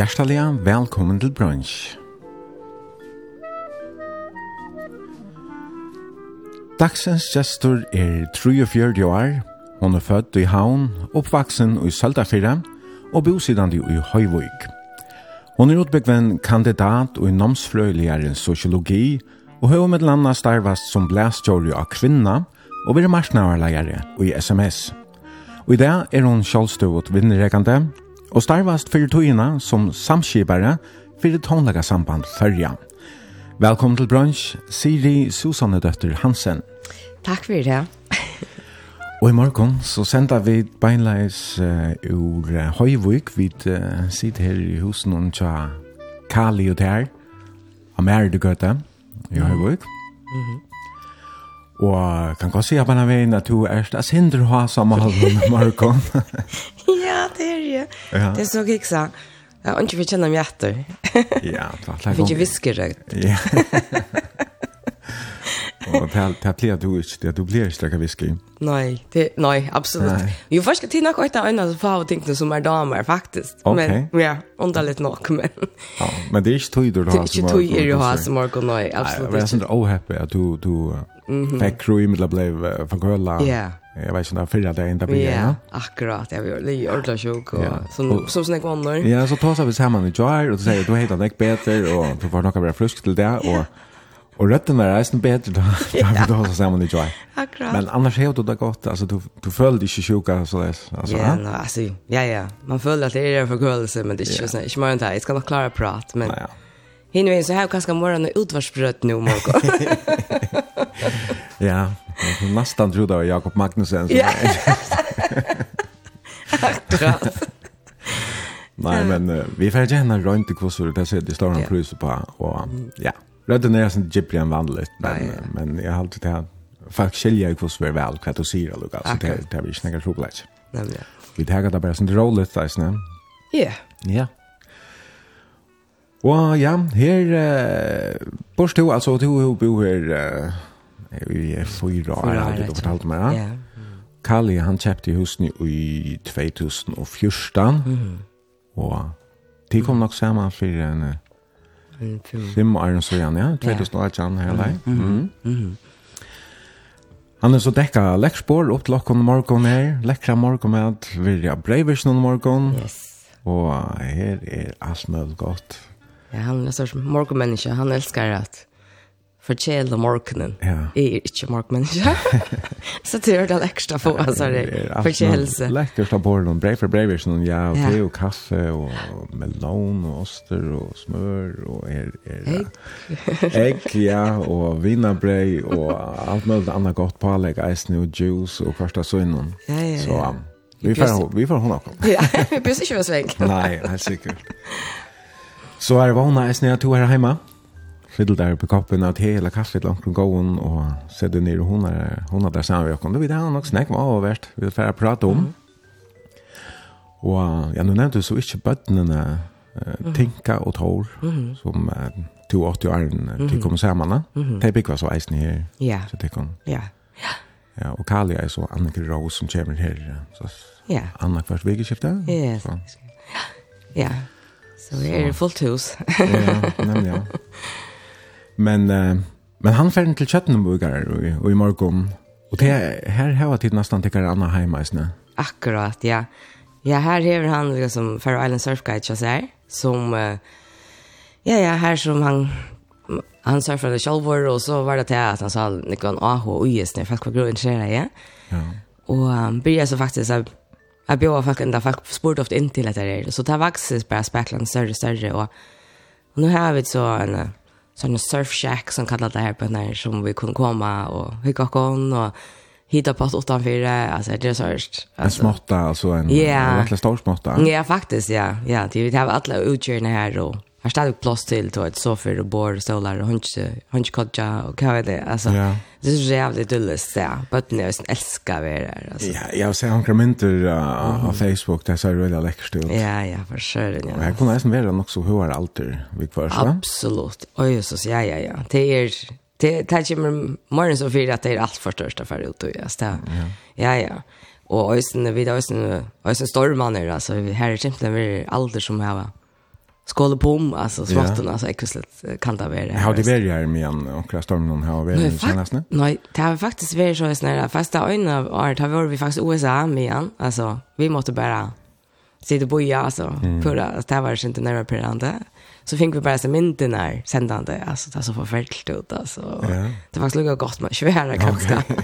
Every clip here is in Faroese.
Hjertelig velkommen til brunch. Dagsens gestor er 43 år. Hon er født i Havn, oppvaksen i Søltafyrre og bosidande i Høyvøyk. Hon er utbyggven kandidat i nomsfrøyligere sociologi og høy med landa starvast som blæstjåri av kvinna og vil marsnavarleiere i SMS. Og i det er hon sjálfstøvot vinnrekande og starvast fyrir tøyina som samskipare fyrir tónlega samband fyrja. Velkommen til brunch, Siri Susanne Døtter Hansen. Takk fyrir det. og i morgen så sender vi beinleis uh, ur uh, Høyvik. Vi uh, sitter her i husen og tja Kali og Ter. du Gøte i Høyvik. Mm -hmm. Og kan godt si at man har veien at du er sindre hva som har holdt med morgen. Ja. Det såg jag så. Ja, och inte vi känner mig efter. ja, klart. Vi viskar rökt. Ja. Och det er blir du ikke, det du blir inte whisky. Nej, det nej, absolut. Jo först till något att annars för att tingene som er damer faktiskt. Men ja, underligt nok, men. Ja, men det är ikke tog du har som. Det är ikke tog du har som Marco nej, absolut. Jag är så happy att du du fick crew med blev för kolla. Ja jag vet inte förra det där blir ja akkurat. Jag vill det gör sjuk och så så snäck vannar ja så tar vi samman i jar och du säger du heter Nick Peter och du får nog bara frusk till det. Och och rätten är snäpp bättre då. Då då så samman i joy. Akkurat. Men annars helt då gott. Alltså du du föll inte sjuka så alltså ja no, alltså ja ja. Man föll att det är en förkullelse men det är ju så inte man inte ska nog klara prat men Hinner vi så här kanske morgon och utvarsbröt nu Marco. ja, nästan trodde jag Jakob Magnusson. Ja. Akkurat. Nej, men uh, vi får gärna rønt i kvossor, det ser de står en plus på og ja. Rätt ner sen Ghibli en vandligt men Nej, ja. men jag har alltid här folk skiljer i kursor väl kvart du syra Luka, så det det där vi snackar choklad. Nej. Vi tar det bara sen roligt där snä. Ja. Ja. Og ja, her uh, bors du, altså du bor her uh, i fyra år, har du fortalt meg. Ja. Yeah. Mm. Kali, han kjøpte husen i 2014, mm. og de kom nok sammen for en fem år så igjen, ja, 2018 her lei. Mm. Han er så dekka lekspår opp til okken morgen her, lekra morgen med at vi er breiversen om morgen. Yes. Og her er alt mulig godt. Ja, han är sorts morgonmänniska. Han älskar att förtjäla morgonen. Ja. Jag är inte morgonmänniska. så det är det extra få, alltså det förtjälse. Läckert av borren, brev för brev, sån ja, och te och kaffe och melon och oster och smör och er, er, ägg, ja, och vinnarbrev och allt möjligt annat gott på alla ägg, och juice och första synnen. Ja, ja, ja. Så, um, Vi får vi får hon också. Ja, vi behöver inte vara svensk. Nej, helt säkert. Så er det vana eisne at du er heima. Fiddel der på koppen av te eller kaffe langt rundt gåen og sette ned og hun er, hun er der sammen vi åkken. Da vil jeg ha nok snakk med avhvert vi vil fære prate om. Mm. Og ja, nå nevnte du så ikke bøttene uh, tinka og mm. som uh, 82 åren uh, til kommer sammen. Det bygger så eisen her. Ja. Så det kan. Ja. Ja. Ja, og Kali er så Annika Rose som kommer her. Så, ja. Anna kvart vikeskiftet. Ja, ja. Ja. Så det är fullt hus. ja, nämligen. Ja. Men uh, men han färden till Chattenburg och, og i morgon. Och det här har tid nästan til Anna hemma just. Akkurat, ja. Ja, här har han liksom Faroe Island Surf Guide så här som eh, ja ja, här som han han surfade själv och så var det till att han sa Nikon AH och IS när folk var grå intresserade, ja. Ja. Och han började så faktiskt att jag bjöd folk ända folk spår ofta in till det där så det växer bara spekland större större och nu har vi så en sån surf shack som kallar det här på när som vi kunde komma och hygga kon och hitta på åtta fyra alltså det är så hörst en smotta alltså en yeah. verkligen stor smotta. Ja faktiskt ja. Ja det vi har alla utgörna här och har stadig plats till då ett soffa och bord stolar och hunche hunchkodja och vad det alltså ja. det är jävligt dulles ja. But nu är sen älskar vi det alltså ja jag ser han kommenter på Facebook där så är det väldigt läckert ut. Ja ja för sure ja. Jag kommer nästan vara också hur är allt vi kvar så absolut oj så ja ja ja. Det är det det kommer mer mer så för att det är allt för största för ut och Ja, det ja. Ja och ösen vid ösen ösen stormarna alltså här är simpelt mer alder som har skåla på om alltså svarten yeah. alltså ekvislet kan det vara. Har det varit här med en och stormen har varit senast nu? Nej, det har faktiskt varit så snälla fast det av året har vi faktiskt USA med en alltså vi måste bara sitta på ja alltså för att det var inte närmare på det så fick vi bara så mynden där sändande alltså det så förfärligt ut alltså ja. det var slugga gott med svära kanske okay.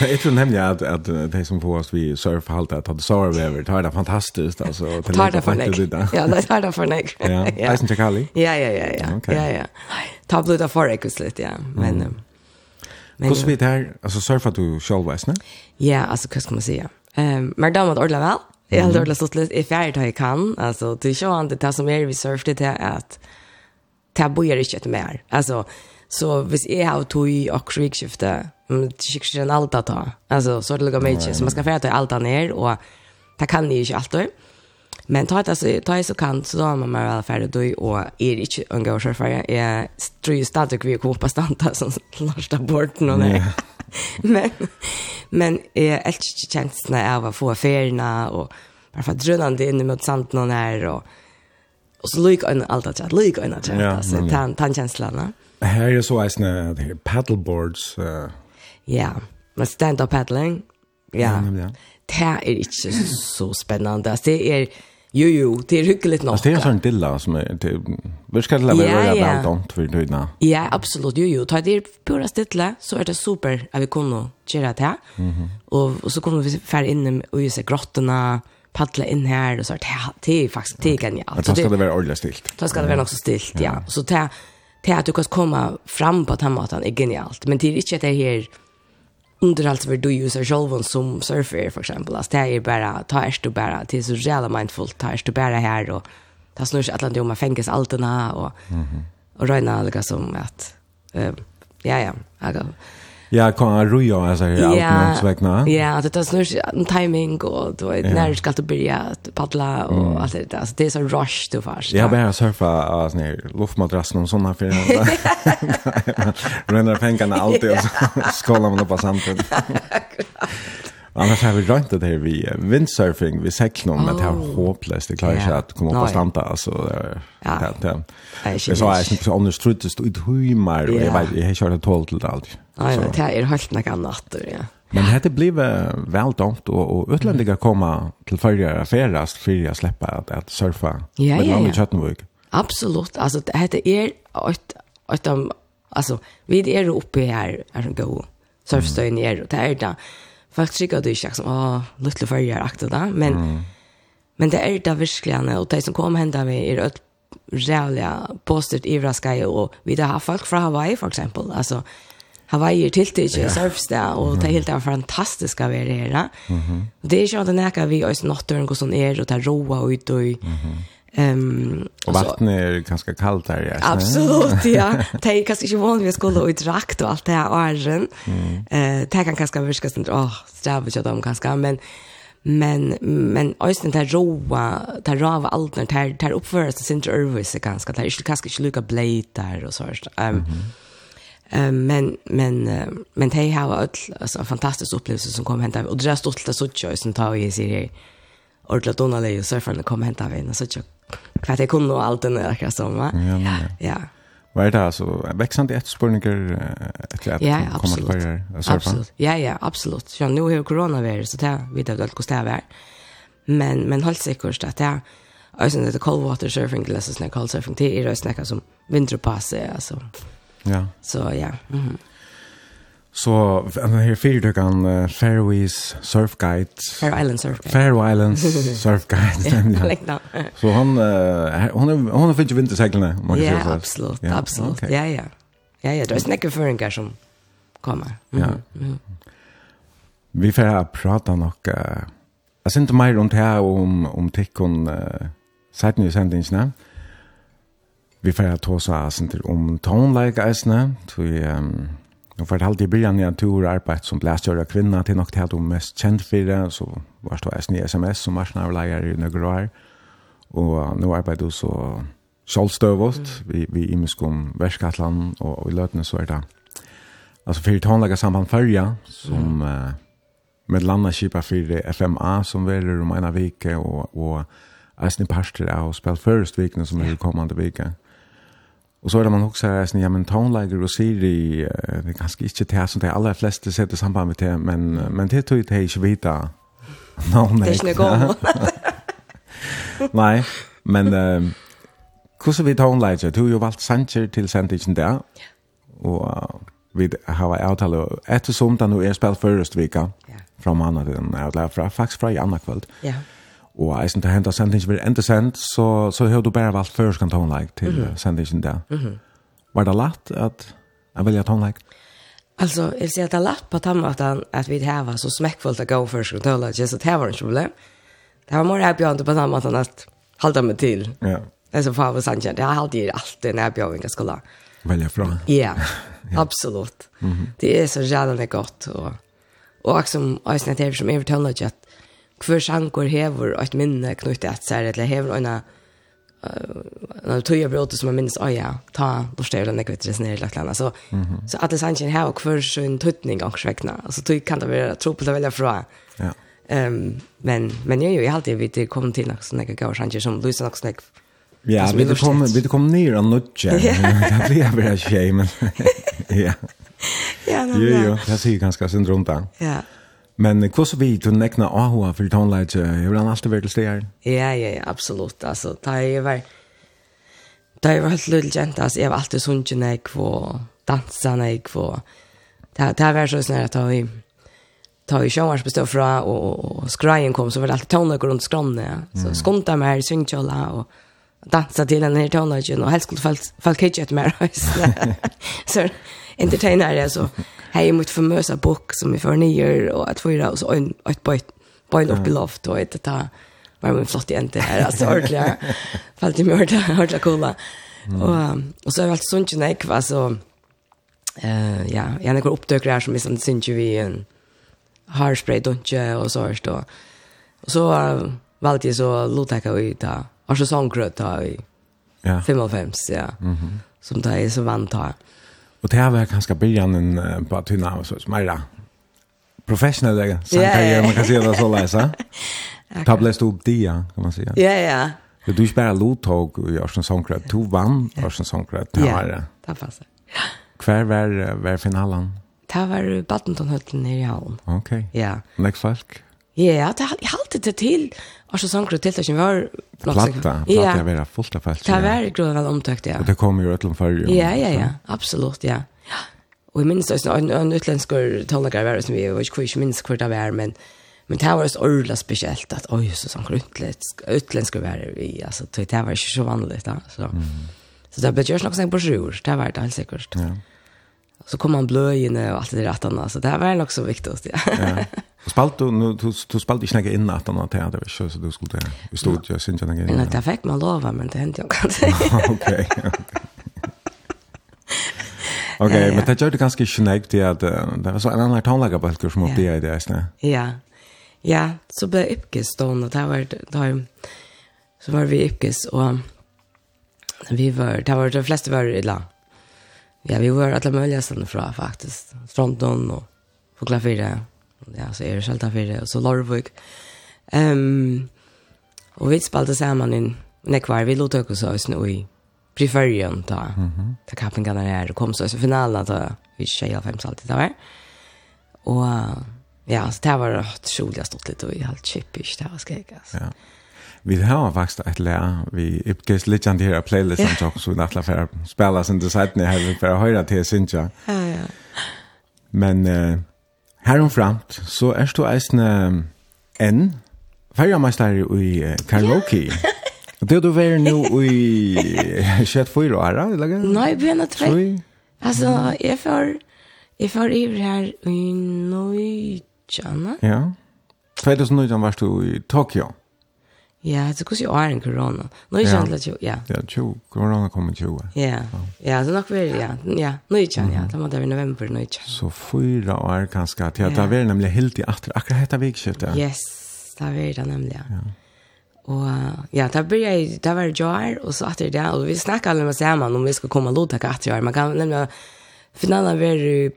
jag tror nämligen att att det som får oss vi surf halt att hade så över det här fantastiskt alltså till det för dig ja det är det för dig ja Eisen Chakali ja ja ja ja okay. ja ja ta blod av forekus lite ja men mm. men Hur svårt här alltså surfar du själv va? Ja, alltså vad ska man säga? Ehm, men då var det väl. Jag har lärt stått lite i färd jag kan. Alltså, det är ju inte det som är vi surfade till att det börjar inte mer. Alltså, så hvis jeg har tog og i det er ikke en alta ta. Altså, så er det lukar mye. Så man ska färda till alta ner og det kan ni inte alltid. Men ta det så ta det så kan så då man väl färdig då och är inte en gång så för jag tror ju stadigt vi kommer på stanta som lasta bort någon där. Men men är älskar känslan av att få färna och bara för drönande in mot sant någon här och och så lik en allt att lik en att alltså tan tan känslan. va. Här är så att det här paddleboards eh ja. men stand up paddling. Ja. Ja. Det är inte så spännande. Det är Jo, jo, det är hyggligt nog. Det är sån dilla som är... Det, vi ska lära ja, ja. väl dant för du innan. Ja, absolut, jo, jo. Ta det pura stilla så är det super att vi kommer göra det här. Mm -hmm. och, så kommer vi färre in och just grottorna, paddla in här och så det, det är faktiskt det är genialt. Men då ska det vara ordentligt stilt. Då ska det vara också stilt, ja. ja. Så det, det att du kan komma fram på den maten är genialt. Men det är inte det här under allt för du user så själv som surfer för exempel. Alltså det är bara ta är du bara till så jävla mindful ta är du bara här och ta snurr att landa om man fängs alltid och, och räna liksom att uh, ja ja, alltså Ja, kan han roja och så här outnämnsvägna. Ja, det är snurr en timing och då är när du ska till börja att paddla och mm. allt det där. Så det är så rush du fast. Jag bara surfa alltså ner luftmadrassen och såna för. Ränner pengarna alltid och så skålar man upp samtidigt. Annars har vi rönt det här vid windsurfing, vid säcklen, oh. men det är hopplöst. Det klarar yeah. sig att komma upp och stanta. Alltså, ja. det, det. Jag sa att jag inte struttes ut humar och jag vet, jag har kört ett hål till allt. Nej, det här är helt något annat. Ja. Men det blev väl domt och, och utlänningar komma till förra färast för att släppa att, att surfa. Ja, ja, ja. Absolut. Alltså, det är ett, ett, alltså, vi är uppe här, är en god surfstöjning är, och det är det folk tycker att det är inte åh, lite färger akta där, men mm. men det är det verkligen och det som kommer hända med är ett jävla positivt överraskande och vi där har folk från Hawaii för exempel alltså Hawaii till det är surfs där och det är helt fantastiska väder där. Mhm. Det är ju att näka vi oss natten går sån är och det roa ut och mhm. Ehm um, vattnet är ganska kallt där ja. Absolut ja. Det är kanske inte vanligt vi skulle ut rakt och allt det här åren. Eh det kan kanske viska sånt åh stävigt jag dem kanske men men men östen där roa där roa allt när där där uppförs det syns övervis ganska där är kanske inte lika blade där och så Ehm Um, men men men det har varit alltså en fantastisk upplevelse som kom hända och det där stort det så tjockt som tar i sig ordla dona lei och surfaren kom henta vi och så tjock. Kvart jag kunde och allt den där akkurat som va. Ja. Ja. ja. Vad är det alltså växande efterspörningar efter att ja, komma till börja surfa? Absolut. Ja, ja, absolut. Så nu har coronavirus så det vet jag allt det vär. Men men helt säkert att det alltså det cold water surfing eller så snäcka cold surfing det är det snäcka som vinterpass alltså. Ja. Så ja. Mhm. Så den här fyrtökan uh, Fairways Surf Guide. Fair Island Surf Guide. Fair Islands Surf Guide. ja, like Så hon uh, hon hon har finnit vinterseglarna. om man kan säga. Ja, absolut, ja. absolut. Okay. Ja, ja. Ja, ja, det är snäcka för en som kommer. Mm. Ja. Mm. Vi får här prata nog uh, jag alltså inte mer runt här om om tickon uh, sett i sändningarna. Vi får här ta oss här om tonläge, alltså, vi... Um, Jeg fortalte i byen at du har arbeidt som blæstjøret kvinna til nok til at du mest kjent for det, så var det også nye sms som marsjonavleier i noen år. Og nå arbeider du så sjålstøvost, vi, vi i Muskom, Verskatland, og, og i løtene så er det altså fyrir tonlaga samband fyrja, som mm. uh, med landa kipa fyrir FMA som verer om ena vike, og, og i parster av spelt først vikene som er kommande vike. Och så är det man också här sån ja men tonelager och Siri det er ganske inte det som de aller fleste setter samband med det men men det tror jag det är inte vita. No, det är inte gott. Nej, men eh hur vi tonelager du ju valt Sanchez till der, där. Och vi har avtalat eftersom det nu är spel förrest vecka. Ja. Från mannen att lära fra, faktisk fra i andre kväll. Ja. Yeah. Og eisen til det hentet sendingen blir enda sendt, så, så har du bare valgt først kan tonelike til mm -hmm. sendingen der. Mm -hmm. Var det lett at jeg velger tonelike? Alltså, jag vill säga att det är lätt på tammaten att vi har så smäckfullt att gå för sig och tala. Så det var inte problem. Det var många erbjudande på tammaten att hålla mig till. Ja. Det är så fan vad sant. Det har alltid alltid när jag bjöd skola. Välja fra. Ja, absolut. Mm -hmm. Det är så jävla gott. Och, och också, jag syns att det är som övertalade att hver sjankor hever et minne knyttet at seg, eller hever en du tog bråte som man minns å ja, ta lorstøvlen, jeg vet ikke, nere eller annet. Så, mm -hmm. så alle sannsyn her, hver sin tutning och svekna. Altså, tøy kan det vara tropelt att välja fra. Ja. Um, men, men jag jo, jeg alltid alltid det kom till något såna gav sannsyn som Luisa noe snack Ja, vi det kom vi det kom ner och nutcha. Det blir jag bara tjej men. Ja. Ja, det. Jo, jo, det ser ju ganska synd runt där. Ja. Men hur så vi du nekna ahua för tonelage, har han alltid vært til steg her? Ja, ja, ja, absolutt. Altså, da jeg var, da är var helt lille jente, altså, jeg var alltid sunnkje när jag var dansa når jeg var, det har vært sånn at jeg ta i showers bestå fra, och og, og skrajen kom, så var det alltid tonelage rundt skrannet. Så skonta meg her i svingkjøla, og dansa till den här tonåringen och helst skulle folk, folk fall ett mer. så entertainer jag alltså hej mot famösa bok som vi får nio och att fyra och så en ett bojt bojt upp i loft och ett ta var min flott jente här alltså ordliga fallt i mörda ordla coola. Och och så har är allt sunt nej kvar så eh ja, jag några upptökare som är sånt syns ju vi en hairspray dunche och så här då. Och så uh, valde jag så låta jag ut där Och så sån gröt har i ja. 55, ja. Mm -hmm. Som det är så vant här. Och det här var ganska början på att hinna så smärra professionell sangkarriär, man kan säga det så läsa. Ta bläst upp dia, kan man säga. Ja, ja. Du du spelar lottåg och gör som sångkröt. Du vann gör som sångkröt. Ja, det passar. Ja. Kvar var, var finalen? Det var badmintonhötten nere i Hallen. Okej. Okay. Ja. Lägg folk? Ja, det har alltid det till. Och så sån krut till det var platta. Platta ja. var fullt av fast. Det var grov väl omtökt ja. Och det kommer ju ett långt förr. Ja, ja, ja. Absolut, ja. Ja. Och jag minns också en, en utländsk talare var som vi var ju inte minns kvar det var men men det var så orla speciellt att oj så sån utländsk utländsk var vi alltså det var ju så vanligt då så. Mm. Så det blev ju också något på sjur. Det var det helt säkert. Ja så kom han blöjene och allt det där attarna. Så det här var nog så viktigt. Ja. ja. Spalt du, nu, du, du spalt inte in innan attarna till det, så du skulle i stort göra sin tjena grejer. Nej, det fick man lova, men det hände jag kanske. Okej, okej. Men det gjorde ganska snäggt till att det var så en annan tonläggarbölker som uppe i det. Ja, ja, så blev Ypkes då, och det var, det så var vi Ypkes, och vi var, det var de flesta var i land Ja, vi var alla möjliga ställen fra faktiskt. Stronton och Fokla Fyra. Ja, så är det Kjölta Fyra och så Lorvik. Um, och vi spalte samman in nekvar. Vi låter oss oss nu i preferion ta. Mm -hmm. Ta kappingarna här och kom så i finalen ta. Vi tjejer fem alltid ta var. Och ja, så det var rätt roligt stått lite och i helt chipish. Det var skräck alltså. Ja vi har faktisk et lærer, vi uppges lite an här her playlisten, yeah. så vi nattler for å spille sin design her, for å höra till synes. Ja, ja. Men uh, her og fremt, så är du eisende en färgmästare i uh, karaoke. Ja. Det du var nu i 24 år, eller? Nei, vi er nå tre. Altså, jeg får, jeg får i her i Nøytjana. Ja. 2019 var du i Tokyo. Ja, det går ju är en corona. Nu är jag inte ja. Ja, tjo, corona kommer tjo. Ja. Ja, så nog väl ja. Ja, nu är jag ja, det måste vi november nu är jag. Så fyra år kanske Ja, det var nämligen helt i åter akkurat detta veckoskiftet. Yes, det var det nämligen. Ja. Och ja, där började jag, där var jar och så åter där och vi snackade alla med samman om vi skulle komma låta jar. Man kan nämligen finalen var ju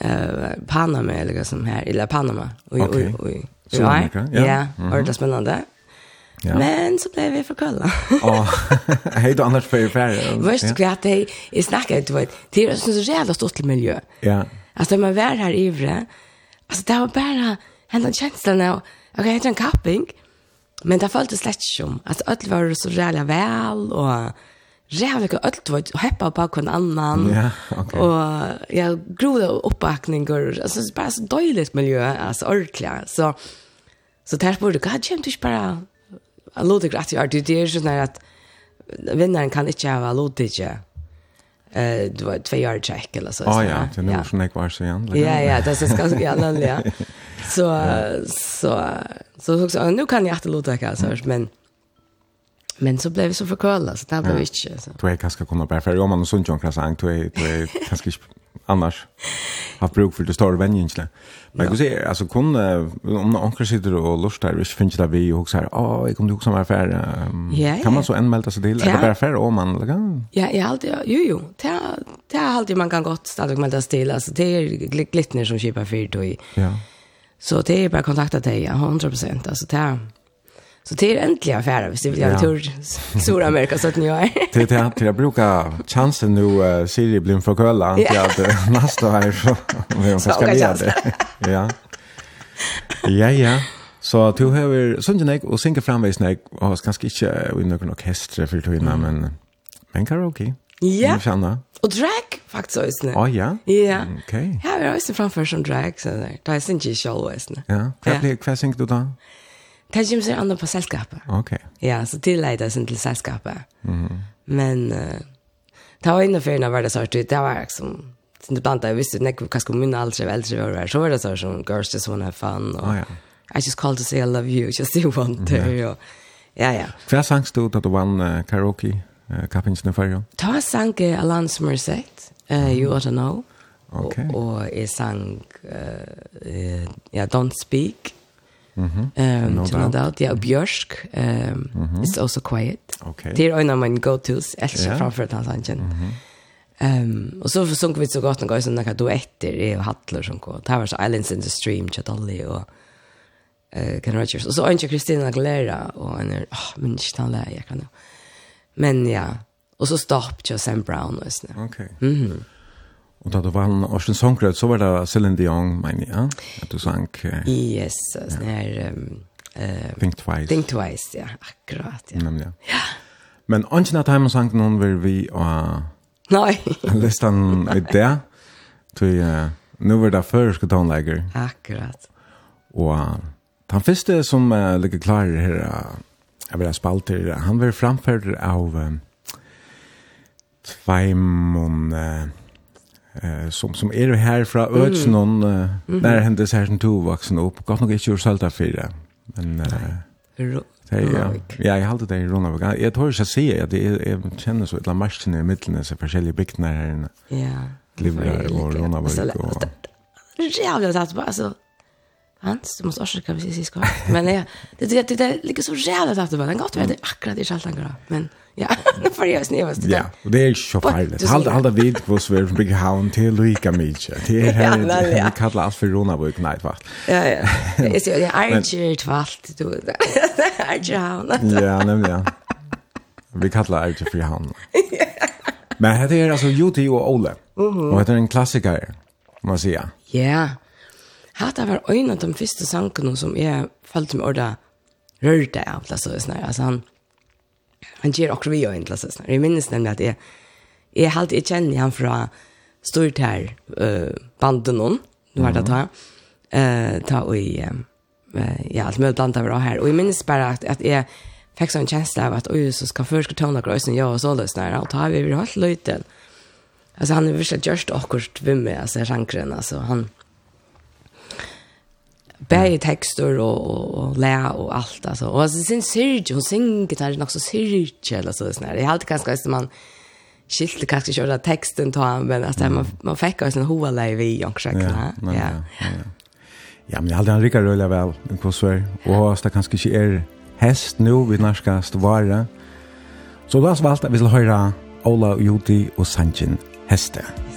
eh Panama eller som här eller Panama. Oj oj oj. Så ja, ja. Mm -hmm. det spännande. Ja. Men så blev vi förkulla. Ja. Hej då annars för er. Visst kvart hej. Jag snackar inte vad. Det är så jävla stort till miljö. Ja. Alltså man var här i Ivre. Alltså det var bara hända känslan av okej, okay, en camping. Men det följde slett som att öll var så jävla väl och jävligt öll var heppa på kon annan. Ja, okej. Okay. Och jag grodde uppbackningar. Alltså det är bara så dåligt miljö alltså ordentligt. Så så där borde jag kanske inte bara a rätt gör det det är ju när att vinnaren kan inte ha Ludvig. Eh du var två år check eller så. Ah, ja, det är nog från kvar så igen. Ja, ja, det är ganska gärna ja. Så så så så nu kan jag att det alltså men Men så blev vi så förkölda, så det blev inte så. Du är ganska kunna bara för om man har sånt John Krasang, du är ganska annars haft bruk för det stora vänjensle. Men jag säger alltså kon om någon kanske sitter och lustar vi finns det vi och så här ah jag kommer ihåg som affär kan man så anmäla sig till eller bara för om man kan. Ja, jag allt jo jo. Det det alltid man kan gott stadigt anmäla sig till alltså det är glittner som köper för då. Ja. Så det är bara kontakta dig 100 alltså det Så det är äntligen affär hvis det vill göra en tur Amerika så att ni är. Det det till jag brukar chansen nu uh, Siri blir för kölla inte yeah. att nästa här så vi ska göra det. Ja. Ja ja. Så du har sungenek och synka framvis nek och har kanske inte i någon orkester för du innan men men karaoke. Ja. Yeah. Och drag faktiskt också. Oh ja. Ja. Okej. Ja, vi har också framför som drag så där. Det är inte själva Ja. Vad blir vad synger du då? Kanskje vi ser andre på selskapet. Ok. Ja, så tillegget oss til selskapet. Mm -hmm. Men uh, det var innenfor en av hverdagsartig, det var liksom, sen det blant jeg visste, nek, hva skal min aldri og eldre være, så var det sånn som, girls just wanna have fun, og oh, ja. I just called to say I love you, just you want to, ja. og ja, ja. Hva sangs du da du vann uh, karaoke, uh, kappingsene før, ja? Ta sang uh, Alan Smursett, uh, You Ought to Know, okay. og, og jeg sang, uh, uh, ja, Don't Speak, Mm -hmm. um, no doubt. doubt. Ja, Björsk um, mm -hmm. is also quiet. Okay. Det är en av mina go-tos. Älskar yeah. framför hans anken. Mm -hmm. Um, och så sunk vi så gott en gång sådana duetter i och hattler som går. Det var så Islands in the Stream, Chadalli och uh, Ken Rogers. Och så önskar Christina Aguilera och en är, oh, men inte han lär jag kan. Men ja, och så stopp till Sam Brown och sådär. Okej. Okay. Mm -hmm. Och då var han och sin så var det Celine Dion men ja att du sang. Uh, Yes, sån här uh, Think Twice. Think Twice, ja, akkurat ja. Men ja. Ja. Men at heim og sang noen vil vi och Nej. Listan det, til uh, nu var det första tonläger. Akkurat. Og uh, den første som uh, ligger klar her, jeg vil ha spalt spalter han var framförd av Uh, Tveimon, uh, eh som som är här från Ödsn någon mm. mm. när hände så här som två vuxen upp. Gott nog inte ur för det men eh ja. Ja jag hade det i Ronald jag tror jag ser att det är känner så ett la marschen i mitten så olika bygnader här ja Livrar och Ronald och så jag jävligt att bara så Hans, du måste orsaka precis i skor. Men ja, det det det, det ligger så jävla att det var en gott väder akkurat i Schaltangra. Men ja, för jag snävas det. Ja, och det är så farligt. Håll halt av vid vad svär från Big Hound till Luika Milche. Det är här det kallas för Rona Burg night va. Ja ja. Det är inte Archer tvalt du. Archer Hound. Ja, nämen ja. Vi kallar Archer för Hound. Men det är alltså Juti och Ole. Och det är en klassiker. Man säger. Ja. Hatta var en av de første sangene som jeg følte meg ordet rørte av, altså, altså han, han gjør akkurat vi jo en, altså, jeg minnes nemlig at jeg, jeg halte jeg kjenner han fra stort her uh, bandet noen, du har det ta, uh, ta og i, uh, ja, alt mulig blant av det her, og jeg minnes bare at, at jeg fikk sånn kjensle av at, oi, så skal først ta noen grøsene, ja, og så løsner, og ta vi vil holde løyten. Altså, han er virkelig gjørst akkurat vimme, altså, sjankren, altså, han, bäge texter och och, och lä och allt alltså. Och alltså sin syrge hon synger där nog så Serge eller så sån här. Det är alltid ganska så man skilte kanske köra texten ta men alltså man man fick alltså en hoa live i och så Ja. Ja. Ja, men jag hade en rikare rulla väl en konsert och så kanske inte är häst nu vid närskast vara. Så då har vi valt att vi ska höra Ola Juti och Sanchin Hästen.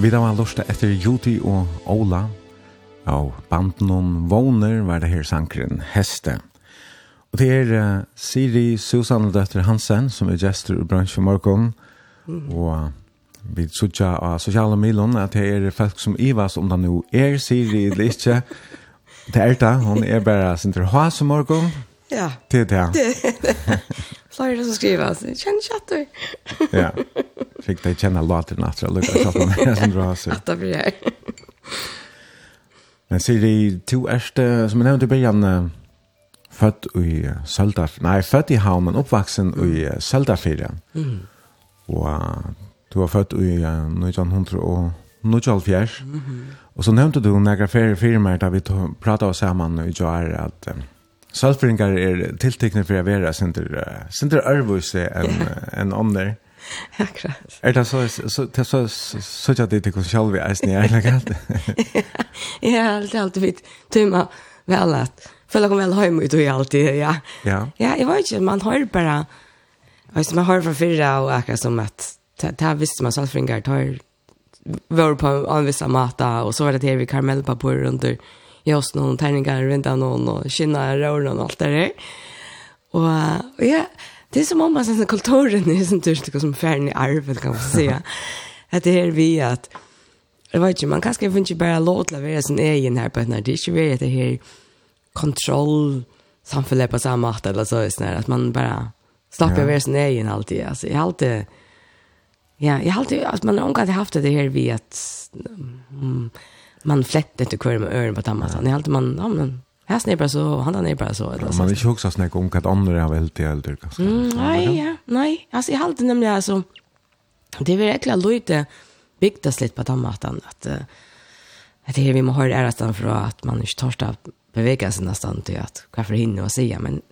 Vi da var lusta etter Juti og Ola, og banden om Våner var det her sankren Heste. Og det er uh, Siri Susanne Døtter Hansen, som er gestor i bransjen morgon, mm. og vi sutja av sosiale milon at det er folk som ivas om det nå er Siri eller ikke. Det er det, hun er bare sin til hva som morgon. Ja. Det er det. Flere som skriver, kjenn kjatter. ja fick dig känna låten att jag lukar så att man som drar sig. Att det blir här. Men ser du, to erste, som jag nämnde i början, född i Söldafjärden, nej, född i Havn, men uppvuxen i Söldafjärden. Mm. Och du var född i 1900 och Nujolfjärs. Mm -hmm. Och så nämnde du några färre firmer där vi pratade oss samman i Joar att um, Saltbringar är tilltäckna för att vara sin där örvus än en ånder. Akkurat. Er det så, så, det så, så, så det ikke selv vi eisen i eilagalt? Ja, det er alltid vidt tøyma vel at, føler jeg vel høyma ut og alltid, ja. Ja. Ja, jeg vet ikke, man hører bare, hvis man har fra fyrra og akkurat som at, det her visste man selv fringar, det her var på en viss mata, og så var det her vi karamellpapur under, jag oss noen tärningar, rundt av noen, og kinna råren og alt det der. Og, ja, yeah det är som om man sen kulturen är sånt där som färn i arvet kan man säga. Att det är vi att Jag vet inte, man kanske finns ju bara låt att vara sin egen här på ett när det är inte vi att det här kontroll samfället på samma sätt eller så är att man bara slappar ja. vara sin egen alltid. Alltså, jag har alltid Ja, jag har alltid Alltså, man har omgått haft det här vi att mm, man flätter inte kvar med öron på tammas. Ja. Jag har alltid man, ja men Här snäpper bara så, han där bara så. Eller, man vill ju också snäcka om att andra har väldigt äldre. Mm, nej, ja, nej. Alltså, jag har alltid nämligen alltså, det är verkligen lite byggt lite på den maten. Att, att det är vi må höra ära för att man inte tar sig att bevega sig nästan till att varför hinna och säga. Men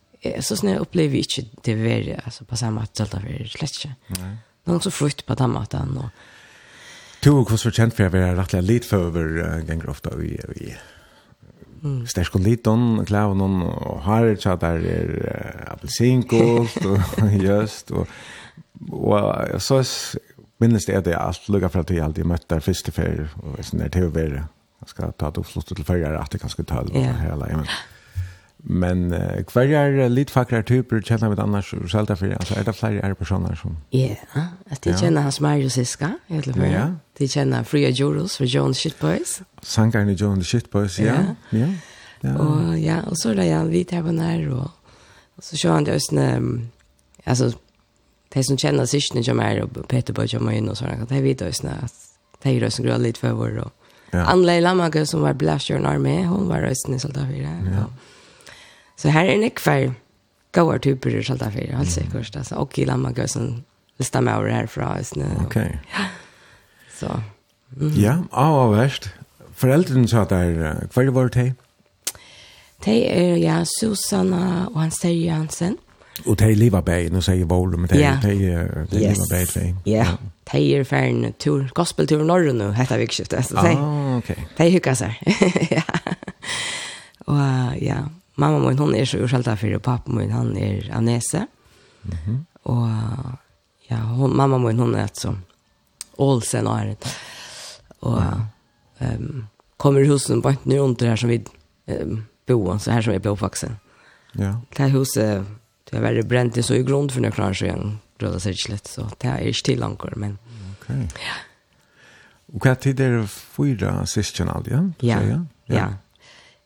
så snälla upplever vi inte det värre alltså, på samma sätt. Det är slätt inte. Någon så frukt på den maten. Och, Du, hvordan er kjent for jeg var rettelig litt for over uh, ganger ofte i, i Mm. Stersk og liten, klæven og har tja der er appelsinkolt og just. Og, og så minnes det at jeg alt lukket fra til jeg alltid møtte der første ferie og sånn der til å være. Jeg skal ta det oppslått til ferie, at jeg kan skulle ta det på hele. Men, Men uh, hver er litt fakre typer kjenner vi annars og selv derfor? Altså, er det flere er personer som... Ja, at de ja. kjenner hans Mario Siska, i alle fall. Ja. De kjenner Fria Juros fra John Shitboys. Sangeren i John Shitboys, ja. Ja. ja. ja. Og, ja, og så er det Jan Vitt her på nær, og, og så kjører han det østene... Um, altså, de som kjenner Sistene som er, og Peter Bøy kommer inn og sånn, de vet østene at de er østene grønn litt for vår, og... Ja. Anlei Lamage, som var Blastjørn Arme, hun var østene i Soltafire. Ja. ja Så här är en kvar goda typer i Santa Fe, helt säkert. Alltså, och i man går som listar med över härifrån. Okej. Okay. Ja. Så. Mm. Ja, av och värst. Föräldren sa där, kvar var det Det är ja, Susanna och hans Terje Jansen. Och det är Livabäg, nu säger Vål, men det är Livabäg. Ja, ja. Det är för en tur, gospeltur i norr nu, heter vikskiftet. Ah, okej. Okay. Det är hyckas här. ja. Och ja, mamma min hon är så ursäkta för pappa min han är anese. Mhm. Mm och ja, hon, mamma min hon är så Olsen är det. Och ehm um, kommer husen på ett nu där som vi um, bor så här som är blåfaxen. Ja. Det här huset det var bränt så i grund för några år sedan röda sig slett så det är inte långt men. Okej. Okay. Ja. Och vad tid är det fyra syskon alltså? Ja. Ja. ja. ja.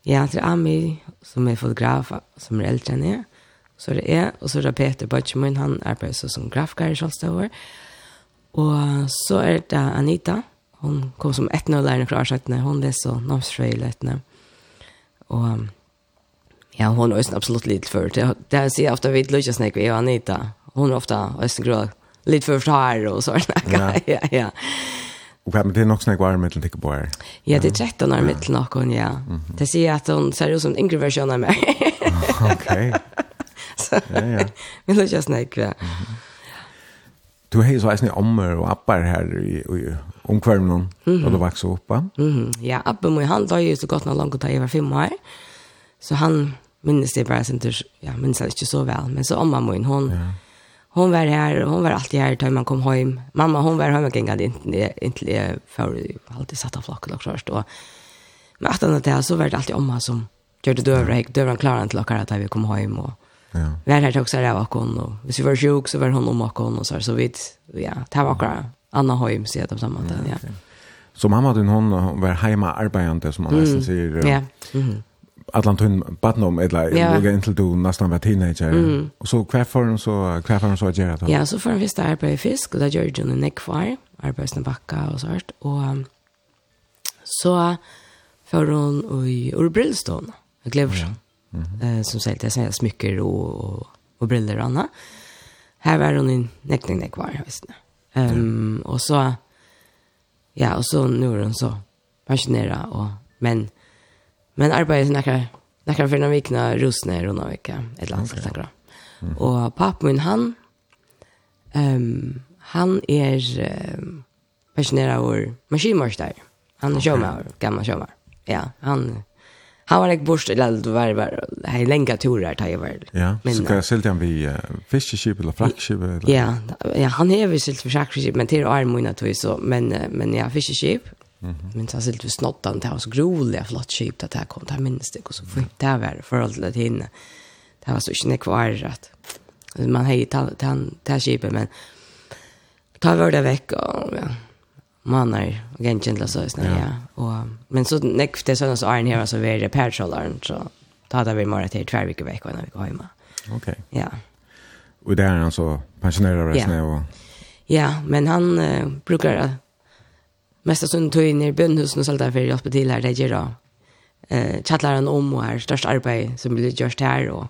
Ja, det er Amir, som er fotograf, som er eldre enn jeg. Så er det jeg, og så er det Peter Bøtjemun, han arbeider så som grafiker i Kjølstavår. Og så er det Anita, hun kom som etnolærende fra Arsøttene, hun leser namnsfrøyletene. Og ja, hun er også absolutt litt før. Det, det sier jeg ofte, vi ikke snakker vi og Anita. Hun er ofte også grå, litt før fra her og sånn. Ja, ja, ja. Och men det är nog snägg var med lite på här. Ja, det är 13 år mitt nog hon ja. Det ser att hon ser ut som en yngre version av mig. Okej. Ja ja. Vi låter just snägg. Ja. Du har ju så en ommer och appar här i i omkvarnen och då växer upp. Mhm. Ja, appen med han då är ju så gott när långt att jag var fem år. Så han minns det bara sen ja, minns det inte så väl, men så omma min hon. Ja hon var här, hon var alltid här när man kom hem. Mamma hon var hemma gängade inte inte för alltid satt av flocken och först och men att det så var det alltid omma som gjorde dövra, gick dövran klara inte lockar att vi kom hem och ja. Var här också där var hon och hvis vi var sjuk så var hon om och hon och så så vid ja, det var kvar Anna hem så att samma samman ja. Så mamma din hon var hemma arbetande som man nästan säger. Ja. Mm. Atlantun Batnum eller yeah. lugga inntil du nästan var teenager. Mm. Och så kvar för så kvar för så gör det. Ja, så för visst där på fisk och där gör ju en nekvar, arbetsna backa och sånt och så för hon i Urbrillston. Jag glömmer. Mm. Mm -hmm. eh, som säger det säger smycker och och, och briller och annat. Här var hon i nekning nekvar, visst. Ehm um, och så ja, och så nu är hon så passionerad och men Men arbeidet nekker, nekker for noen vikene rosene er noen vike, et eller annet okay. snakker mm. Og papen min, han, um, han er um, passioneret over maskinmørster. Han er okay. sjåmær, gammel sjåmær. Ja, han, han var ikke bort, eller det var bare, hei lenge turer tar jeg vel. Ja, så kan jeg silt han vi uh, fiskeskip eller frakkeskip? Eller? Ja, ja, han er vi silt for frakkeskip, men til å arme tog så, men, men ja, fiskeskip. Mm -hmm. Men så silt vi snottan det var så groliga flott skip att det här kom det här minns det så fint där var det för allt det hinne. Det var så inte kvar att man hej tant tant där skipet men ta var det veck och ja. Manar och gentjentla så snä ja. Och men så näck det såna så är här så vi det patcholaren så ta där vi mer till två veckor veckor när vi går hem. Okej. Okay. Ja. Och där är han så pensionerad resten och Ja, men han uh, brukar mest av sånne tog inn i bønnhusen og sånt der for å hjelpe til her, det gjør da. Eh, Kjattleren om og her, størst arbeid som blir gjort her, og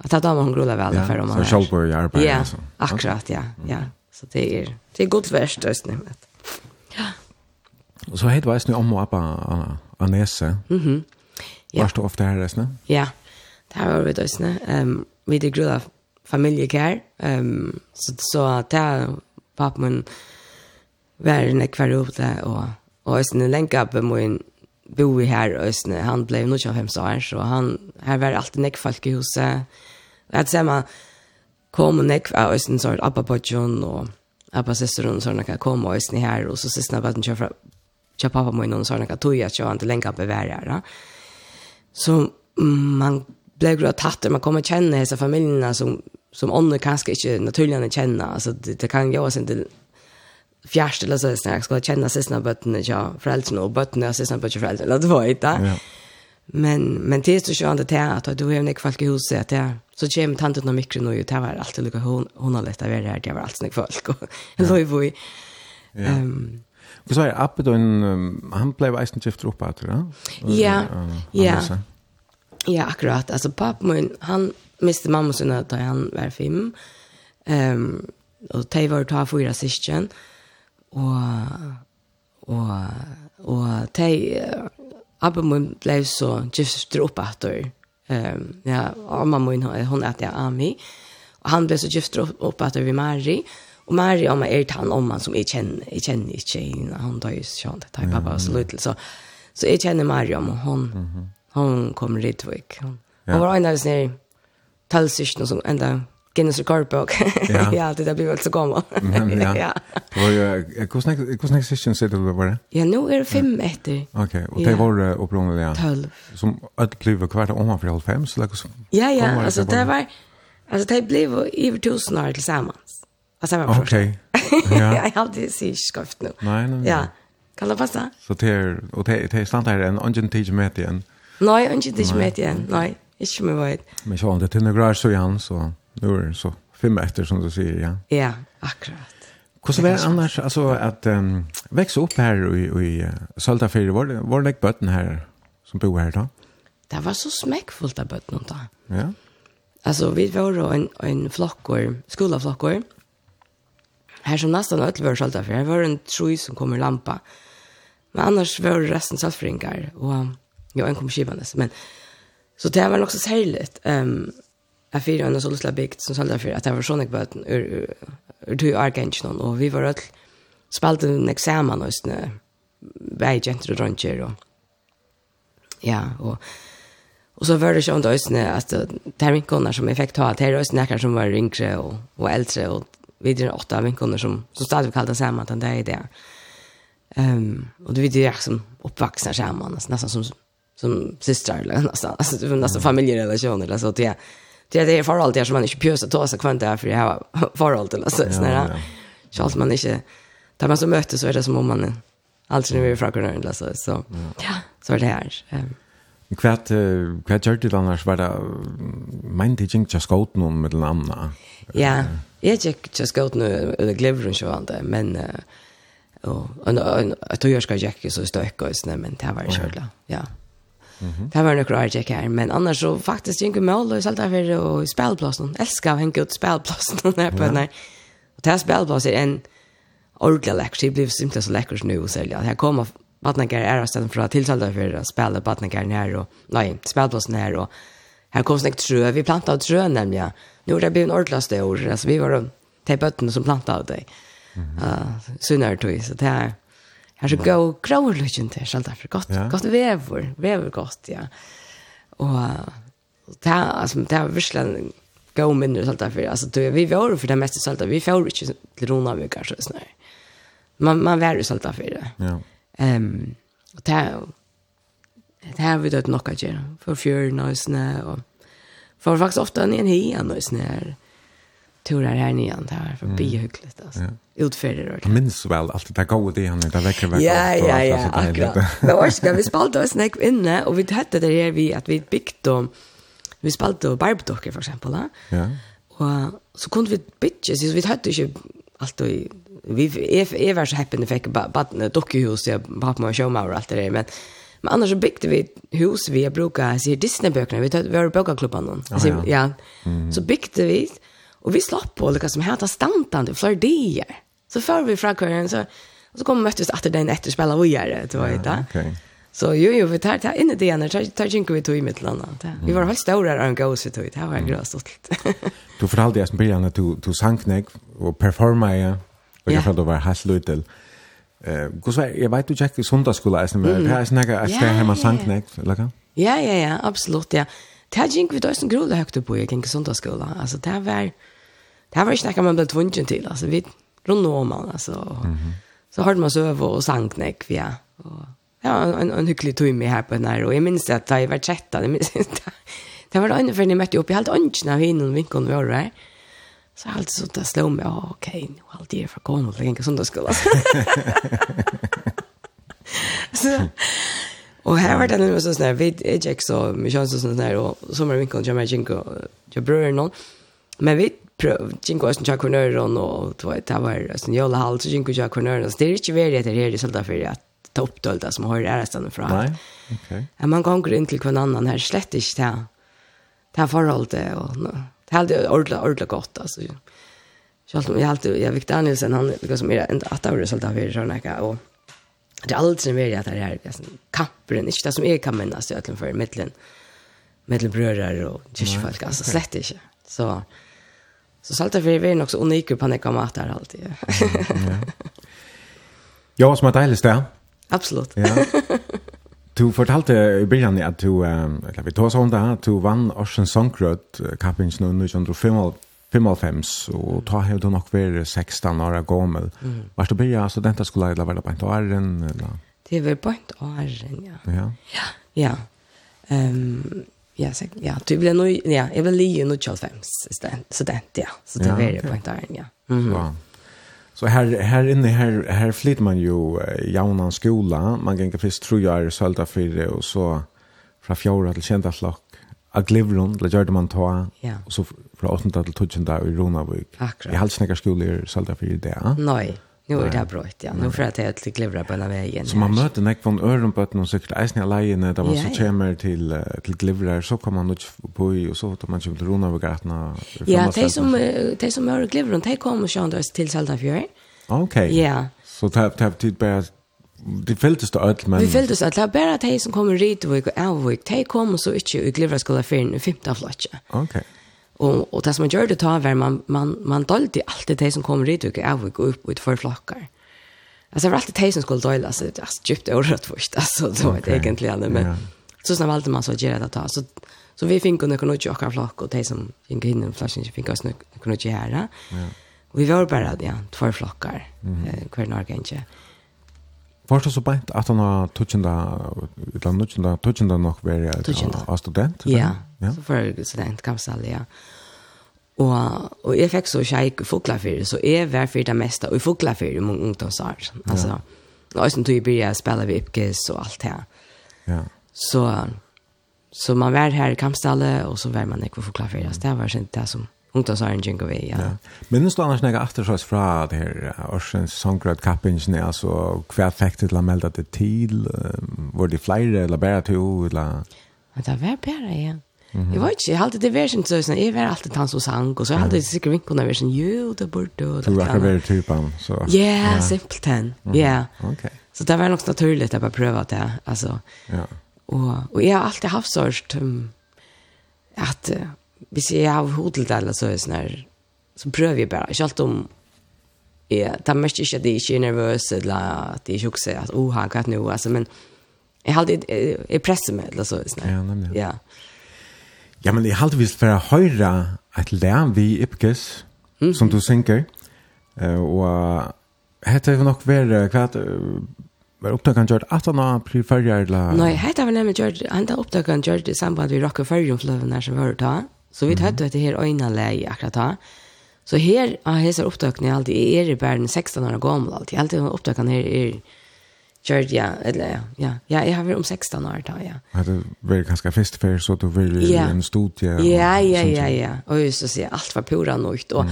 at det er da man gruller vel for om man er. Så kjølpårlig arbeid, ja, altså. Akkurat, ja, ja. Så det er, det er godt verst, det er Ja. Og så heit veis nu om og appa av Nese. Mm ja. Var du ofte her, Østene? Ja, det her var vi, Østene. Um, vi er gruller familiekær, um, så, så det er pappen min, væren ekvar ute, og, og Østene lenkappe på min bo i her Østene. Han ble av 25 år, så han, her var alltid nekfalk i huset. Jeg ser man kom og av Østene, så var Abba Bodjon og Abba Søsteren, så kan kom og Østene her, og så siste var den kjører fra kjører pappa min, og så han tog jeg kör inte ikke lenkappe var her. Så man ble grå tatt, man kommer kjenne disse familiene som, som andra kanskje ikke naturligt kjenner. Altså, det, det kan gjøre inte en del fjärst eller så snäck ska känna sina bötten ja föräldrarna och bötten och sina bötten föräldrar eller det var inte. Ja. Men men det är så skönt att att du har en kvalk i huset att så kommer tanten och mikron och det var alltid lika hon hon har lätt att vara där det var alltid folk och loj voi. Ehm Och sa är uppe då en han blev isen chef upp att ja? Ja. Ja. Ja, akkurat. Alltså pappa min han miste mamma sin när han var fem. Ehm och Tay var ta fyra syskon. Mm Og, og, og tei Abba mun blei så just drop after ehm ja, Amma mun hon at ja, Ami. Og han blei så gifter opp after vi Mari. Og Mari, Amma, er han om han som jeg kjenner, jeg kjenner ikke. Han døy, sånn, det tar pappa og så løytel. Så, så jeg kjenner Mari, om hon mm hun kommer i Hun, hun var en av oss nere, talsysken som enda Guinness rekordbok. Ja, ja det där blir väl så gammal. ja. ja. Vad hur hur snack session sätter du var det? Ja, nu är det fem efter. Okej, och det var upplånade ja. 12. Som att kliva kvart om för halv fem så liksom. Ja, ja, alltså det var alltså det blev över tusen år tillsammans. Alltså var först. Okej. Ja. Jag har alltid sett skrift nu. Nej, nej. Ja. Kan det passa? Så det är och det det stannar en ungen teach med igen. Nej, ungen teach med igen. Nej, inte med vad. Men så det är några så igen så. Nu är det så fem efter som du säger, ja. Ja, akkurat. Hvordan var är annars, alltså att um, växa upp här i, i Søltafyr, var det, var det botten här som bor här då? Det var så smäckfullt av botten då. Ja. Alltså vi var då en, en flockor, skolaflockor. Här som nästan öll var Søltafyr, her var en troj som kommer lampa, men annars var det resten saltfringar och jo, en kom skivandes men, så det var nok så Ehm um, Jeg fyrer en så lille bygd som selv derfor at jeg var sånn ikke bøten ur to argengen og vi var alle spalte en eksamen og sånne vei jenter og dronjer og ja og og så var det sånn da sånne at det er vinkoner som jeg fikk ta det er også nekker som var yngre og, og eldre og videre åtta vinkoner som, som stadig kallte sammen den der det um, og det videre jeg som oppvaksner sammen nesten som som systrar eller nästan alltså det var nästan familjerelationer eller så att jag det är det förhåll där som man inte pjösa ta sig kvant där för jag har förhåll till oss snälla. Så allt man inte där man så möter så är det som om man alltså nu är från Grönland så så ja så är det här. Ehm Kvart kvart gjorde det annars var det min teaching just gått någon med den andra. Ja, jag gick just gått nu eller glömde så vant men och och jag tror jag ska jacka så stöka oss men det var ju så Ja. Mm -hmm. Det var nok rart jeg her, men annars så faktisk gikk jeg mål og salta for og spelplassen. Elsker å henge ut spelplassen her på den. Og det her er en ordentlig lekkert. Det blir simpelthen så lekkert nå, selge. Her kommer Batnagar er stedet fra tilsalta for å spille Batnagaren her, og, nei, spelplassen her, og her kom snakk trø. Vi plantet av trø, nemlig. Nå er det blitt en ordentlig sted. Altså, vi var de bøttene som plantet av det. Mm -hmm. uh, Sunnere tog, så det er... Her så gå gråløkken til, selv derfor. gott. ja. Gott vever, vever gott, ja. Och ta alltså ta det er virkelig gå mindre, selv därför alltså då vi var för det mesta så. Vi får ikke til Rona kanske så snart. Man, man var jo därför det ja. Um, och det er, det er vi dødt nok å gjøre. For fjørene og snø, og for en hi, og snø her turer her nyan, det var for bihøykelig, altså. Ja. Utfører og det. Minns vel alt det der gode det han, det er vekker. Ja, ja, ja, akkurat. Men ska vi spalte oss nek inne, og vi hade det her vi, at vi bygde om, vi spalte om barbedokker, for eksempel, da. Ja. Og så kunne vi bytje, så vi hade ikke alt og vi er, var så heppende fikk badne dokkehus, jeg pappa og showmauer og alt det der, men Men annars så byggde vi hus vi har brukat så Disney böckerna vi vi har bokat klubban någon. Alltså ja. Så byggde vi Och vi slapp på lika som heter stantande för det. Så för vi från kören så och så kom möttes att den efter spela och gör det då vet jag. Okej. Så jo jo vi tar tar in det igen tar tar tänker vi tog i mitt land. Vi var helt stora där och gå så tog det var gråst stolt. Du fortalde jag som Brian att du du sank näck och performa ja. Och jag hade var haslötel. Eh, kus så jag vet du check i söndagsskola är det här är snäga att det hemma sank näck eller Ja ja ja, absolut ja. Tajink vi då som grodde högt upp på i söndagsskola. Alltså det var det var ikke noe man ble tvunget til, altså, vi rundt om man, altså, og, mm -hmm. så hørte man søve og sang nek, ja, og, ja, en, en hyggelig med her på den her, og jeg minns at da jeg var tjetta, jeg minns at det var det andre før jeg møtte opp, jeg halte ønsken av henne og vinkene vi var her, så jeg halte sånn, det slå meg, åh, ok, nå halte det for gammel, det er ikke sånn det skulle, så, Og her var det noe sånn sånn, vi er ikke så mye kjønns og sånn sånn, og sommervinkene kommer jeg ikke, jeg brører noen, men vi prøv, jinko oss tja kornøren, og det var, det var, sånn, jola halv, så jinko tja kornøren, så det er ikke det etter her i Søltafyrre, at ta oppdølda som har ærestene fra. Nei, ok. Ja, man ganger inn til kvar annan her, slett ikke det, det er forholdet, og no, det er ordla ordentlig, ordentlig godt, altså. Selv om alltid, jag Victor Danielsen, han, liksom, er enda at av Søltafyrre, sånn, ikke, och det er aldri mer att det är liksom, kapperen, inte det som är kan minnas i øtlen för mittlen, mittlen brødre og kyrkjefolk, altså, slett inte Så, Så Salterfjell är också unika på några där alltid. ja. Ja, som är deilig sted. Absolut. Ja. Du fortalte i början at du, eller vi tog sånn da, du vann Orsens Songrød kampingen nå 1955, og ta har du nok vært 16 år gammel. Mm. Var du begynnelsen studentaskola, eller var det på en åren? Eller? Det var på en åren, ja. Ja? Ja. ja. Um, Ja, så ja, du blir nu ja, jag vill lige nu 25 student, ja. Så det är det på ett där, ja. Mm. Wow. Så här här inne här här flyttar man ju jaunan skola. Man gänga först tror jag är sälta för det och så från fjärde till sjätte flock. A glivron, det gjorde man ta. Ja. Och så från åttonde till tjugonde i Ronavik. Jag har snäcka skolor sälta för det. ja? Nej. Nu är det bröjt, ja. Nu för att jag till glivra på den vägen. Så man möter näck från öronbötten och cyklar eisen i alene där man så kommer till, till glivra så kommer man ut på i och så tar man till rona över gatorna. Ja, de som, de som är glivra, de kommer och kör till Saltafjör. Okej. Ja. Så det har tid bara Det fälldes det allt men Vi fälldes att det bara att de som kommer rit och avvik, de kommer så inte i glivra skola för en femte flotchen. Okej. Okay. Och och det som man det tar var man man man dolde alltid det som kommer dit och av och upp ut för flockar. Alltså det var alltid de som skulle dolda så det är djupt orört först alltså då det egentligen men så snart valde man så att göra det ta så så vi fick kunna kunna jocka flock och de som fick in i flash inte fick oss kunna göra. Ja. Vi var bara ja, två flockar. Mm. Eh, kvar några kanske. Var det så bænt at han har tutsjenda, eller nutsjenda, tutsjenda nok være av student? Ja, ja, så var jeg student, kapsal, ja. Og, og jeg fikk så kjeik i Foklafyr, så jeg var för det meste, og i Foklafyr i mange ungdomsår. Altså, og jeg som tog jag byrja spela vi Ipkes og alt det. Ja. Så, så man var her i Kampstallet, og så var man ikke for Foklafyr, altså det var ikke det som ungdomsåren så vi, ja. ja. Men nå står han snakke etter seg fra det her Ørsens Songrad Kappingen, altså hva fikk det til å melde det til? Var det flere, eller bare to? Eller? Men det var bara ja. Jag vet inte, jag hade det version så sånn, jeg var alltid han som sang, och så hade det säkert sikkert vinkene versen, jo, det borde du. Du var ikke typen, så. Ja, simpelthen. simpelt ja. Okej. Så det var nog naturligt att bara pröva det, alltså. Ja. Och och jag har alltid haft sånn, um, hvis jeg har hodet eller så, sånn her, så prøver jeg bare. Ikke alt om jeg, det er mest ikke at jeg ikke er nervøs, eller at jeg ikke også at, oh, han kan nå, altså, men jeg, alltid, jeg, jeg presser meg, eller så, sånn her. Ja, nemlig. Ja. Ja, men jeg har alltid vist for å høre et lær vi i Ipkes, mm som du synker, uh, og hette vi nok være, hva er var upptagen gjort att han har prefererat la Nej, hade var nämligen gjort han där upptagen gjort i samband med Rockefeller flöven när som vi har då. Så vi hade etter her ena läge akkurat då. Så her har jeg så upptagna alltid er i 16 år gammel alltid. Alltid har her er kjørt, Georgia eller ja, ja, jeg har vært om 16 år da, ja. Det var ganske festfär så du vill ja. en studie. Ja, ja, ja, ja. Og just så sier, alt var pura nøyt, og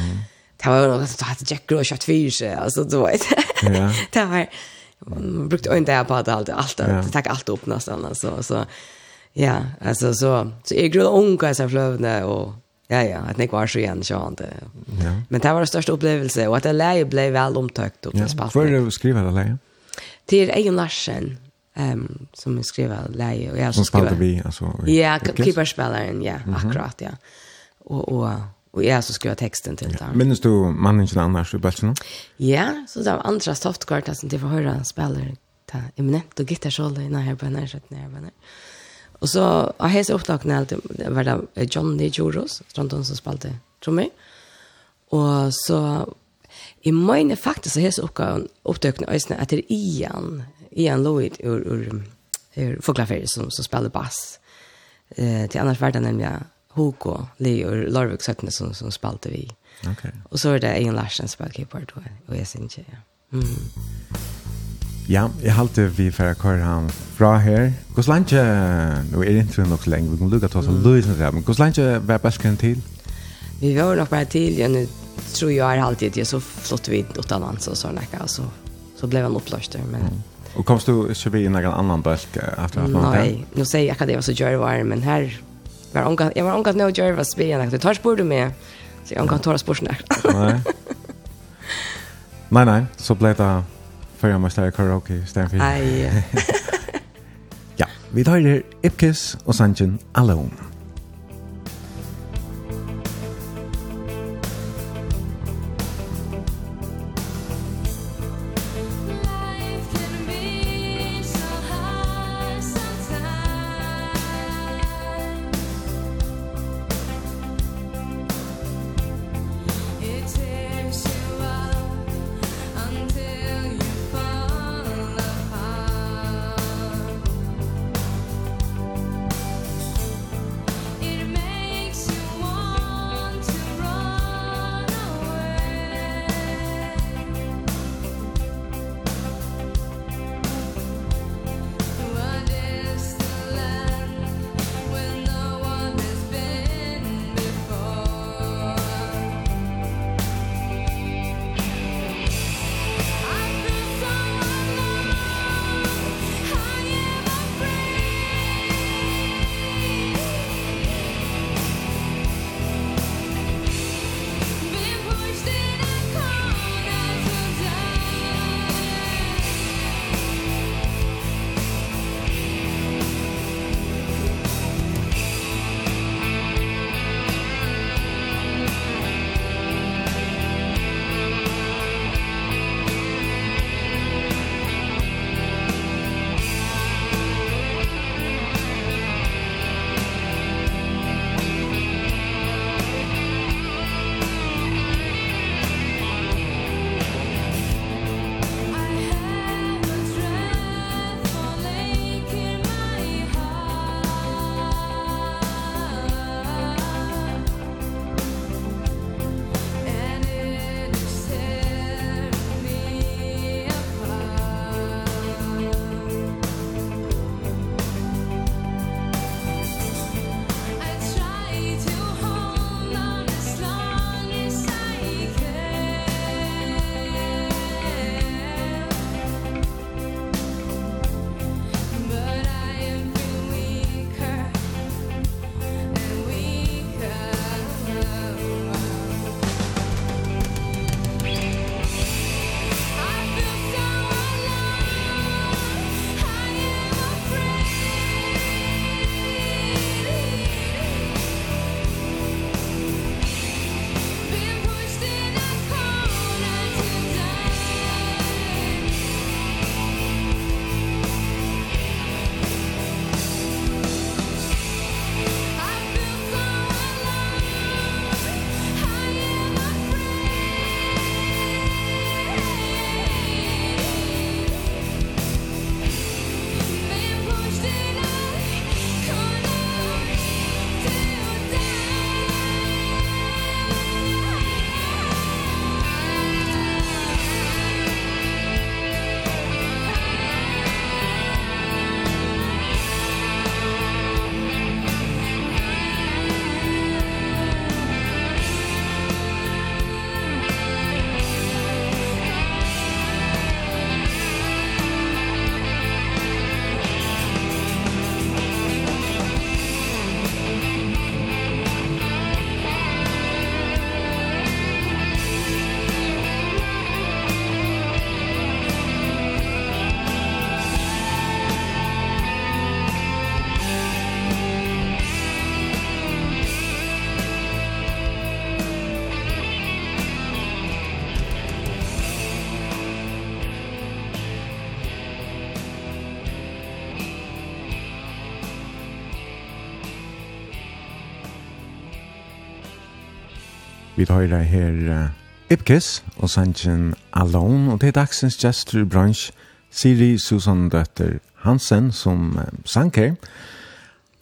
det var något som hade Jack Grosh at fyrse, altså, du vet. Ja. Det var brukte øyne jag på det alt, allt. Det tack alt opp nesten, altså, så Ja, alltså så så är det unga så flövna och ja ja, att det var så igen så han det. Ja. Men det var den största upplevelse och att det läge blev väl omtökt och det spalt. Vad du skriva det läge? Till Egon Larsen ehm um, som skriver läge och jag som skriver. Som vi alltså. Ja, keeperspelaren, ja, akkurat ja. Och och och jag så skrev texten till där. Men Minns du mannen inte annars i Belgien? Ja, så där andra softkort att inte få höra spelare ta eminent och gitarrsolo i när jag på när jag på. Och så har jag så upptagna allt var det Johnny Joros, Strandon som spalte trummer. Och så i mine faktiskt så har jag uppgåvan upptagna ösna att det er Ian, Ian Lloyd ur, ur, ur Foglaferie som, som spelar bass. Eh, till annars var det nemlig Hugo, Leo och Larvik Sötne som, som spalte vi. Okay. Och så är det Ian Larsen som spiller keyboard och jeg synes ikke, Ja. Mm. Ja, jeg halte vi for å køre han fra her. Gås lantje, nå er det ikke nok så lenge, vi kan lukke til oss og løse det, men gås lantje, hva er bæsken til? Vi var nok bare til, ja, nå tror jeg er alltid, ja, så flott vi utenlands og sånn, ikke, og så, så ble han oppløst, der, men... Mm. Og komst du ikke vi i noen annen bølg etter at man Nei, nå sier jeg ikke det var så gjør var, men her var omgå, jeg var omgått nå gjør var spennende, du tar spør du med, så jeg omgått tar spørsmål. Nei. Nei, nei, så ble det Før man slår karaoke, stand for. Ai, ja. ja, vi tar her Ipkis og Sanjin Alone. Vi tar det her uh, Ipkis og sangen Alone, og det er dagsens gestur bransj, Siri Susan Døtter Hansen som uh, sang her.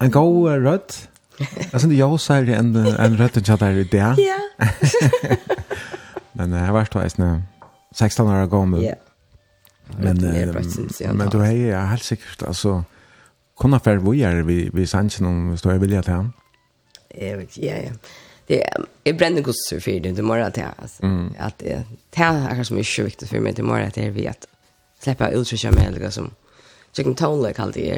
En god uh, rødt, jeg synes jeg også er en, en rødt til der i det. Ja. Men uh, jeg har vært veis nå, 16 år gammel. Ja. Men, men du er ja, helt sikkert, altså, kunne færre vågjere vi, vi sangen om hvis du er vilja til ham? ikke, ja, ja det är bränner gosser för det, det att jag, alltså, mm. att det, det är kanske mycket viktigt för mig, det mår att jag vet att släppa uttrycka mig eller som chicken town like Det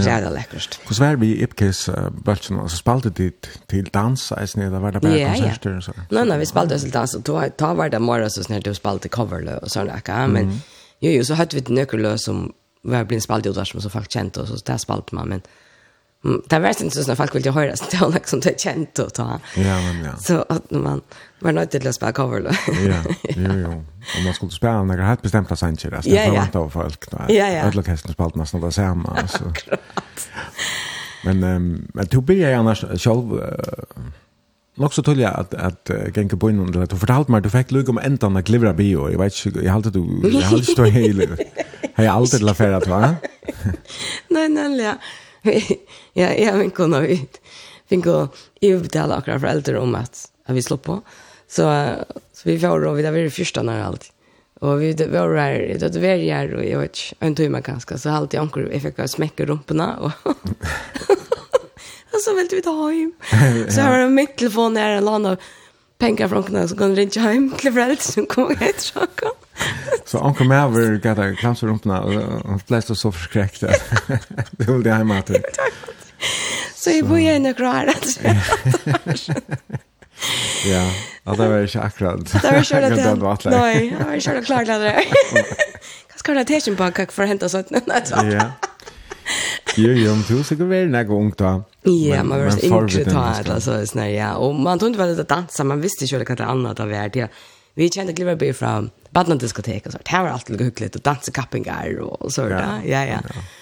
är jävla läckert. Hur svär vi Ipkes bulten alltså spalte dit till dans alltså när det var det bara konserter och så. Nej nej, vi spaltade till dans och då ta var det mera så när du spalte cover och såna där men jo jo så hade vi ett nyckelös som var blivit spalt ut där som så faktiskt känt och så där spalte man men Mm, det var inte så när folk ville höra så det var liksom det känt och ta. Ja, men ja. Så att man var nöjd till att spela cover då. ja, jo, jo. Om man skulle spela några helt bestämda sanger, alltså det Ja, var inte av folk. Då. Ja, ja. Alla testen spelade nästan det samma. Alltså. men, um, men du blir ju annars själv... Uh, Nog så tydliga att att uh, gänga på innan det Du fortalte mig att du fick lugg om ändan att glivra bio. Jag vet inte jag hållt du jag hållt du hela. Hej alltid la färra va? Nej nej ja. ja, jeg har ikke noe ut. Fick å ju akkurat akra föräldrar om at, at vi slår på. Så, så vi får då vidare vid det første når alt. Og vi var där, då det var her, og jeg vet ikke, en timme ganske, Så alltid jeg fikk fick smekke rumpene, og, og så ville vi ta hjem. Så har jag min telefon her, jag landade pengar från knä så kan ringa hem till föräldrar som kommer hit så kan. Så han kommer gav dig kanske rumpna och han flesta så förskräckt. Det vill det hemma till. Så jag bor jag några år alltså. Ja, att det var inte akkurat. Det var inte akkurat. Nej, jag var inte klart där. Kan ska det täcka på kack för hämta sånt. Ja. Jo, jo, men du er sikkert veldig nægge ung da. Ja, man var så yngre inte tagit alltså sån ja. Och man tog inte väl att dansa, man visste ju att det annat av värde. Ja. Vi kände Gliverby från badnadiskotek och så. Det var alltid hyggligt och dansa kappingar och så där. Ja, ja.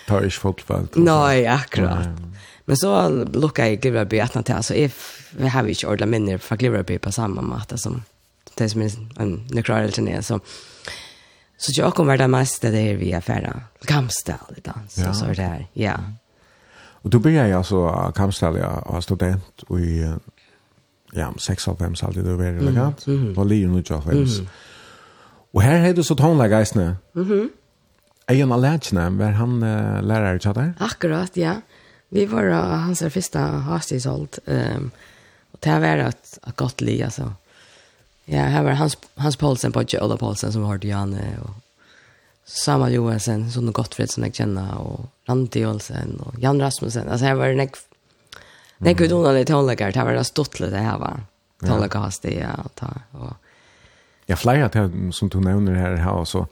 Tar inte fotboll. Nej, akkurat. Men så lukkar jeg Gliverby etna til, altså jeg har ikke ordentlig minner fra Gliverby på samme måte som det som er en nøkrar eller så Så jag kommer det mesta det är via färra. Gamstal det dans ja. och så där. Ja. Och då blir jag alltså Gamstal jag var student och i ja, 6 av 5 alltid det var elegant. Mm. Och Leon och Joffens. Mm. Och här hade så tonläge isne. Mhm. Ejan Alachna var han uh, lärare till där. Akkurat, ja. Vi var uh, hans första hastighetshold. Ehm um, och det var ett, ett gott liv alltså. Ja, här var Hans, Hans Paulsen på Ola Paulsen som har Diane och Samuel Johansen, Sonne Gottfried som jag känner och Randi Olsen och Jan Rasmussen. Alltså här var det nek nek mm. udonade tonläggare. Det här var det stått lite här var. Tonläggare ja. hastiga och ta. Och... Ja, flera till, som du nämner här här så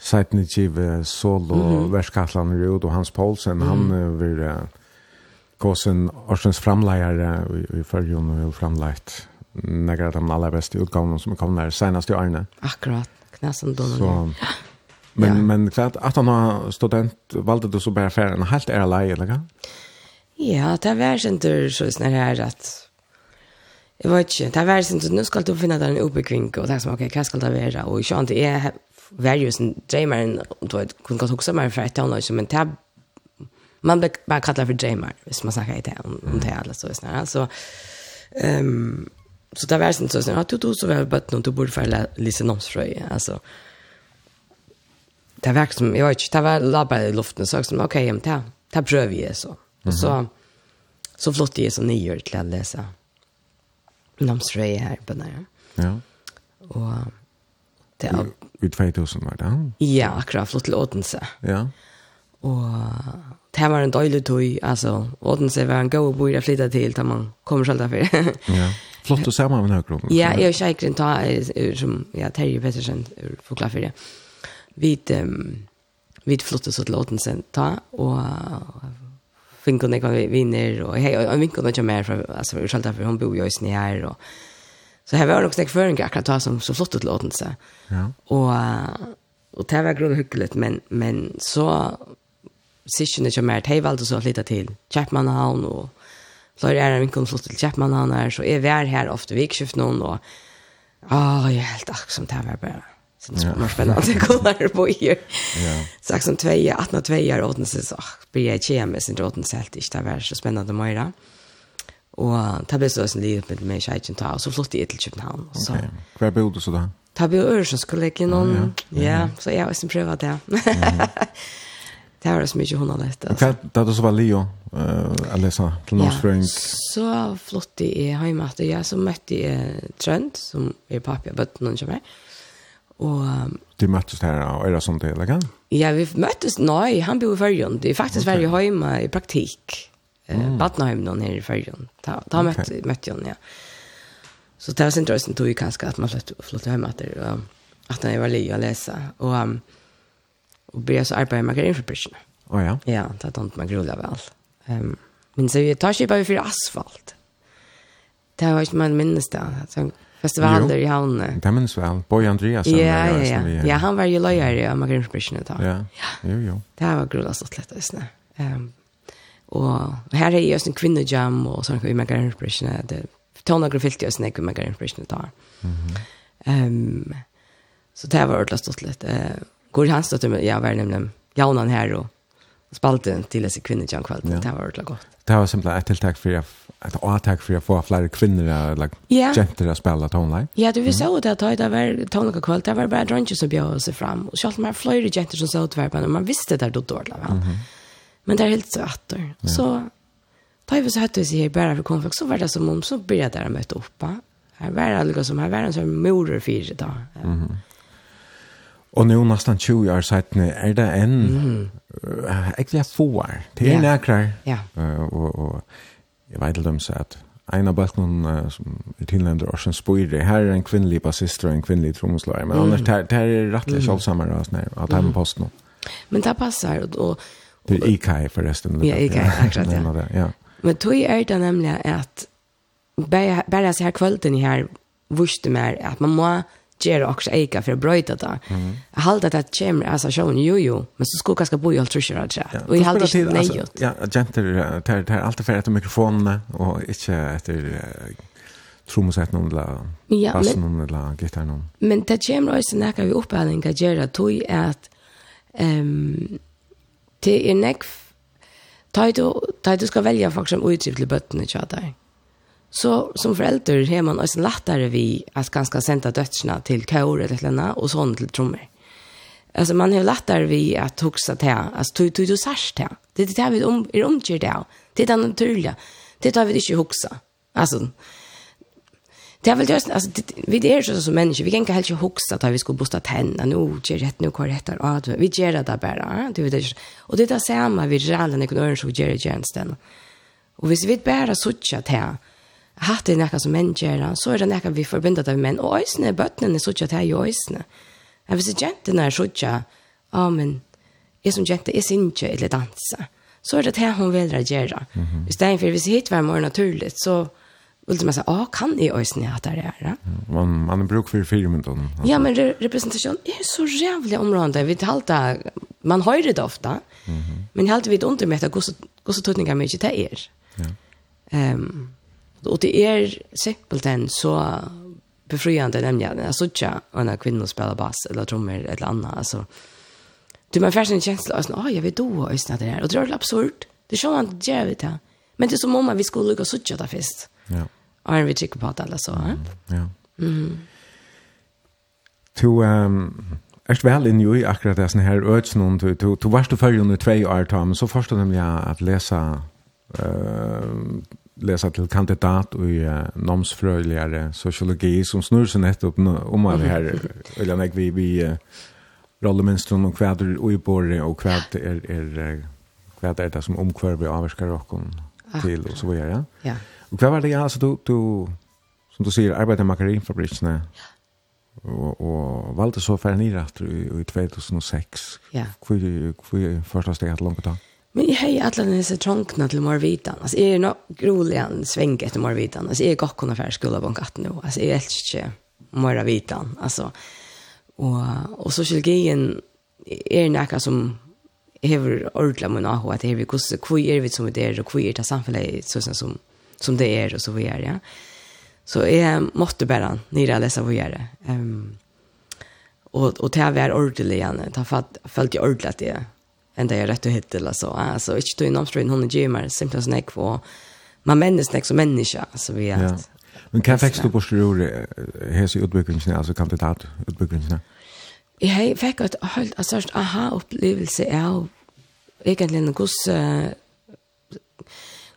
Seitnichiv solo mm. världskatlan Rud og Hans Paulsen mm. han vil uh, Gåsen årsens framleier i, i førjon og framleit några av de allra bästa utgåvorna som kom där senast i Arne. Akkurat, knäsen då. Så, men, ja. men klart, att han har student valde du så bara färgen helt är alla eller kan? Ja, det var inte så snarare att Jag vet inte, det var inte, nu ska du finna den obekring och det som, okej, okay, vad ska det vara? Och jag inte, jag var ju som dreymaren, och du kunde gått också med för ett tonår, men det man blir bara kallad för dreymar, hvis man snackar i det, om, om det är alldeles så snarare. Så, ehm um, så det var sånn så sånn, ja, du tog så var bøtt noen, du borde fære Lise Nomsfrøy, altså. Det var som, jeg vet ikke, det var labba i luften, så som, ok, men det, det prøver jeg så. Mm -hmm. Så, så flott jeg så nye til å lese Nomsfrøy her på der. Ja. Og det er... i 2000 var det? Ja, akkurat, flott til Odense. Ja. Ja Og det var en døylig tøy, altså. Odense var en god boi å flytta til, da man kommer selv derfor. ja. Flott å se med denne kronen. Ja, jeg er kjeikren ta, som ja, Terje Pettersen forklarer for det. Vi, um, vi flyttet så til Odense ta, og vinkorna kan vi vinner, og hei, og vinkorna inte mer, for, altså, selv derfor, hun bor jo i sni her, og Så här var det också en förring akkurat ta som så flott ut låten så. Ja. Och och det var grundligt hyggligt men men så sysjene som er, de valgte så å flytte til Kjeppmannhavn, og flere er min kunne flott til Kjeppmannhavn her, så jeg var her ofte vikskift noen, og åh, jeg er helt akkurat det var bare sin så mer spännande kollar på ju. Ja. Sagt som 2 18 2 år åtne så så blir jag kemi sin åtne helt inte det var så spännande mera. Och det blev så en liv med mig jag ta så flott i till Köpenhamn så. Okej. Var bodde så där? Ta blev örs skulle jag någon. Ja, Ja, så jag har sen provat det det var så mycket hon har läst. Alltså. Okay, det så var Leo uh, att läsa till North Spring. Så flott i hemmet. Jag så mötte jag Trent som är pappa på någon som är. Och du möttes här och är det sånt det eller kan? Ja, vi möttes nej, han bor i Färjön. Det är faktiskt okay. varje hemma i praktik. Mm. Eh, Badnahem någon här i Färjön. Ta, ta okay. mötte, mötte jag, ja. Så det var sin intressant tog ju kanske att man flott, flott hemma att det, att han var Leo att läsa. Och um, og börja så arbeta med grejer för. Oh, ja. Ja, det har inte man grullar väl. Um, men så vi tar sig bara för asfalt. Det har inte man minnes det. Så festivaler i havnen. Det minns väl. Boy Andreas. Ja, ja, ja. Ja, han var ju lojare av Magrin Frishen ett tag. Ja, jo, jo. Det här var grullat så lätt. Just um, och här är just en kvinnojam och sånt i Magrin Frishen. Det tonar grafilt just när i Magrin Frishen ett tag. Mm -hmm. um, så det här var ordentligt stått lite. Uh, Går han stod med jag var nämligen Jaunan här och spalte till dessa kvinnor jag Ja. Det var ordentligt gott. Det var simpelthen ett tilltag för att ett attack för att få fler kvinnor like yeah. gentle att spela tonline. Ja, du visste mm. att det var tonliga kväll. Det var bara drunches som bjöd sig fram. Och så man mer flöjde jenter som såg men Man visste det då dåligt. väl. Men det är helt så att. Så tar vi så hette vi her bara för konfekt, så var det som om, så blir det möta upp va. Här var det som, här var en som morer för da. då. Og nå nesten 20 år siden er det en mm. uh, egentlig få år. Det er nærkere. Ja. Uh, og, og jeg vet ikke om så at en av bøttene uh, som er tilnevnt Rorsen Spøyre, her er en kvinnelig bassist og en kvinnelig trommeslager, men mm. annars det er det rettelig mm. kjølsommere og sånn her, at her med posten. Men det passer, og... og det er IKEA forresten. Ja, IKEA, akkurat, ja. Det, ja. Men tog er det nemlig at bare, bare så her kvölden her vurste mer at man må göra också eka för att bryta det. Mm. Jag hade att det kommer, alltså showen, jo jo, men så skulle jag kanske bo i allt trusher och träd. Och jag hade inte nej gjort. Ja, jenter, det är alltid för att mikrofonen och inte efter trommusett noen eller bassen noen eller gitar noen. Men det kommer også nekka vi opphandling av Gjera tog at um, det er nekk ta du, ta du skal velge folk som utgiv til bøttene tja der. Så som förälder har man också lättare vid att ganska sända dödsna till kår eller något och sånt till trummor. Alltså man har lättare vid att huxa det här. Alltså tog du särskilt det. Det är det vi om, är omkring det. Det är det naturliga. Det tar vi inte huxa. Alltså Det är väl just alltså vi är så som människor vi kan inte helt huxa att vi ska bosta tänna nu ger rätt nu kvar rätt vi ger det bara du vet och det är samma vi rallen ekonomiskt så ger det tjänsten och hvis vi bara sucha det hatt det nekka som menn gjerra, så er det nekka vi forbindet av menn, og øysene är bøttene suttja til i øysene. Men hvis jentene er suttja, ja, men jeg som jente, jeg synger eller danser, så er det det hun vil gjøre. Mm -hmm. I stedet hvis hit var mer naturligt, så vil man säga, ja, kan i øysene at det er det? Man, man er bruk for fire minutter. Ja, men re representasjon er så jävla område. Vi talte, man hører det ofte, mm -hmm. men helt vidt under med at hvordan tøtninger mye det er. Ja. Um, Og det er simpelthen så befriande nemlig at jeg sutja en kvinne spela bass eller trommer eller annat. altså. Du, man får en känsla av sånn, ah, jeg vil do og øsne det her. Og det er absurd. Det er sånn at det gjør det. Men det er som om vi skulle lukke sutja det först. Ja. Og en vi trykke på att alla så. Ja. Mm. To, um, Erst vel inn i akkurat det sånne her ødsnån, du, du, du varst du følge under tvei år, men så forstod du nemlig at lesa uh, läsa till kandidat och i uh, nomsfröjligare sociologi som snurr sig nettopp om det här eller när vi vi uh, rollemönstren och kväder och i borre och kväder är är kväder det som omkvör vi avskar och till och så vidare. Ja. ja. Och vad var det alltså du du som du säger arbetar makarinfabrikerna. Ja. Och och valde så för ni rätt i, i 2006. Ja. Hur hur första steget långt då. Men jeg har alle disse tronkene til Morvitan. Altså, jeg er nog rolig en sving etter Morvitan. Altså, jeg er godt kunne fære skole på en katt nå. Altså, jeg elsker ikke Morvitan. Altså, og, og sosiologien er noe som hever ordla mun ahu at hever kusse kui er vi som det er og kui er det samfunnet sånn som, som det er og så vidare er, ja. Så jeg måtte bare nere lese vi er det. Um, og, og til jeg var ordentlig igjen, ta følte jeg ordentlig at jeg än det är rätt att hitta eller så. Alltså, inte då inom ströjn hon är gymmar, simpelthen som jag var. Man männes näck som människa, alltså vi är ja. Men kan fick du på skrur hese i utbyggnadsen, alltså kandidatutbyggnadsen? Jag fick ett helt, alltså, aha-upplevelse av egentligen hos uh,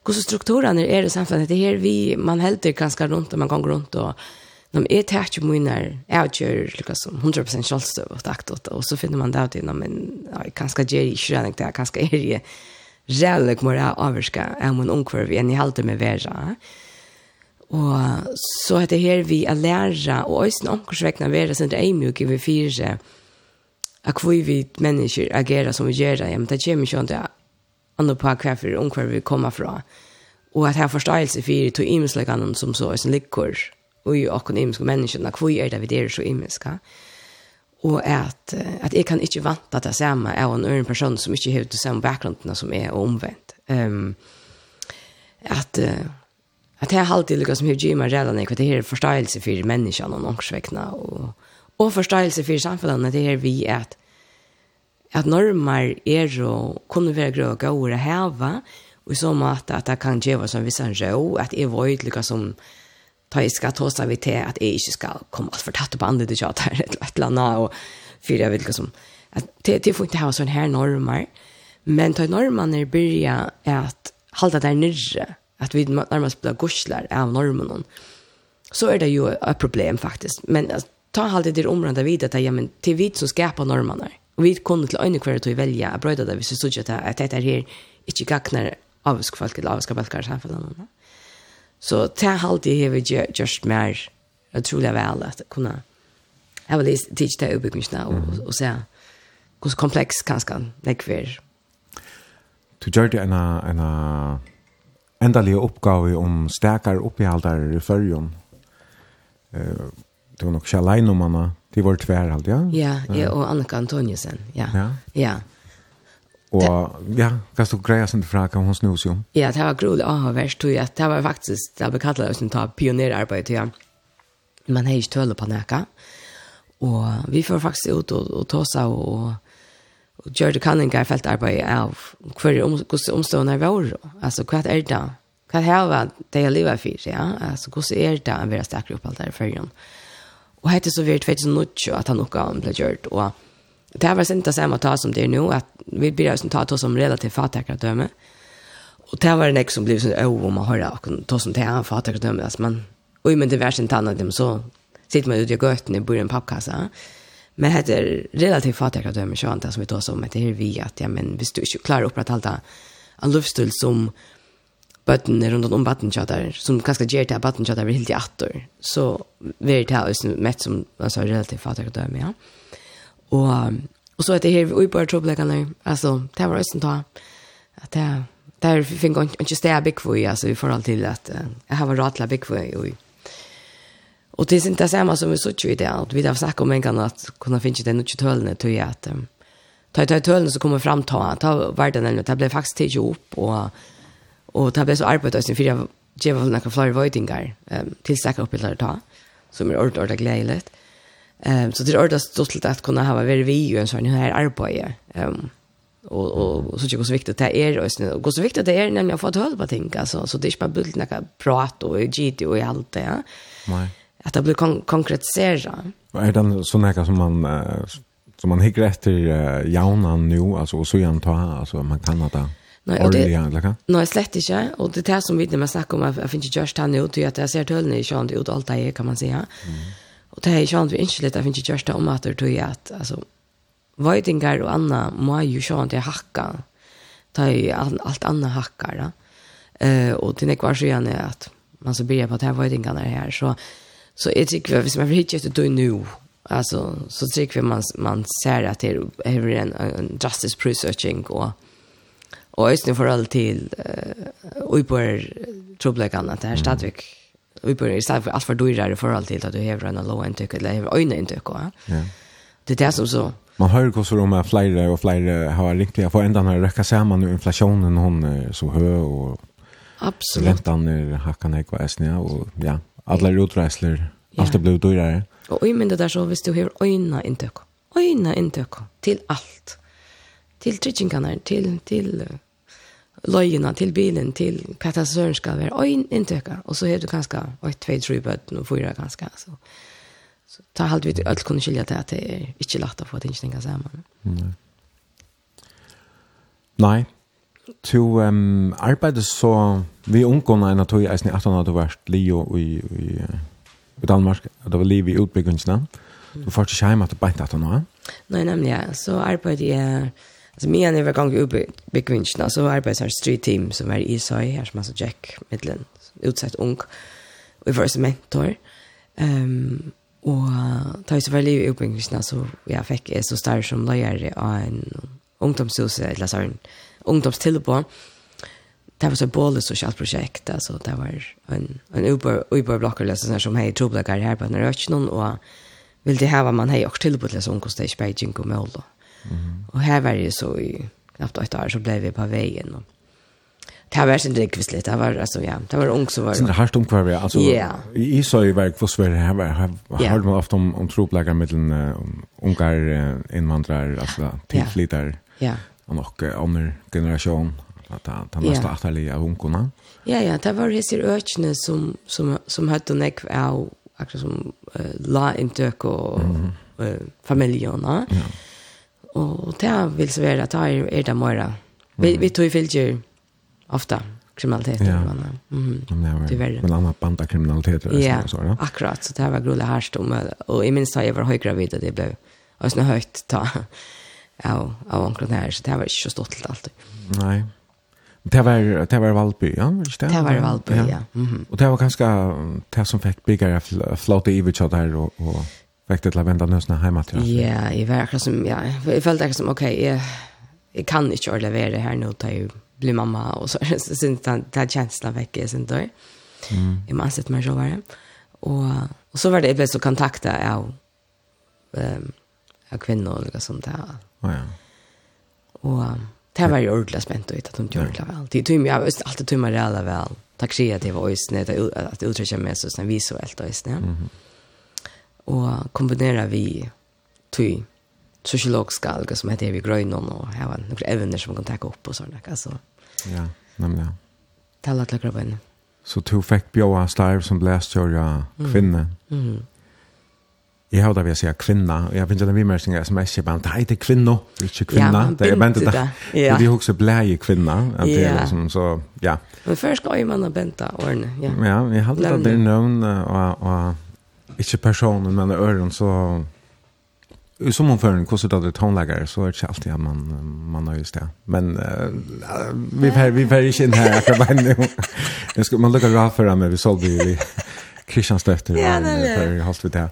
hos strukturerna är det samfunnet. Det här vi, man hälter ganska runt och man går runt och Når jeg tar ikke mye når jeg gjør liksom 100% kjølstøv og takt åtta, og så finner man det ut innan, men ja kan skal gjøre ikke rønning det, jeg kan skal gjøre reelle kommer jeg avvarska av min omkvarv enn jeg halte med vera. Og så er det her vi er læra, og også omkvarsvekna være, sånn det er mye vi fyrer, at hvor vi mennesker agerer som vi gjør det, ja, men det kommer ikke an til andre på hva vi kommer fra, og at her forståelse for to imensleggene som så er som ligger, og i åkken imenske menneskene, hvor er det vi der så imenske? Og at, at jeg kan ikke vante at det samme er en øren person som ikke har det samme bakgrunden som er og omvendt. Um, at, uh, at jeg har alltid lykkes som har gitt meg redan ikke, at det her er forståelse for menneskene og norsvekkene, og, og forståelse for samfunnet, det her vi at at normer er å kunne være grøy og gøy å heve, og i så måte at det kan gjøre som vissan rå, at jeg var utlykka som ta i skal ta sig vid till att jag inte ska komma allt för på andre det jag et ett eller annet, og för jeg vil liksom at det, det får inte ha sån her normer men ta normerna börja at halda där nyrre, at vi nærmest blir gusler av normen, så er det jo et problem faktisk, men ta alltid det området vid at ja men det er vi som skapar normerna og vi kunde øyne hver kvar å velge å brøyde det hvis vi så her det är här inte gacknar avskvalket avskvalket samfällan. Mm. Så det har alltid har vi gjort mer utrolig vel at kunne jeg vil tidsje til utbyggingsene og, og se hvor kompleks kanskje det er Du gjør det en en endelig oppgave om sterkere oppgjaldere i førjen. Uh, det var nok ikke alene om henne. De var tvær alt, ja? Ja, jeg og Annika Antoniusen, ja. Ja? Ja. Og ja, kan du greja sin fra, om hun snus jo? Ja, det var grovt ah värst tror jeg. Det var faktisk, det bekallade oss en ta pionjärarbete ja. Man har ikke tøle på näka. Og vi får faktisk ut og, og ta sig og, og gjøre det kan inga fält arbete av hver om hvordan omstående er vår. Altså, hva er det. Hva er det det jeg lever for, ja. Altså, hvordan er det å være en opp alt der i förrän. Og hette så vet vet så något att han också har blivit gjort Og det var var inte samma ta som det är nu, att vi blir som ta oss som relativt fattiga döme. Och det var en ex som blev så åh, om man hör det, ta som det här fattiga döme, alltså man, oj, men det var sen tanna dem så, sitter man ute i götten i början pappkassa. Men det är relativt fattiga döme, så antar som vi tar som, det är vi att, ja, men vi du inte klarar upp att hålla en livsstil som bøtten rundt om battentjater, som kanskje gjør til at battentjater blir helt i atter, så vil er det her mett som altså, relativt fattig å døme, ja. Mm. Och og så att det her vi bara trubbläggarna alltså det var östen ta att det där fick jag ikke sted big för alltså i förhåll till att jag har ratla bygg för i. Och det är inte samma som vi så ikke i det. Vi har snakket om en gång att kunna finna det noe tölne tror jag att ta ta tölne så kommer fram ta ta världen eller det blev faktiskt till opp, och och det ble så arbetet sen för jag gav några flyr voidingar ehm till säkra uppbilder ta som är ordentligt glädjeligt. Um, så det är ordentligt stort att kunna ha varit vi ju en sån här arbete. Um, och, och, så tycker jag så viktigt det är och, och så viktigt det är nämligen att få ett på ting. Alltså, så det är inte bara bilden jag kan prata och gitt och allt det. Ja. Nej. Att det blir kon konkretisera. Är det sån här som man uh, som man hickar efter uh, jaunan nu alltså, och så gärna ta alltså, man kan ha det. Nej, och det, nej, slett inte. Och det är det som vi när man snackar om, jag finns inte just här nu, att jag ser tölnen i kön, ut är allt det kan man säga. Mm. Og det er är ju vi ikke litt, jeg finner ikke just om at det tror jag att, alltså, Vøydingar og anna må jo sjåan til hakka. Ta jo alt annet hakkar, da. Uh, og til nekvar så gjerne at man så blir på at her vøydingarna er her. Så, så jeg tykker vi, hvis man vil hitte etter døy nu, altså, så tykker vi man, man ser at det er en, en drastisk prisøkning, og, og øyne for all til uh, uiboer trobleggene, at det er stadigvæk vi börjar istället för allt för dyrare för allt till att du har en low intake eller har en intake. Ja. Det är det som så Man hör också om att flera och flera har riktigt på ändan det räcker samman nu inflationen hon är så hög och Absolut. Räntan är hackan här kvar snä och ja, alla rotrasler ja. allt det blir dyrare. Och i men det där så visst du har öjna intök. Öjna intök till allt. Till tritchingarna, till till løyene til bilen til hva det søren skal være øyn inntøkka. Og så har du kanskje 8-2-3 bøtten og 4 kanskje. Så, så ta halvt vidt alt kunne skilja til at det er ikke lagt å få tingene sammen. Nei. Nei. Du um, arbeider så vi ungene enn at du er i 18 år du vært Leo i, i, i Danmark, og det var liv i utbyggingene. Du får ikke hjemme at du beint 18 år. Nei, nemlig, ja. Så arbeider jeg Alltså men när vi gång upp i kvinnorna så var det street team som var i sig här som alltså Jack Midland utsatt ung och var som mentor. Ehm um, och ta så väl i uppbyggnaden så jag fick är så stark som lärare av en ungdomshus eller så en ungdomstillbå. Det var så både socialt projekt alltså det var en en Uber Uber blocker så som hej trubbelkar här på när jag och vill det här man hej och tillbå till så ungdomstage Beijing och Mölndal. Mm. Og här var det så i knappt åtte år så blev vi på vägen Og Det var sin drick lite. Det var alltså ja, det var ung så var det. Sen hardt omkvar alltså yeah. i så i verk för svär här har har man ofte om om troplägar mellan ungar invandrare alltså tillflyttar. Ja. Och och andra generation att han han måste att atterlig av ungarna. Ja ja, det var disse öknen som som som hade näck av akkurat som la intök och familjerna. Ja Og det vil så være at det er det mer. Vi, vi tog fylgjer ofte kriminalitet. Ja. Men, mm, ja, men, men annet band av kriminalitet. Ja, så, ja, akkurat. Så det var grulig herst om. Og i minst da jeg var høygravid, og det ble også noe høyt ta av, av omkring her, så det var ikke så stått til alt. Nei. Det var, det var Valby, ja? Det, det var Valby, ja. ja. Mm -hmm. Og det var kanskje det som fikk byggere flåte i hvert her og... og Fikk det til å vende nøsene hjemme? Ja, jeg var akkurat som, ja, jeg følte akkurat som, ok, jeg, jeg kan ikke å levere her nå til jeg blir mamma, og så synes jeg det er kjenslen vekk, jeg synes det. Mm. Jeg må ansette meg selv Och Og, og så var det, jeg ble så kontaktet av, um, av kvinner og sånt der. Ja. Og det var jo ordentlig spent ut at hun gjør det vel. Det tog meg, jeg alltid tog meg det vel. Takk skjer at det var øyne, at jeg uttrykker meg så sånn visuelt øyne. Mm og kombinera vi tui sociologiska alga som heter vi gröjnon och här var några evner som kan ta upp och sådana. Alltså, ja, nämligen. Ja. Tala till grabben. Så du fick bjöa starv som blästjörja kvinna. Mm. Mm. Jag har det vill säga kvinna. Jag finns en vimmärkning som är så bara, det heter kvinno, det är inte kvinna. Ja, det är bänt det. Ja. Det är också bläje kvinna. att Det är liksom så, ja. Men först ska ju man ha bänta åren, ja. Ja, jag hade det där növn och, och Ikke personen, men øren, så... I Som om føren, hvordan det er så er det ikke alltid at man, man har just det. Men uh, vi fer, vi fer ikke inn her akkurat nå. man lukker rart for meg, vi solgte jo i Kristianstøfter, ja, det er det. for holdt vi det.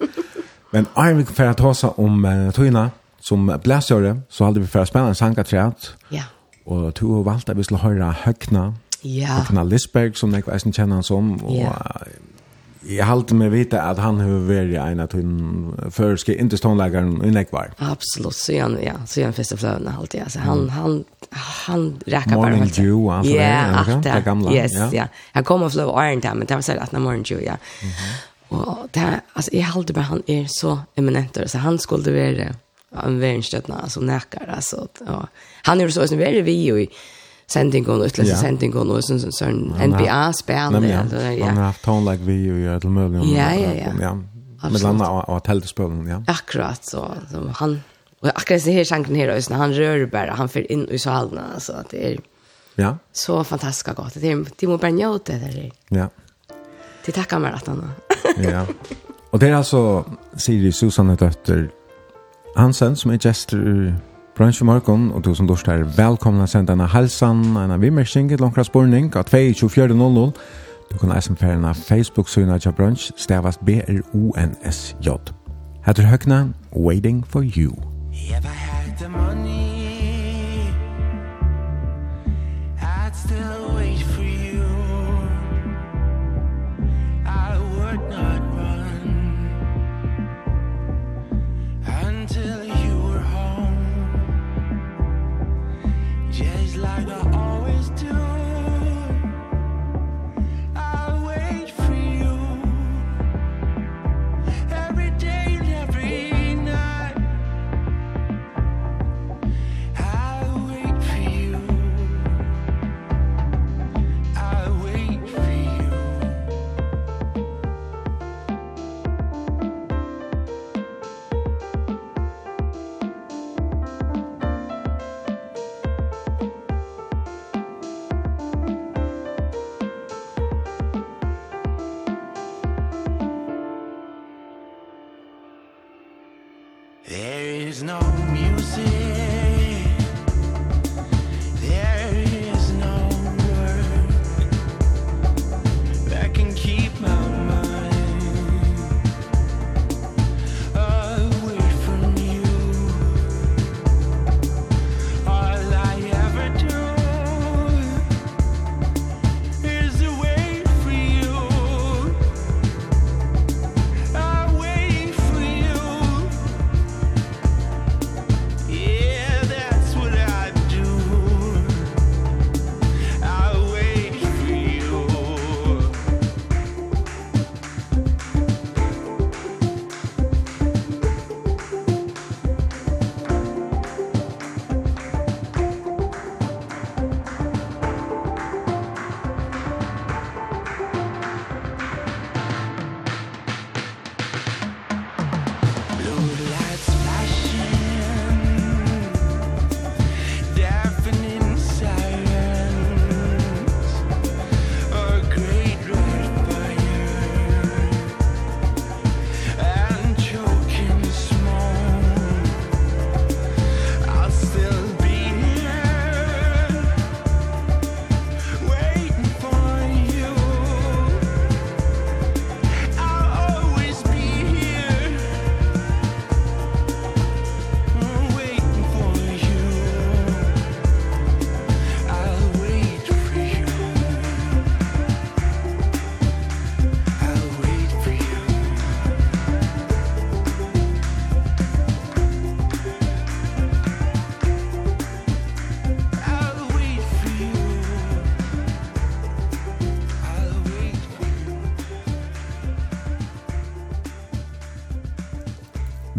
Men Arne, vi fer at hva om uh, tøyene, som blæsjøre, så hadde vi fer spennende sangatræt. Ja. Og to valgte vi skulle høre Høgna, Ja. Høgna Lisberg, som jeg ikke kjenner han som, og... Ja Jag halte alltid med vita att han har varit en av de förska inte ståndläggaren i Nekvar. Absolut, så han ja, så han fäster flöden alltid. Alltså han mm. han han räkar bara helt. Morning det. ja, okay. det gamla. Yes, ja. ja. Han kommer flöv Iron Dam, men det var så att när Morning Dew, ja. Mm -hmm. Och det här, alltså jag har bara han är så eminent så han skulle vara en värnstötna som näkar alltså. Och, han är så som vi är vi i sending och utläsa ja. sending och sån sån sån NBA spel eller ja. Man har haft tone like vi och allt möjligt. Ja ja ja. Ja. Med landa och tältspelen, ja. Akkurat så som han och akkurat så här chanken här ösna han rör bara han för in i salen alltså att det är Ja. Så fantastiskt gott. Det är Timo Bernjot det där. Ja. Det tackar man att han. ja. Och det är alltså Siri Susanne Dötter Hansen som är gestor Bransje Markon, og du som dorsk her, velkomna senda en halsan, en vimmersing, et langkra spurning, av 2.24.00. Du kan eisen ferna Facebook-syna til Brunch, stavast B-R-O-N-S-J. Hette høkna, Waiting for You. If I had the money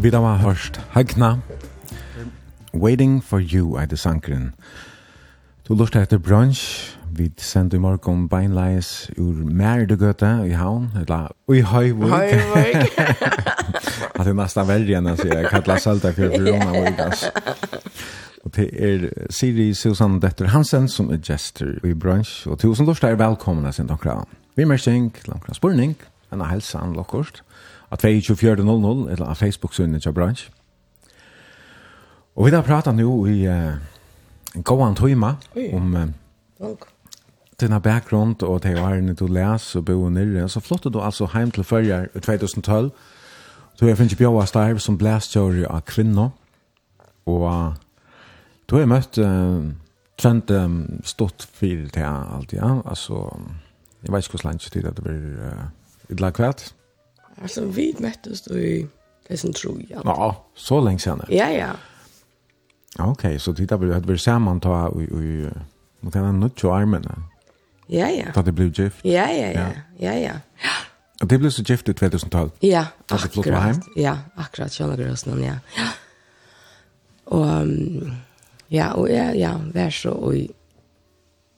vi da var hørst Hagna Waiting for you er det sankeren Du lort etter brunch. Vi sender i morgen beinleis ur Merdegøte i havn eller i Høyvåg Høyvåg At det er nesten verre enn å si jeg kallar Salta for Rona ass. Og det er Siri Susan Detter Hansen som er gestor i brunch. Og tusen lort er velkomna sin omkra Vi mersing, langkra spurning, en helsa helsan lokkost at 24.00 eller av Facebook-synet til bransj. Og vi har pratet nå i uh, en god antøyma om uh, dina bakgrund og til årene du les og bo nere. Så flottet du altså heim til førjar i 2012. Du har finnes Bjøa Starv som blæstjører av kvinno. Og uh, du har møtt uh, trent um, stått fyrir til alt, ja. Altså, jeg vet ikke hvordan tid det blir uh, i lag kvart. Ja. Alltså vi möttes då i Lesen tror jag. Ja, så länge sedan. Ja, ja. Okej, okay, så tittar vi att vi samman ta i i mot den nu tjo armen. Ja, ja. Då det blev gift. Ja, ja, ja. Ja, ja. Och det blev så gift i 2012. Ja, alltså flott var hem. Ja, akkurat så några ja. Ja. Och ja, och ja, ja, vær så och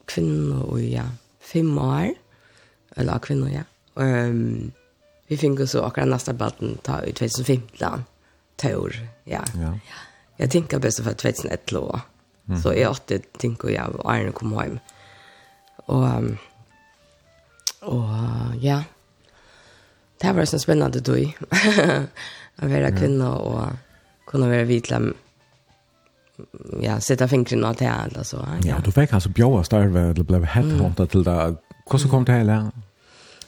kvinnor och ja, fem år. Eller kvinnor, ja. Ehm vi fick så akkurat nästa balten ta i 2015 tår ja. ja. Jag tänker bäst för 2011 mm. så är det tänker jag och Arne kom hem. Och och ja. Det var så spännande då. Att vara kvinna och kunna vara vitlam ja, sätta fingrarna till allt alltså. Ja, ja du fick alltså bjöa starva eller blev headhuntad till det. Hur kom det här?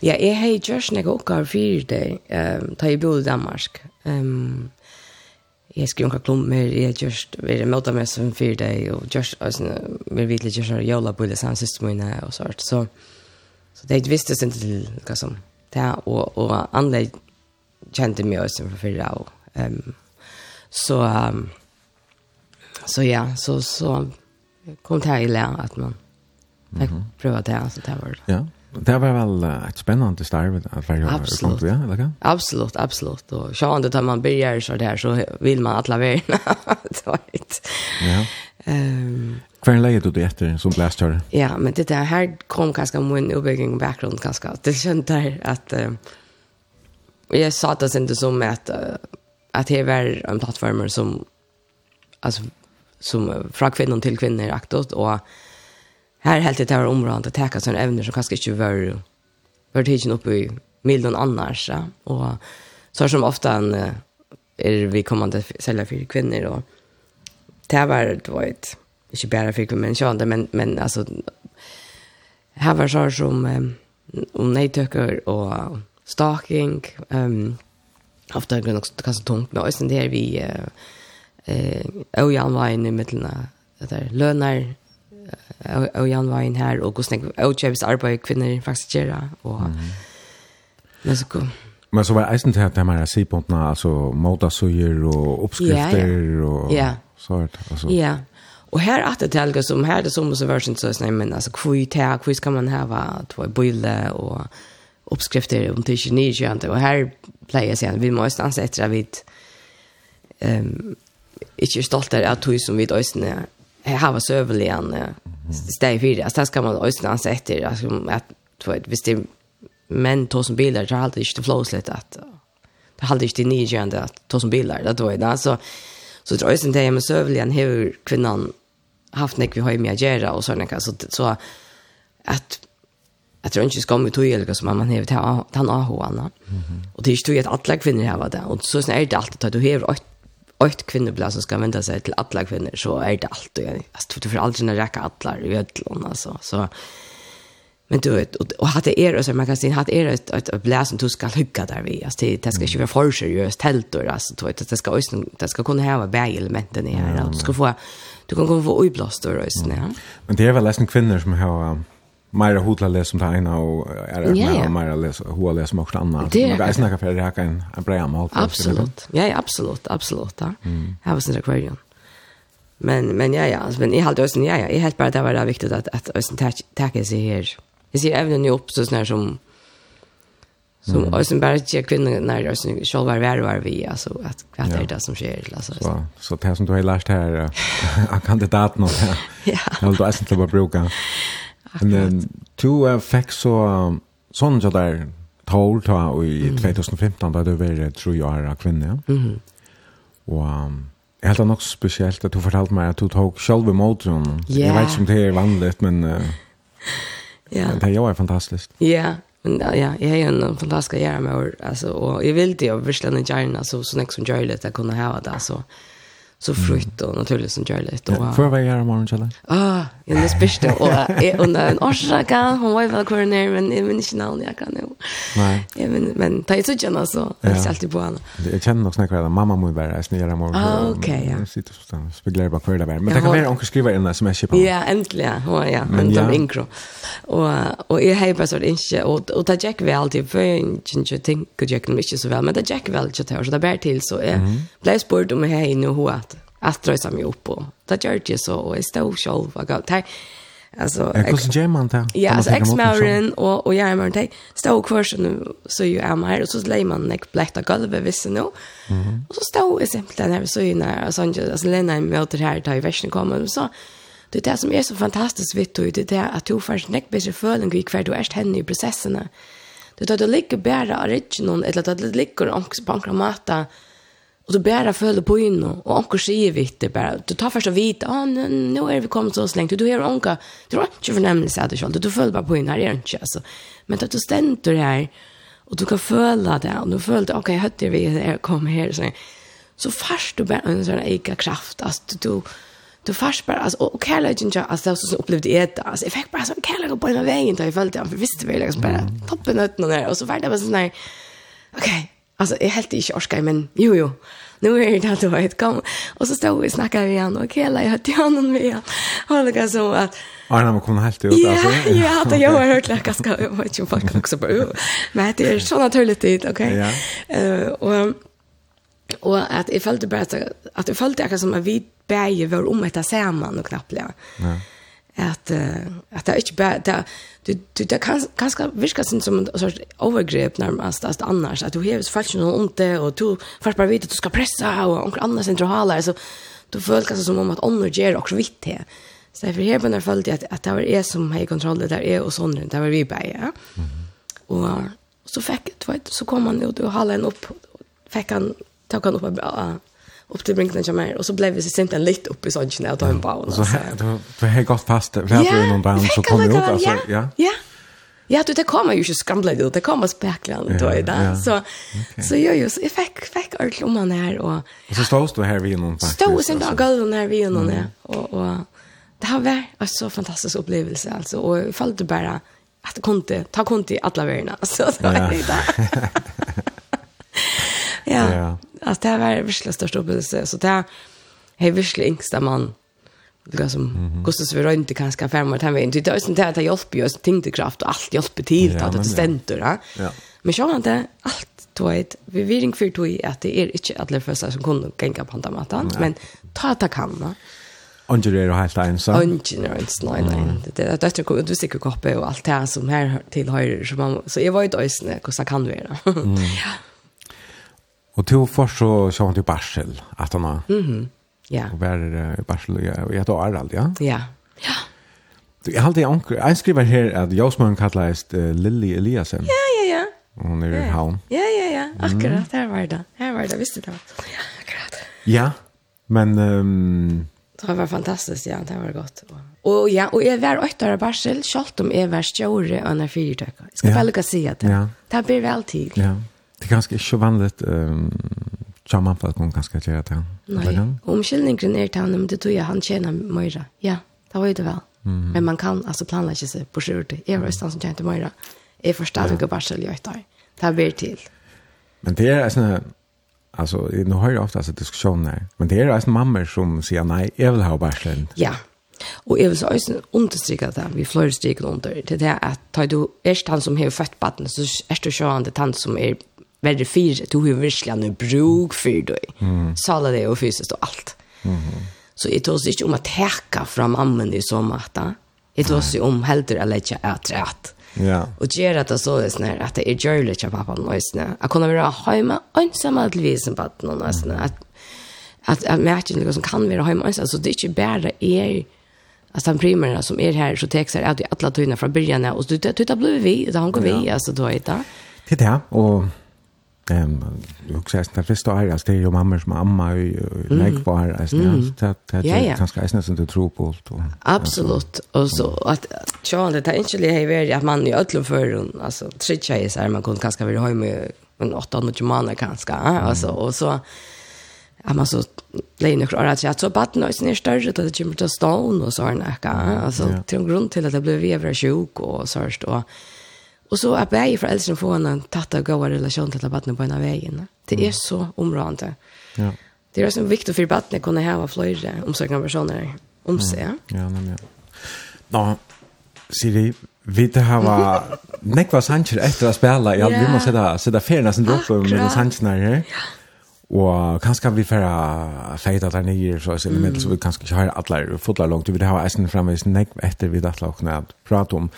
Ja, jeg har gjort noen oppgaver for det, um, da jeg bodde i Danmark. Um, jeg skrev noen klummer, jeg har gjort, vi har møtet meg som for det, og gjort, altså, vi har virkelig gjort noen jævla det samme siste mine, og sånt. Så, så det visste jeg ikke til hva som det, er, og, og andre kjente meg også fra fire, og um, så, um, så ja, så, så kom det her i lære at man fikk mm prøve det, altså det var det. Ja, ja. Det var väl et spännande starv att vara absolut. ja, eller kan? Absolut, absolut. Och så ändå tar man börjar så där så vill man att laverna. Ja. Ehm Kvar leie du det etter som blästare? Ja, men det där här kom ganska min uppbygging bakgrund ganska. Det känns där att uh, jag sa det inte som att uh, att det var en plattform som alltså som från kvinnor till kvinnor aktivt och här helt det här området att täcka sån ämnen som kanske inte var var tidsen uppe i milden annars ja. och så som ofta en är vi kommande sälja för kvinnor och det var det var ett inte bara för kvinnor men jag men men alltså här var så som um, om nejtöcker och stalking um, ofta är det också ganska tungt med oss det är vi eh uh, uh, ojanvajn i mittlen där lönar og Jan var inn her, og hvordan jeg avgjøves arbeid kvinner faktisk gjør, og mm. men så kom. Men så var det eisen til at de her sidpunktene, altså motasøyer og oppskrifter, ja, ja. og ja. sånt. Altså. Ja, og her er det til, som her er det som så version, så sånn, men altså, hvor er det, hvor skal man hava, tva bøyle, og oppskrifter om til 29, og her pleier jeg å vi må også anse etter at vi ikke er stolt av at som vi døysene här var sövligen steg fyra. Alltså det ska man också dansa efter. Alltså, att, visst det men to som bilar så alltid inte flows lite att det hade inte nigande att to som bilar det var ju alltså så tror jag inte med sövligen hur kvinnan haft nek vi har med Jera och såna kan så så att jag tror inte ska med tog eller som man har han har hon och det är ju att alla kvinnor har det och så är det alltid att du har ett ett kvinnoblad som ska vända sig till alla kvinnor så är det allt och jag alltså du får aldrig när räcka alla i ödlon alltså så men du vet och, och hade er så man kan säga hade er ett ett blad som du ska hugga där vi alltså det, det ska inte vara för seriöst helt och alltså du vet det ska ösn det ska kunna ha bägge elementen i här du ska få du kan kunna få oblåst då ösn ja. Men det är väl nästan kvinnor som har Mera hotla les som tegna och är det yeah, yeah. mera läs hoa läs också annat. Det är snacka för det här kan en bra mål. Absolut. Ja, ja, absolut, absolut. Ja. Här var sin akvarium. Men men ja ja, alltså men i halt ösen ja ja, i helt bara det var det viktigt att att ösen tacka sig här. Jag ser även nu upp så snär som som ösen bara tjej kvinnor när ösen själv var var var vi alltså att vad är det som sker alltså. Så så det som du har lärt här kandidaten och ja. Jag vill då ösen till att bruka. Men du uh, fikk så sånn så der tål ta i 2015 da du var tror jeg er kvinne. Ja? Mm Og um, jeg helt nok spesielt at du fortalte meg at du tok selv i motoren. Yeah. Jeg vet ikke om det er vanlig, men uh, ja. det er jo fantastisk. Ja. Men ja, jag är en fantastisk göra med alltså och jag vill det jag vill gärna så så nästa som Jarlet att kunna ha det alltså så frukt och naturligt som gör lite. Och, Får jag vara här imorgon, Kjell? Ah, jag är spärste. Och jag är en årsaka, hon var ju väl kvar ner, men jag minns inte namn jag kan nu. Nej. Men, men ta i så känna så, jag ser alltid på henne. Jag känner också när jag mamma må vara här snära imorgon. Ah, okej, ja. Jag sitter och speglar bara på det där. Men det kan vara onkel skriva in som jag kipper. Ja, äntligen. Hon, ja, men de inkro. Och, och jag har bara så inte, och, och det gick väl alltid, för jag inte tänker jag inte så väl, men det gick väl till, så det bär till, så jag blev spurt om jag har nu hur att dröja mig upp och det gör det så och jag stod själv och gav det Alltså jag kunde ge man det. Ja, alltså ex-mauren och och jag är man det. Stod kvar så nu så ju är man här och så lägger man nek bläkta golvet visst nu. Mm. Och så stod simpelt när så ju när alltså alltså Lena i möter här tar i väsken kommer så det är det som är så fantastiskt vitt och det är att du får nek bättre fölen gick kvar du är henne i processerna. Du tar det ligger bara original eller att det ligger också på en Och då bara följer på in och onkel säger vitt det bara. Du tar först och vita, ah nu, nu är vi kommit så långt. Du hör onkel, du har inte förnämnelse sig att du själv. Du följer bara på in här är inte alltså. Men att du ständer här och du kan följa det och du följde okej, okay, hörde vi här kom här så. Så fast du bara en sån eka kraft alltså du du fast bara alltså och kärleken jag alltså så upplevde jag det alltså jag fick bara sån kärlek på den vägen där jag följde han för visste väl liksom bara toppen ut någon där och så var det bara sån där okej Alltså jag helt inte orskar men jo jo. Nu är det då ett kom och så står vi och snackar vi igen och hela jag hade honom med. Han lika så att Arna man kom helt ut alltså. Ja, ja, det jag har hört läcka ska jag vet ju folk också på. Men det är så naturligt det, okej. Eh och och att jag följde bara att jag följde jag som vi bäge var om ett samman och knappt. Ja. Att att det är inte bara det det, det kan kanske viska sin som en sorts övergrepp närmast alltså annars att du har falskt någon inte och du fast bara vet att du ska pressa och onkel annars inte hala så du föll kanske som om att andra ger också vitt det. Så därför här på fallet att att det var är som har kontroll där är och sånt där var vi på ja. Och så fick det så kom han ut och hala en upp fick han tog han upp upp till brinken jag mer och så blev vi så sent en litet upp i sån att då en bau och så då har gått fast vi har någon dans så kommer ut alltså ja ja Ja, du, det kommer ju ikke skamlet ut, det kommer spekland då i dag. Så, så jo, jo, så jeg fikk, fikk alt om han her. Og, og så stod du her vid noen, faktisk. Stod sin dag gulven her vid noen, ja. Og, og det har vært en så fantastisk opplevelse, altså. Og jeg følte bare at det kunne, ta kunne i alle verden, altså. Det var det ja. ja. Alltså det var verkligen största upplevelse. Så det är hey, verkligen yngsta man. Liksom, mm -hmm. Vi rönt i kanske fem år den vägen. Det är ju inte att det hjälper ju. Tyngdekraft och allt hjälper till. Ja, att det ständer. Ja. ja. Men så han det allt tog vi vill inte för tog att det är inte alla första som kunde gänga på andra matan. Men ta ta kan. Ja. Onger er helt ensam. Onger er helt nei. Det är døtter kom, du sticker koppe och allt det som her tilhører. Så, man, så jag var i hur hvordan kan du göra. Ja. Och till för så så han till Barsel att han har. Mhm. Ja. Och var det i Barsel och jag tar allt, ja. Ja. Ja. Du hade alltid onkel. Jag skriver här att Josman kallas uh, Lily Eliasen. Ja, ja, ja. Hon är i Havn. Ja, ja, ja. Akkurat här var det. Här var det, visste du det. Ja, akkurat. Ja. Men um, det var fantastiskt, ja, det var gott. Och ja, och jag var åtta år Barsel, självt om jag var stjore och när fyra Jag ska ja. väl lycka se det. Ja. Det blir väl tid. Ja. Det är ganska inte vanligt um, Tjamman för att hon kanske göra det. Nej, omkyllningen är det här, men det tror jag han tjänar Moira. Ja, det var ju det väl. Mm. Men man kan alltså planlägga sig på skjort. Jag var stan som tjänar Moira. Jag förstår inte bara så jag tar. Det blir till. Men det är såna alltså nu har jag ofta alltså diskussioner. Men det är alltså mammor som säger nej, jag vill ha bärslen. Ja. Och jeg vil så også understryke det vi flöjer stryker under. Det at att tar du erst han som har født baden, så är du sjön det tant som är verre fyr, du har virkelig en bruk for deg. Mm. Sala det og fysiskt og alt. Mm. Så jeg tås ikke om å teka fra mammen i så måte. Jeg tås jo om helder å lette et rett. Ja. Og gjør at det så er sånn her, at det er gjørlig til pappaen og sånn. Jeg kunne være hjemme ønsomme til visen på at noen og sånn. At, at jeg merker noe som kan være hjemme ønsomme. Så det er ikke bare er alltså han primära som är här så texar att alla tyna från början och så det det blir vi det han går vi alltså då är det Det är det, och Ehm och sen när första här alltså det är ju mamma som mamma lik var alltså det det det ganska är nästan det tror på allt och absolut och så att Charlie det är inte är väl att man i öllum förrun alltså tredje är så här man kan kanske vill ha med en 8 och månader kanske alltså och så att man så lägger några att jag så bad nu är större till Jimmy Stone och så här näka alltså till grund till att det blev vevra sjuk och så här och Og så er begge foreldrene får en tatt av gode relasjon til barnet på en av veien. Det er så områdende. Ja. Det er så viktig for barnet å kunne ha flere omsorgende personer om seg. Ja, men ja. Nå, Siri, vi det her var nekva sanger etter å spille. Ja, vi må sette, sette ferien som dropper med sanger her. Ja. Og kanskje vi får feita der nye, så så, mm. så vi kanskje ikke har alle fotler langt. Vi vil ha eisen fremvis negv etter vi dattla og knæ prate om.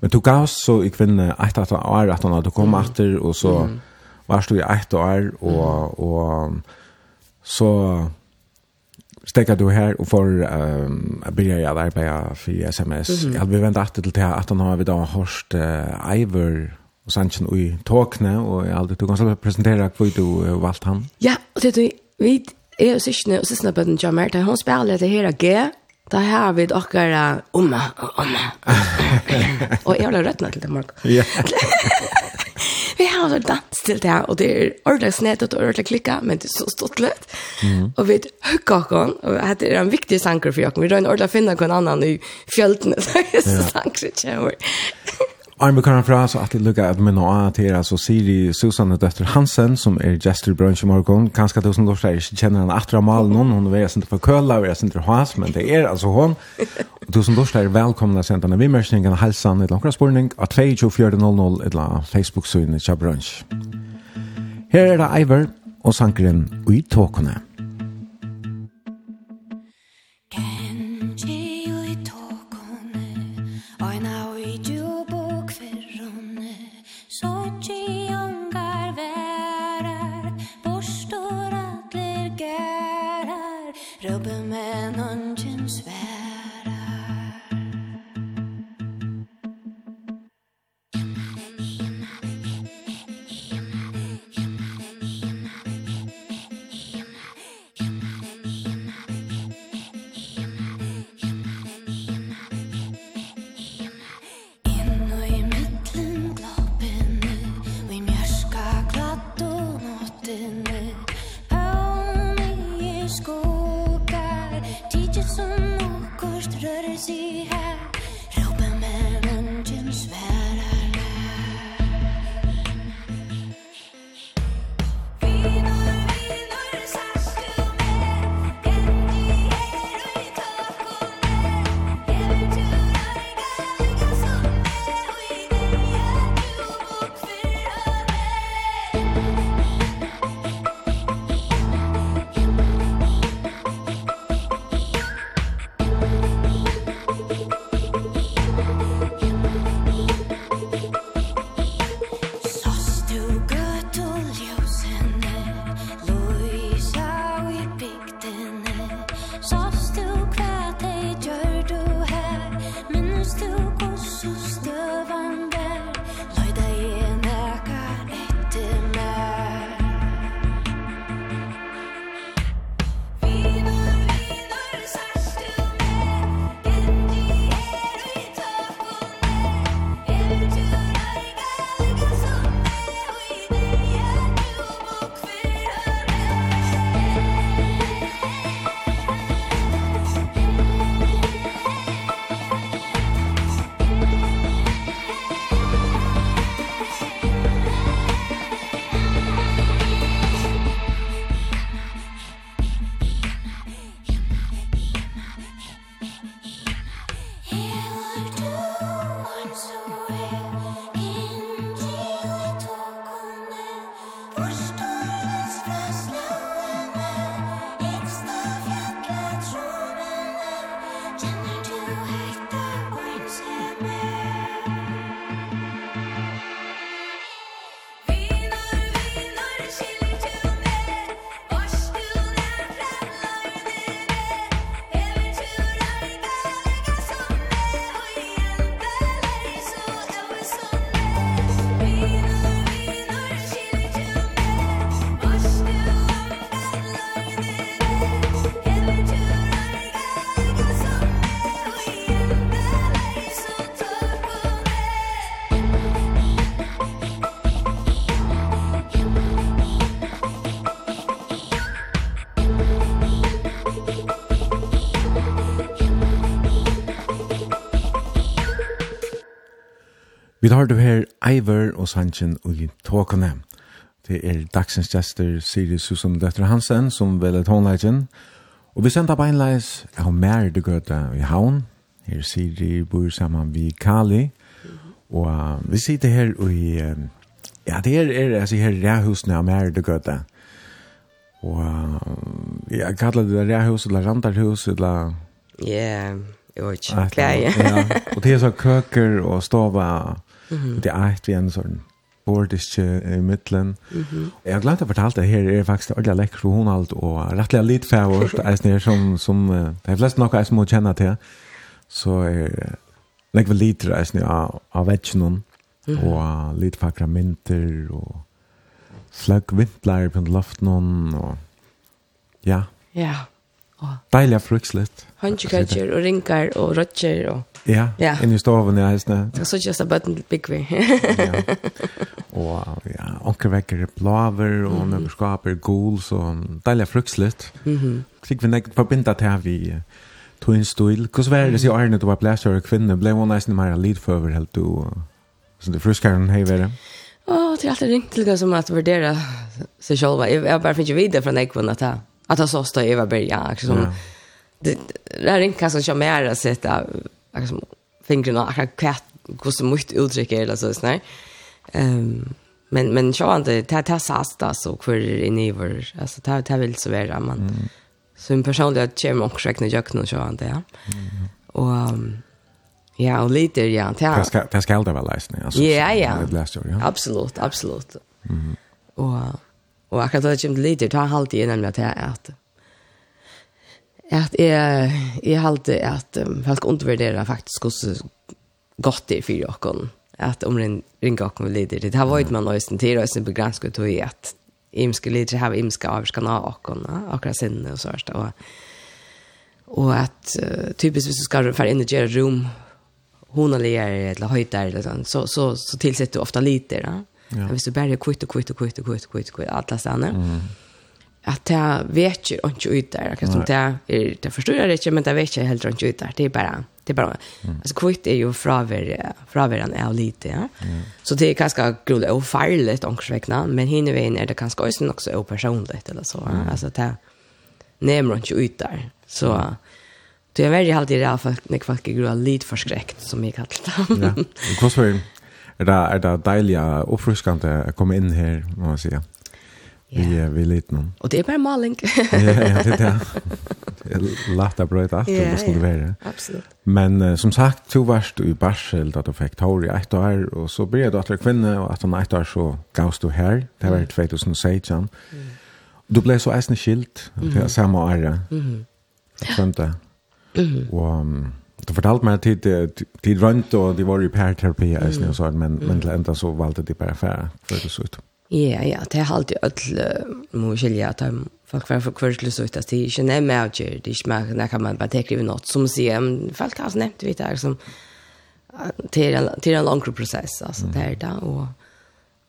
Men du gav oss så i kvinne eit at år, at han du kom etter, og så var du i eit år, og, og så stekka du her og får um, byrja jeg arbeida for SMS. Mm -hmm. Jeg hadde vi ventet etter til det at han har vi da hørt uh, Ivor, og sannsyn i tåkne, og jeg aldri, du kan selv presentere hva du uh, valgt han. Ja, og det er vi er jo sysne, og sysne på den jammer, da hun spiller det her G, da har vi dere omma, omma, og jeg har rødna til det, Mark. Ja. vi har så dans til det, og det er ordentlig snedet og ordentlig klikka, men det er så stort litt. Mm. Og vi høkker oss, og det er en viktig sanker for oss, vi rønner ordentlig å finne noen annen i fjøltene, så er det sanker kommer. Arme kan fra så at det lukka at minna av til altså Siri Susanne Døtter Hansen som er gestor i brunch i morgon kanskje at hun lortar ikke kjenner henne atra mal noen hun er sin for køla vi er sin for hans men det er altså hon. Og du som lortar er velkomna sent henne vi mersningen og helsan et langkra spurning av 22400 et la Facebook-synet i brunch. Her er det Iver og sankeren Ui Tåkone Vi har du her Iver og Sanchen i tåkene. Det er dagsens gjester Siri Susan Døtter Hansen som vel er tonleitjen. Og vi sender beinleis av mer du gøte i havn. Her Siri bor sammen vi Kali. Og uh, vi sitter her og i... Uh, ja, det er, er altså her ræhusene av mer du gøte. Og uh, jeg kallar det ræhus eller randarhus eller... Ja, yeah. jo ikke, klær, ja. Og det er så køker og stova -hmm. Det er et vi en sånn bordiske i middelen. Mm -hmm. Jeg har glemt å fortelle det her, er faktisk alle lekker og alt, og rettelig litt fævårst, eisner, som, som uh, det er flest nok eisner må kjenne til. Så er lekker vel liter eisner av, av vetsjonen, mm -hmm. og litt fakra mynter, og fløgg vintler på loften, og ja. Ja. Yeah. Deilig fruksligt. Handsköker og rinkar og rötter og Ja, ja. in i stoven, ja, hestene. Det er så just a button big way. ja. Og ja, onkervekker er blaver, og mm -hmm. nøkkerskaper er gul, så deilig fruksligt. Mm -hmm. Fikk vi nekket forbinda til her vi tog en stil. Hvordan var det siden Arne, du var blæsjør og kvinne, ble hun nesten mer lidføver helt du, som du fruskar hun hei være? Åh, det er alltid ringt til det som at vurdera seg sjálva. Jeg bare finner ikke videre fra nekvunna ta. Att han så i var Berga. Liksom, ja. det, det är inte kanske som är att sätta liksom, fingrarna och kvätt hur så mycket uttryck är eller så. Um, men men så han det det här sasta så kvar i vår alltså det det vill så vara man mm. så en personlighet kommer också räkna jag nu så han det ja. Mm. Och um, Ja, och lite ja. Det skal, det skal det väl läsning alltså. Ja, ja. Absolut, absolut. Mhm. Och Og akkurat da det kommer til lyder, ta halvt innan med at jeg er at at jeg, jeg halte at um, folk undervurderer faktisk hvordan godt det er for dere. At om den ringer dere med lyder. Det har vært man også til, og også begrensker til at imske lyder har imske avskan av dere, akkurat sinne og sånt. Og, og at uh, typisk hvis du skal være inn og gjøre rom, hon eller jag eller höjder eller sånt så så så tillsätter du ofta lite då. Ja. Hvis du bare kvitt og kvitt og kvitt og kvitt og kvitt og kvitt, alt det. Mm. At jeg vet ikke ikke ut der. Akkurat som det er, det forstår jeg ikke, men det vet ikke heller ikke ut der. Det er bare, det er bare, mm. altså kvitt er jo fraværende av lite, ja. Mm. Så det er ganske grulig og farlig, ångsvekkene, men henne veien er det ganske også nok så personlig, eller så. Mm. Altså det nemmer ikke ut der. Så, mm. Det är väldigt alltid det här folk när folk är grå lite förskräckt som jag kallar det. ja. Vad är det, er det deilig og oppfriskende å komme in här, må man säga. Ja. Vi, vi är noen. Och det är bara maling. ja, ja, det er det. Det lätt att bröta allt det skulle vara. Absolut. Men uh, som sagt, du varst i Barsel da du fikk tår i ett år och så ble du etter kvinne, og och att ett år så gavst du här. Det var 2016. Mm. Du blev så äsna skilt. Mm -hmm. Det är samma. Mm -hmm. Mm -hmm. Och... Um, Du fortalte meg att de rönt och de var i parterapi mm. og sånn, men, men til enda så valgte de bare affärer för det så ut. Ja, ja, det har alltid öll må skilja att folk var for kvärslig så ut at det ikke är med att det ikke är när kan man bara täcka över något som men folk har nevnt, vi jag som til en, till en lång process alltså det er det och,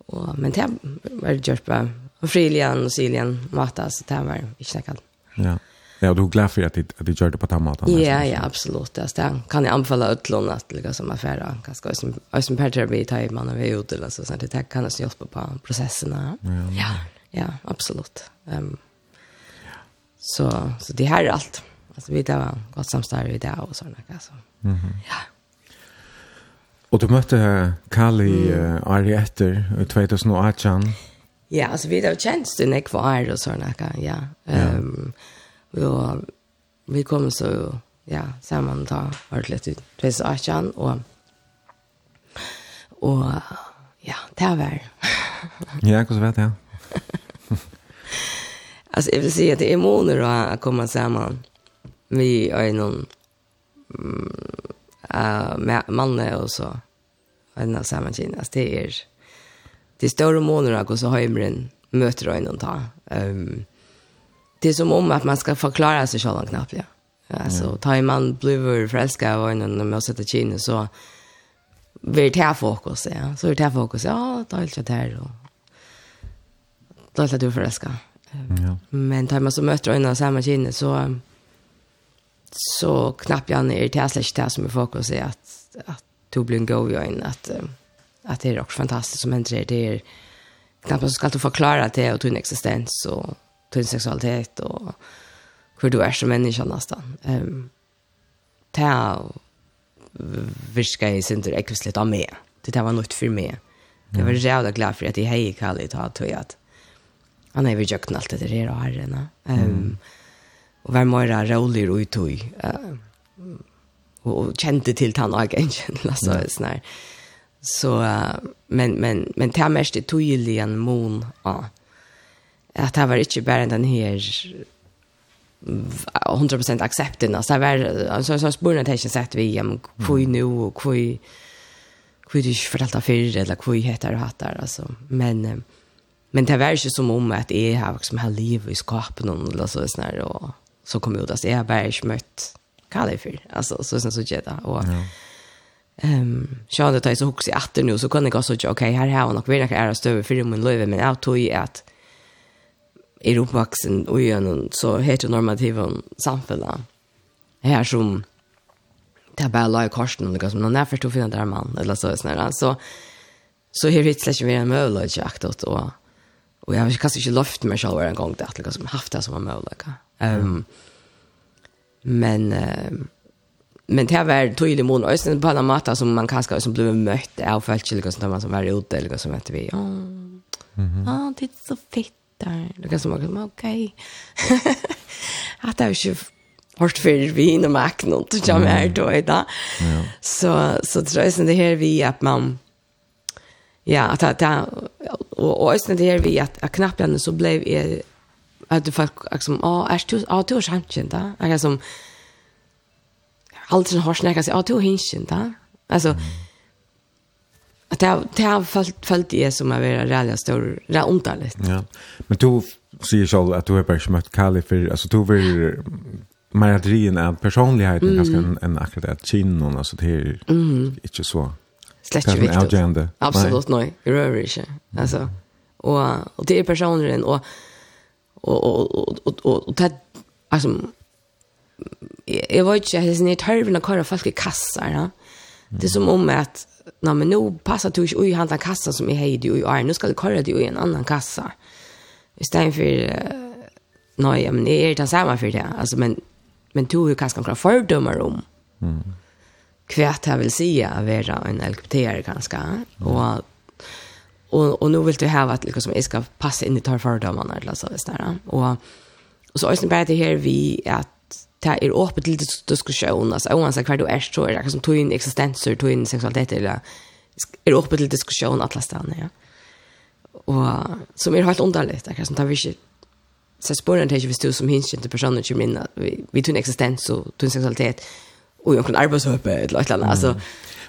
och men det var gjort på bara och Frilian och Siljan matas det var ikke säkert. Ja. Ja, du är glad för att det att det gör det på tammat. Ja, ja, absolut. Alltså, det kan jag anbefalla utlån att lägga som affär ganska som som per terapi time man är ute eller så så det kan oss hjälpa på processerna. Ja. Ja, absolut. Ehm så så det här är allt. Alltså vi det var gott samstare i det och såna alltså. Mhm. Ja. Och du mötte Kali mm. uh, Ari efter 2018. Ja, alltså vi har känns det nek är och såna ja. Ehm um, ja Og vi kom så ja, sammen da ordentlig ut. 2018, og, og ja, det var Ja, hvordan vet jeg? alltså jag vill säga att det är månader att komma samman vi är någon mm, manne och så en av samma kinas det är det är större månader gå så har jag en möter och någon ta. Um, det är som om att man ska förklara sig själv knappt. Ja. Alltså, mm. tar man blir förälskad och när man sätter kina så blir det här fokus. Ja. Så är det här fokus. Ja, då är helt här. Och... Då är det du förälskad. Ja. Men tar man så möter ögonen samma kina så så knappt jag ner till slash det som är fokus är att att du blir en go in att att det är också fantastiskt som händer det är knappt så ska du förklara det och din existens och sexualitet och hur du är som människa nästan. Ehm det ta viska i sin tur ekvislet av mig. Det där var något för mig. Jag var jävla glad för att jag hej Kalle ta tog att han har ju jökt allt det där och herrarna. Ehm och var mera rolig och utoj. och kände till han och agenten alltså sån här. Så men men men det mest det tog en mån. Ja att det var inte bara den här 100% accepten alltså det var alltså så spår det inte sett vi om hur nu och hur hur det är förälta för eller hur heter det hattar alltså men men det var ju som om att är här som har liv i skapen eller så sån och så kom ut att är bara mött Kalle för alltså så sen så jätta och Ehm, sjá at tað så so i aftur nú, så kann eg også okej här her har nok verið nakra æra støvi fyrir mun løvi, men tog ju at er oppvaksen og gjennom så heteronormative samfunnet. Her som det er bare la i korsen og noe som noen er først å finne der mann, eller så snarere. Så, så her hit slett ikke mer en mulig, ikke aktet, og, og jeg har kanskje ikke løft meg selv en gang til at liksom haft det som en mulig. Um, men uh, men det har vært tydelig mån, og det på en måte som man kanskje som ble møtt av følelse, liksom, når man som var ute, eller som heter vi, ja, mm -hmm. ah, det er så fett, där det kan som att men ok. att det är ju hårt för vi när man kan inte ta med här då idag. Så så tror jag sen det här vi att man ja att att och och sen det här vi att, att knappt ändå så blev är att du folk liksom ja är du ja du har skämt då. Jag som alltid har snackat sig ja du har hinskt då. Alltså mm. Att det det har följt följt det som är vara rally stor det. Ja. Men du säger själv att du har bara smött Kali för alltså du vill mer att rin personligheten mm. ganska en, en akkurat att chin och alltså det är mm. inte så. Släcker viktigt. Absolut nej. Det rör inte. Alltså och och det är personligen och och och och och, och, och det alltså jag vet inte, jag har inte hört när kvar folk i kassar. Ja? Det är som om att nej men nu passar du inte i handla kassa som är hejde i år. Nu ska du köra det i en annan kassa. Istället för nej men det är det samma för det. Alltså men men du har kanske några fördomar om. Mm. Kvärt här vill säga vara en LGBT kanske. Och och och nu vill du ha att liksom jag ska passa in i tar fördomarna eller så där. Och och så är det bara det här vi att det er till til diskusjon, altså oansett hver du er, så er det som tog inn eksistenser, tog inn seksualitet, eller er åpent til diskusjon alle stedene, ja. Og som er helt underlig, det er som tar vi ikke så spåren tenker hvis du som hinskjente personer kommer inn, vi, vi tog en eksistens og tog en seksualitet, og jo en arbeidshøpe, eller et eller annet, altså.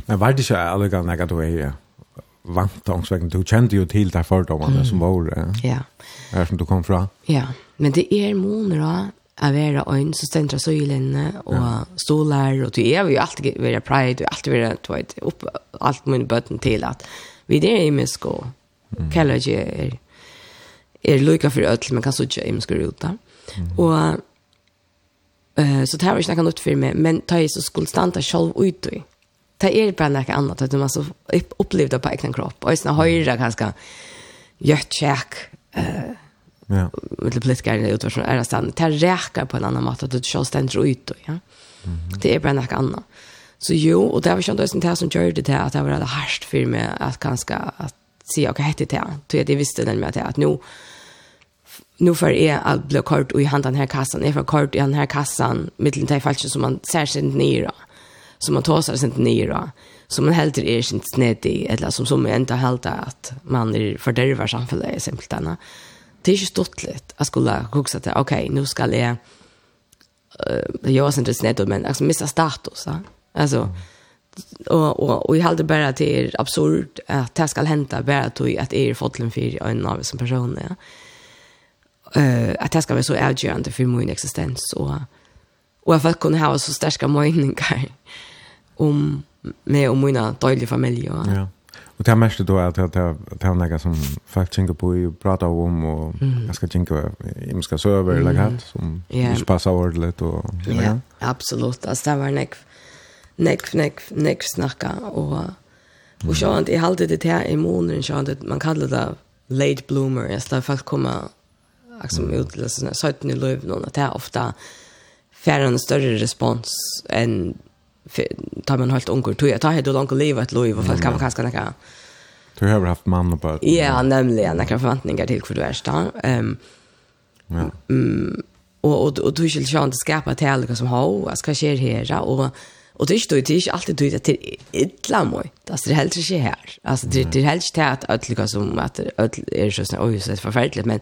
Men var det ikke alle ganger jeg du er, ja? vant omsvegen. Du kjente jo til de fordommene mm. som var ja. ja. som du kom fra. Ja, men det er måneder da, å være øyn, så stendte jeg søylene, og stolar og det er jo alltid være pride, og alltid være, du vet, opp alt min bøtten til at vi er imisk, og mm. kaller ikke er, er lykka for ødel, men kan så ikke imisk ruta. Mm. Og så det vi var ikke för mig men ta i så skulle stanta själv ut i. Det er bara något annat, att man så opplevde på egen kropp, och jeg höra ganska gött kjekk, eh, Ja. Med politiker är ut från är stan. Det räcker på en annan mat att du ska ständra ut då, ja. Det är bara något annat. Så jo, och det var ju ändå sånt här som gjorde det att det var det harst för mig att ganska att se och hette det. Då jag visste den med att nu nu för är att bli kort i handen här kassan är för kort i den här kassan mitten till fallet som man ser sig ner då som man tar sig inte ner då som man helt är inte snett i eller som som inte helt att man är fördärvar samhället denna det är ju stortligt att skulle huxa till, okej, nu ska jag uh, göra inte snedd men alltså missa status. Ja? Alltså, mm. och, och, och jag hade bara att det absurd att det ska hända bara att jag är fotlen för en av som person. Ja? Uh, att det ska vara så avgörande för min existens. Och, och jag för att ha så starka meningar om med om mina dåliga familjer. Ja. ja Og det er mest då att det er noe som folk tänker på och prater om och jag ska tänka jag ska skal søve, eller något som inte passar ordentligt. Ja, absolut. Alltså det var näck näck näck näck snacka och och så att jag hade det här i månaden så att man kallar det late bloomer. Jag står fast komma liksom ut till såna i löv någon att det ofta färre en större respons än tar man helt unger tog jag tar helt långt leva ett liv och folk kan man kanske några Du har haft man och bara Ja, nämligen några förväntningar till för du är stan. Ehm Ja. Mm och och och du vill ju inte skapa till härligt som har vad ska ske här och och det står ju det är alltid det till illa mig. Det är helt inte här. Alltså det det är helt inte att ödliga som att är så sån oj så förfärligt men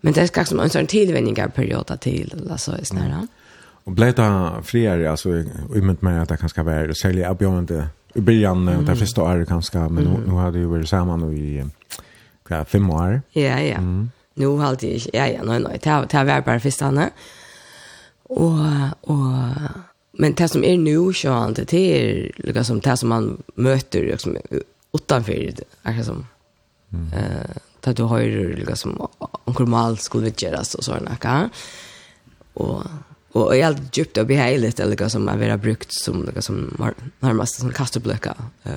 men det ska som en sån tillvänjningar period till alltså är snära. Mm. Och blev det friare alltså i med mig att det kanske var sälja avbjörande i början mm. där första året kanske men mm. nu, nu hade ju varit samman i ja, fem år. Ja, ja. Mm. Nu hade jag ja ja nej nej det det varit bara första året. Och och men det som är nu så han det är liksom det som man möter liksom utanför är som eh det du har ju liksom onkel mal skulle vi göra så sådana, kan. Och Och jag hade djupt och behejligt eller något som har varit brukt som något som har närmast som kastarblöka. Eh,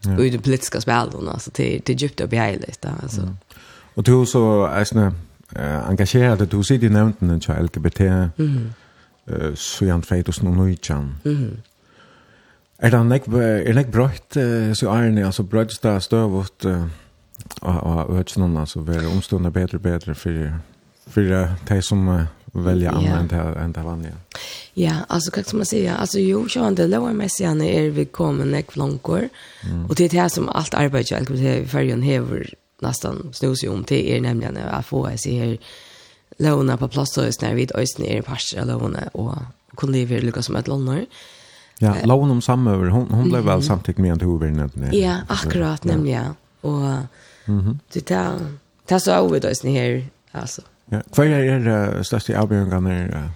ja. Och i de politiska spelen alltså till till djupt och behejligt alltså. Mm. Och du så Eisne, eh engagerade du sig i nämnden til LGBT. Mm. Eh så gjerne vet oss nog nu Mm. Er det nek er nek brøtt så er det altså brøtt der uh, og og hørt noen altså være omstående bedre bedre for for de som välja yeah. än det, än det vanliga. Ja, alltså kan man säga, alltså jo, så han det lower när är vi kommer näck långkor. Mm. Och det är det som allt arbete jag skulle säga i färgen häver nästan snus om till är nämligen att få se här låna på plats så när vi ösn är pass låna och kunde leva lyckas som ett lånar. Ja, lån om samöver. Hon hon blev väl samtidigt med huvudvinnaren. Ja, akkurat nämligen. Och mm -hmm. det är det så över det här alltså. Ja, hva er det største avbjørngene uh,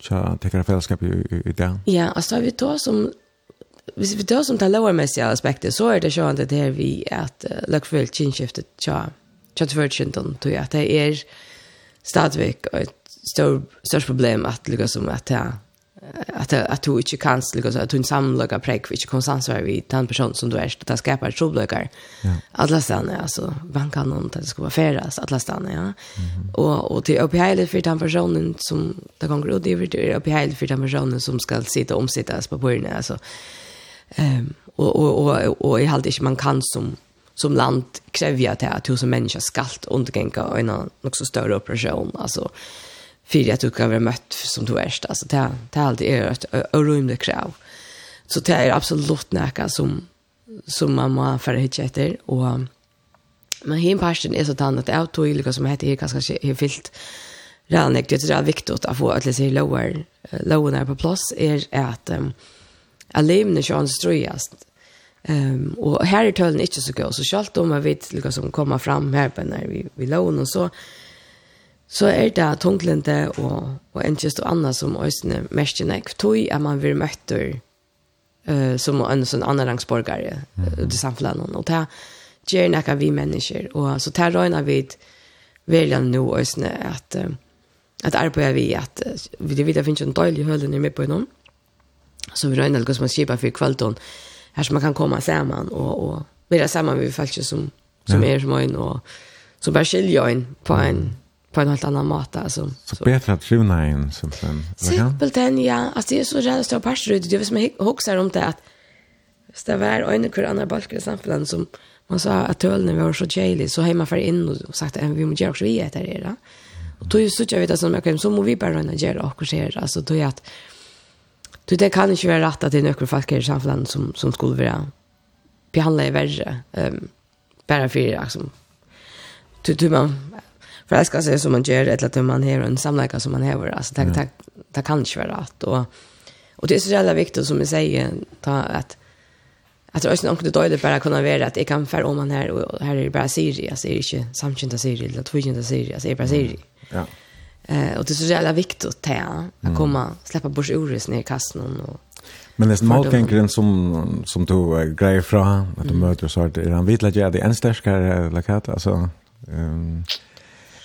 tja tekkere fellesskap i, i i det? Ja, alltså vi tar som Hvis vi tar som den lovermessige aspektet, så er det sånn at det her vi at uh, løkfølt kinskiftet tja, tja tverkjentun, tror jeg, at det er stadigvæk et størst problem at lukka som at det att att du inte kan liksom att du samlaga samlar vilket konstant är vi den person som du är det skapar troblökar. Ja. Alla stannar alltså man kan någon det ska vara färdas alla stannar ja. Mm -hmm. Och och till upphälle för den personen som det kan gå det är upphälle för den personen som ska sitta omsittas på bordet alltså. Ehm och och och och i halt inte man kan som som land kräva att tusen människor skall undergänga en något så större operation alltså för att du kan vara mött som du är. Alltså det det är alltid är ett orymligt krav. Så det är absolut näka som, som man må färre hit efter. Och, men hin parten är så tann att jag tog som heter här kanske är fyllt redan jag det är viktigt att få att läsa i lower lower på plats är att um, att levna sig anströjas. Ehm um, och här är tölen inte så god så självt om jag vet liksom komma kommer fram här på när vi vi lån och så så er det tunglende og, og enkjøst og annet som øsne mest nekk, tog at man vil møtter uh, som en sånn annenrangsborgare mm -hmm. til samfunnet. Og det gjør nekka vi mennesker. Og så det røyner vi velja nå øsne at, uh, at arbeider vi at uh, vi vet det finnes en døylig hølen med på noen. Så vi røyner hva som man skipa for kvalton her som man kan komme sammen og, og være sammen med folk som, som ja. er som øyne og som bare skiljer øyne på en på en helt annan mat alltså. Så, så. bättre att tjuna in simpelthen. Simpelthen ja, alltså det är så jävla stor pastor ut. Det vet man hoxar om det att hvis det var en kur annan balk i samfunnet som man sa att tölen var så jailig så hemma för in och sagt att vi måste göra också vi äter det. Och då så jag vet att som jag kan så må vi bara röna göra och så här alltså då är att Du det kan inte vara rätt att det är några folk i samfunnet som som skulle vara behandla i värre ehm um, bara för liksom du du man för jag ska som man gör ett att man har en samverkan som man har alltså tack tack det kan ju vara rätt och och det är så jävla viktigt som jag säger ta att att det är något det dåligt bara kunna vara att jag kan för om man här och här är det bara Siri alltså är det inte samkynda Siri eller tvåkynda Siri alltså är det bara Siri. Ja. Eh och det är så jävla viktigt att komma släppa bort ordet ner i kassan och Men det är målgängren som, som du grejer från, att du möter möter så att är han vitt att göra det än stärskare lakat, alltså... Um,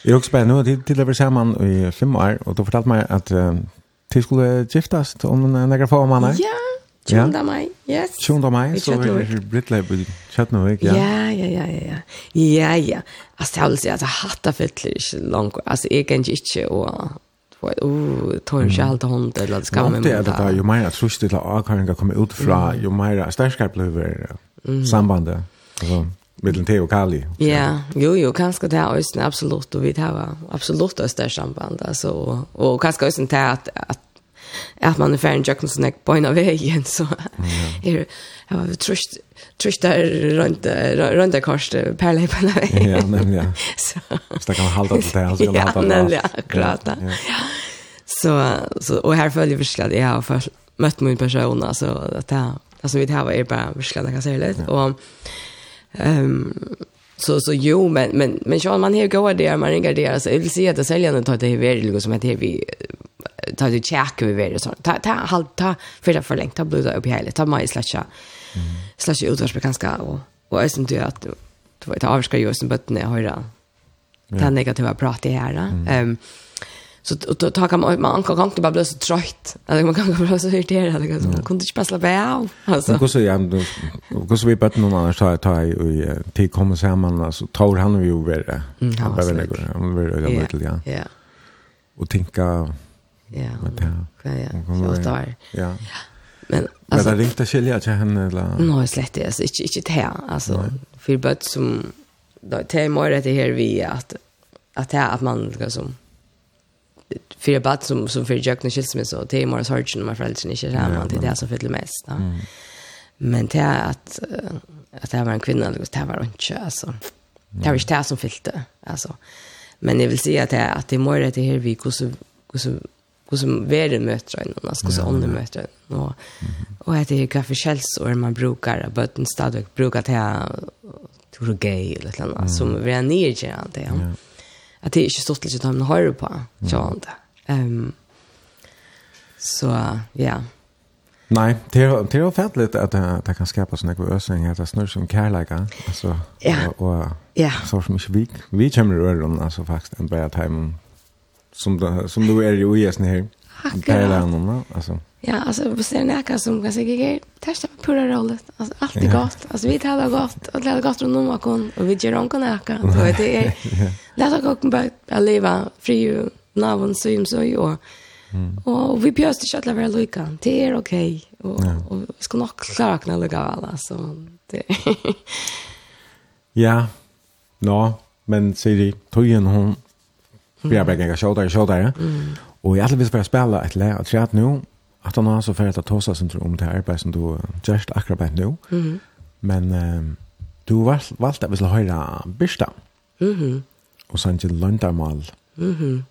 Jag också bara nu till till över samman i fem år och då fortalte mig att uh, till skulle giftas om några få månader. Ja. Tjunda mai, yes. Tjunda mai, så er det Brittleib i Kjøtnavik, ja. Ja, ja, ja, ja, ja. Ja, ja. Altså, jeg vil si at jeg hatt av fytler ikke langt. Altså, jeg kan ikke, og oh, tar ikke alt hånd, eller det skal man måte. Det er jo mer at trusht til at avklaringen kommer ut fra, jo mer sterskere blir sambandet mellan te och Kali. Ja, jo jo, kanske det är ösn absolut och vi har absolut ett där samband alltså och och kanske ösn det att att att man är färdig Jackson snack på en av vägen så är jag har trust trust där runt runt där kors perle på vägen. Ja, men ja. Så så kan man hålla till det så kan man hålla. Ja, ja, klart. Ja. Så så och här följer förslag jag har för mött min person alltså att det alltså vi det här är bara förslag kan säga lite och Um, så så jo men men men så man här går där man ringer där så vill se att säljaren tar det här liksom som att vi tar det check vi det så ta ta halt ta för det för länge ta blöda upp hela ta mig slasha slasha ut vars ganska och och är synd att du vet avskar ju sen bättre när höra det negativa prata här ehm Så då tar kan man man kan inte bara bli så trött. eller man kan bara bli så irriterad liksom. Man kunde inte bara slappa av. Alltså. hur så ja, hur så vi bara någon annan så ta i till kommer samman alltså tar han ju över. Han behöver det. Han vill det lite ja. Ja. Och tänka ja. Ja, ja. Så där. Ja. Men alltså det ringte skilja till henne eller? Nej, slett alltså inte inte det alltså för bara som då tar mer det här vi att att det att man liksom fyra bad som, som för jag kunde skilsmässa och det är Morris Hodgson och mina föräldrar inte känner det är det som fyller mest. Ja. Mm. Men det är att, att det här var en kvinna, det här var inte, alltså. Det var inte det som fyllde, alltså. Men jag vill säga att det, att det är mer det här vi, hur hur hur som världen möter en annan, hur som ånden möter en annan. Och att det är vilka och man brukar, att den stadig brukar att jag tror det är gay eller något annat, som vi är nere i det. Att det är inte stort lite att de har på, så inte. Mm. Um, så ja. Nej, det är det är ofärdligt att det, det kan skapa såna ösningar att det snurrar som kärleka alltså ja. och, och ja. så som inte vi vi kommer röra dem alltså faktiskt en bra time som det, som du är ju i sen här. Kärlekan alltså. Ja, alltså vi ser näka som kan säga grejer. Testa på pura rollet. Alltså allt är gott. Alltså vi talar gott och talar gott om någon och vi gör någon näka. Så det är lätt att gå på att leva fri navn så ju så ju. Mm. Och vi bjöst i chatla vara lika. Det är okej. Okay. Och, ja. och vi ska nog klara kunna lägga alla så det Ja. Nå, men ser det tojen hon vi har bägge shouldar shouldar. Mm. Och jag hade visst bara spela ett lä och träd nu att han har så för at tossa sin om det arbeid som du just akkurat nu. Mm. Men um, du valgte at vi skulle høre Birsta. Mm -hmm. og så til Lundarmal. Mhm. Mm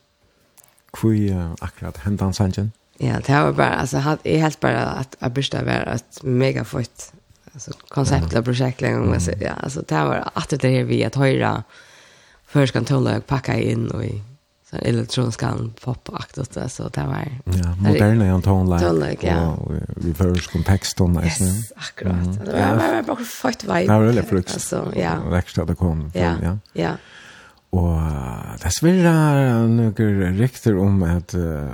Hvor uh, akkurat hendan sangen? Ja, det var bare, altså, jeg helt bare att Abishta var et mega fort alltså koncept och projekt projektet en gång ja alltså det var att det är vi att höra först kan tolla och packa in och i så elektroniska pop-akt och så det var ja moderna jag tar online ja. vi först kontext on yes, nästan akkurat. Det var bara fort vibe. Det var väldigt frukt alltså ja. Växte det kom ja. ja. Og det er svirra noen rikter om at, uh,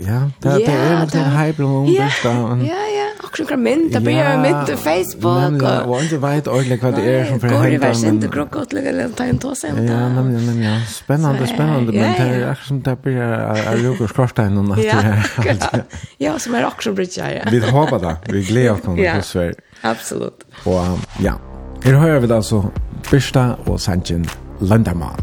ja, det, yeah, det er noen det... hype om yeah, dette. Ja, ja, akkurat kvar mynd, det blir jo mynd på Facebook. Men, og, og ikke vet ordentlig hva det er som får hente. Går i vers inte krokkott, eller ta en tåsent. Ja, men, men, ja, spennende, spennende, men det er akkurat som det blir av Rukos Korstein og natt. Ja, akkurat. Ja, som er akkurat blitt ja. Vi håper det, vi gleder oss noen, det, Sverige. Absolut. Og, ja, her hører vi da altså Birsta og Sanchin landamal.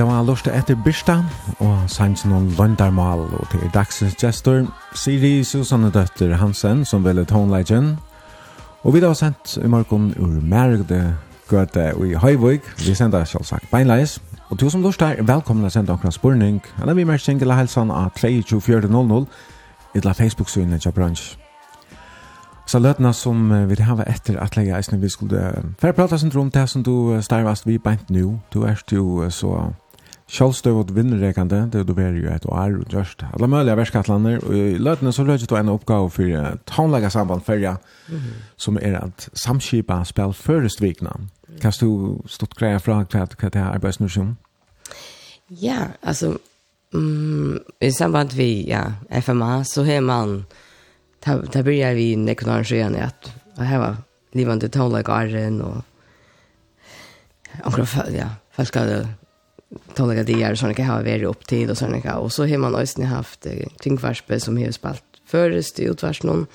det var lust etter Birsta, og sanns noen Løndarmal, og til dagsens gestor, Siri Susanne Døtter Hansen, som velger tonelagen. Og vi da har sendt i morgen ur Mergde Gøte i Høyvøk. Vi sender selvsagt beinleis. Og to som lortet er velkommen å sende okra spurning, eller vi mer kjengel helsan av 32400 eller Facebook-synet til bransj. Så løtene som vi hava etter at leia eisene vi skulle færprata sin rom til som du starvast vi beint nu. Du er jo så Kjallstøvot vinnrekande, det du var jo et år og gjørst. Alla mulige verskattlander, og i løtene så løtje du en oppgave for taunlega samband fyrja, mm -hmm. som er at samskipa spil først vikna. Kan du stått greia fra hva det er arbeidsnusjon? Ja, altså, mm, i samband vi, ja, FMA, så har man, da börjar vi nekkunar sjøen at her var livande taunlega arren, og omkring, ja, folk hadde tolka det är såna kan ha varit upp till och såna kan och så har man ösnen haft kringvarspe som har spalt förrest i utvärst någon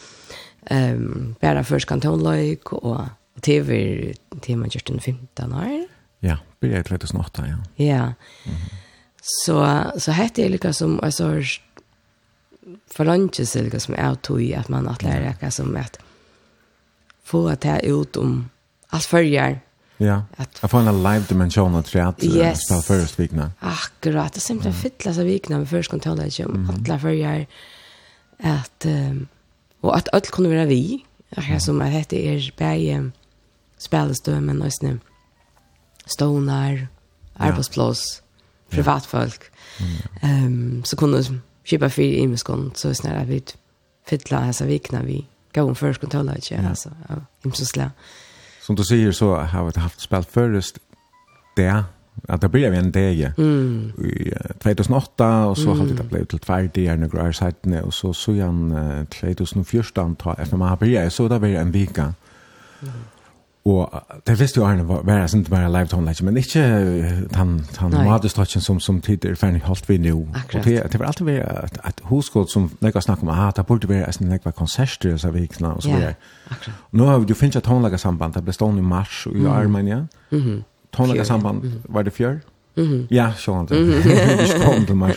ehm bara först kantonlöjk och tv till man just den 15 år. Ja, blir det 2008 ja. Ja. Mm -hmm. Så så hette det lika som alltså förlantjes eller som är tog i att man att lära sig som att få att ta ut om allt förjar Ja, att jag får en live dimension att träd yes. spela först vikna. Akkurat, det är simpelthen mm. fylla sig vikna med först kontroll som mm. alla följer att um, och att allt kunde vara vi. Jag som att hette er bäge spelestömen och snö. Stonar, arbetsplats, ja. privatfolk. Ehm mm. um, så kunde köpa för i miskon så snälla vi fylla så vikna vi gå om först kontrollen alltså. Ja. Alltså, ja, himselslä. Ja som du säger så har vi haft spelat förrest det att det blev en dag mm. i 2008 och så mm. har det blivit till färdig i några år sedan och så så igen 2014 ta FMA blir så där blir en vecka mm. Og det visste jo Arne var det ikke bare live tone, men ikke han, han madestokken som, som tider ferdig holdt vi nå. Og det, det var alltid vært at, at hoskål som nekka snakk om, ah, det burde være en nekka konserter og så vikna og så videre. Ja, nå har vi jo finnet tonelage samband, det ble stående i mars i Armenia. Mm -hmm. Tonelage samband var det fjør? Mm -hmm. Ja, sånn det. Vi kom til mars.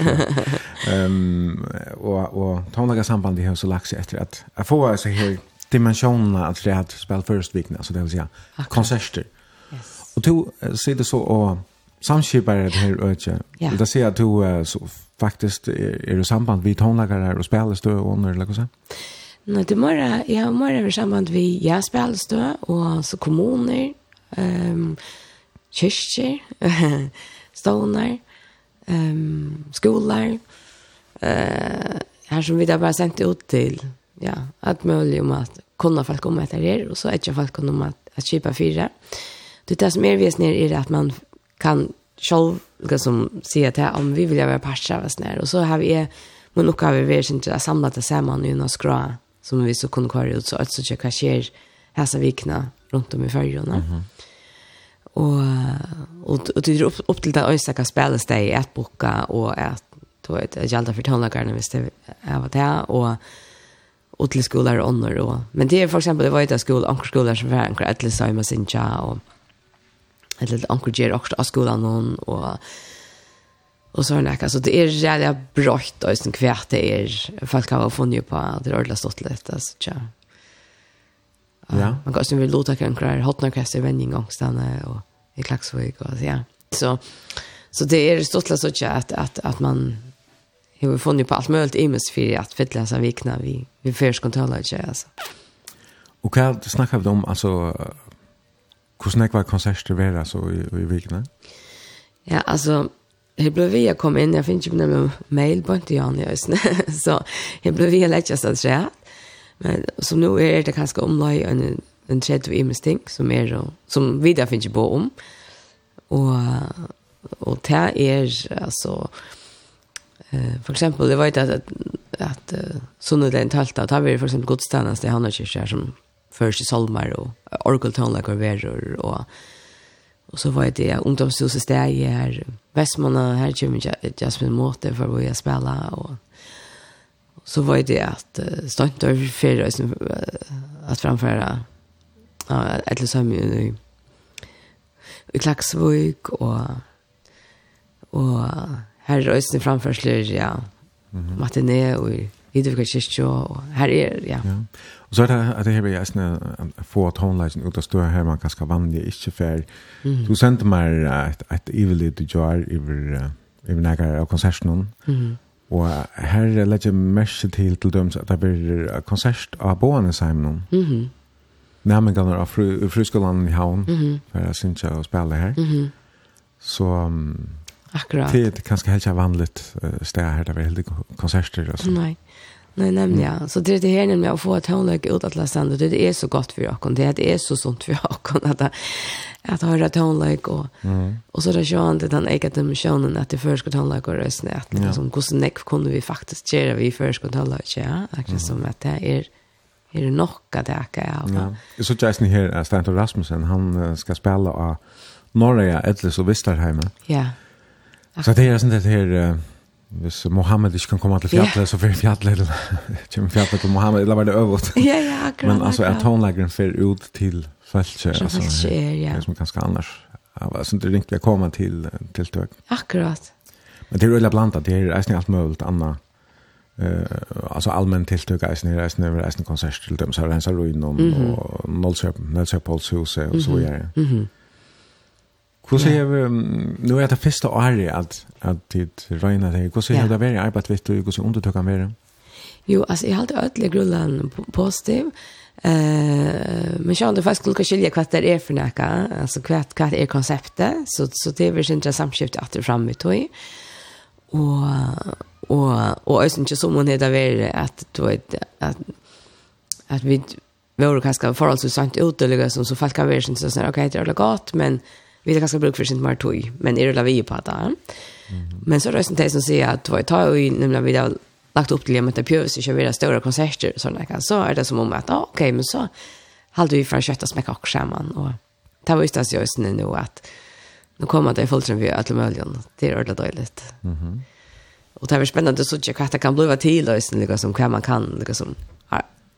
Ehm og, og tonelage samband det har så lagt seg etter at jeg får altså här dimensionerna att det hade spelat först vikna så det vill säga konserter. Yes. Och då ser det så och samskipar det här öde. Ja. Det ser att du så faktiskt är det samband vid tonlagare och spelstö och under eller så. Nå, det må jeg, ja, må jeg være samband vi ja, spiller og så kommuner, um, kyrkjer, ståner, um, skoler, uh, her som vi da bare sendte ut til ja, allt möjligt om att kunna folk om att det och så är det folk om att att köpa fyra. Det det som är vis ner är att man kan själv liksom se att här om vi vill göra parter av oss och så har vi men nog har vi vi inte att samla det samman i några skra som vi så kunde köra ut så att så checka sker här så vikna runt om i färjorna. Mm -hmm. Och och och det är upp, upp till det ösaka kan spelas det i ett boka och att då ett jag aldrig för tonlagarna visst det är vad det är och och till skolor och annor då. Men det är för exempel det var ju där skola, anker skolor som var anker att läsa med sin cha och ett litet anker ger också av skolan någon och och så där så det är jävla brått och sen kvärt det är folk har funnit på det har stått lite alltså tja. Ja, man kan sen vill låta kan kvar hotna kasta vändning gångstanna och i Klaxvik och så ja. Så så det är stått så tja att att att man har vi funnit på allt möjligt imes för att fylla så vikna vi vi förs kontroller inte alltså. Och kan du snacka om alltså hur snäck var konserter var så i, i vikna? Ja, alltså Jag blev via kom in, jag finns ju med mail på inte jag nu Så jag blev via lägga så att säga. Men som nu är det ganska omlaj en, en tredje imesting som, är, som vidare finns ju på om. Och, och det är alltså Eh för exempel det var ju att att såna den talta tar vi för exempel gudstjänst det handlar ju så som först i Solmar och orgeltonlager veror och och så var det ungdomshuset där i här Västmanna här kommer Jasmine Mårten för vad jag spelar och så var det att stönt över för att framföra ja eller så i i Klaxvik och och her er øyne framførsler, ja, mm -hmm. matiné og Idevika kyrkjø, og her er, ja. ja. Og så er det, at det her vil jeg sånn få tonleisen ut av stå her, man kan skal vanlige ikke fer. Mm. Du sendte meg et, et ivelig du gjør over, over nægare av konserten, mm. og her legger jeg mest til til dem at det blir konsert av boende sammen. Mm. Nærmengene av fru, friskolen i havn, mm -hmm. for jeg synes jeg å spille her. Mm -hmm. Så... Um, Akkurat. Det är kanske helt vanligt sted här det vi hade konserter og så. Nej. Nej, nämligen ja. Så det är det här nämligen att få ett tonläge ut att läsa ändå. Det är så gott för jag. Det är det är så sunt för jag att att höra ett tonläge och mm. och så där sjön det den egen dimensionen att det förskott tonläge och rösten att ja. som hur snäck kunde vi faktiskt göra vi förskott tonläge ja. Akkurat mm. som att det är är det nog att det är ja. Ja. Så just her, här Stanton Rasmussen han ska spela av Norge Edles och Vistarheimen. Ja. Yeah. Så det är sånt det här hvis Mohammed ikke kan komme til fjallet, yeah. så får fjallet til, kommer fjallet til Mohammed, eller var det øvåt. Ja, ja, akkurat. Men altså, at tonelageren fer ut til feltje, altså, er, ja. det er som ganske annars. Ja, Altså, det er ringt vi er kommet til, til tøk. Akkurat. Men det er veldig blandat, det er eisen alt mulig, anna, uh, altså allmenn tiltøk, eisen er eisen er eisen konsert til dem, så er det hensa ruin om, og Nålsøpholdshuset, og så videre. Mm -hmm. Hur ser vi nu är det första året att att det regnar det. Hur ser det där varje arbete vet du hur så undertog kan vara? Jo, alltså jag har alltid ödlig grullan positiv. Eh, men jag undrar faktiskt skulle skilja kvart det är för näka, alltså kvart kvart är konceptet, så så det är väl intressant skift att det fram ut och och och och jag syns som hon heter väl att du vet att att vi vore kanske forholdsvis sant uteliga som så folk har varit så sån okej det är gott men vi har ganska bruk för sin martoj, men är det la vi på det. Men så rösten till som säger att två jag tar och nämligen vi har lagt upp till med det pjövs så kör stora konserter och sådana kan. Så är det som om att, ah, okej, okay, men så hade vi för att smäcka och kakskärman. Och det var just det jag just nu att nu kommer det i som vi alla möjligen. Det är ordentligt dåligt. mhm. Och det är spännande att jag vad det kan bli till och liksom, vad man kan liksom,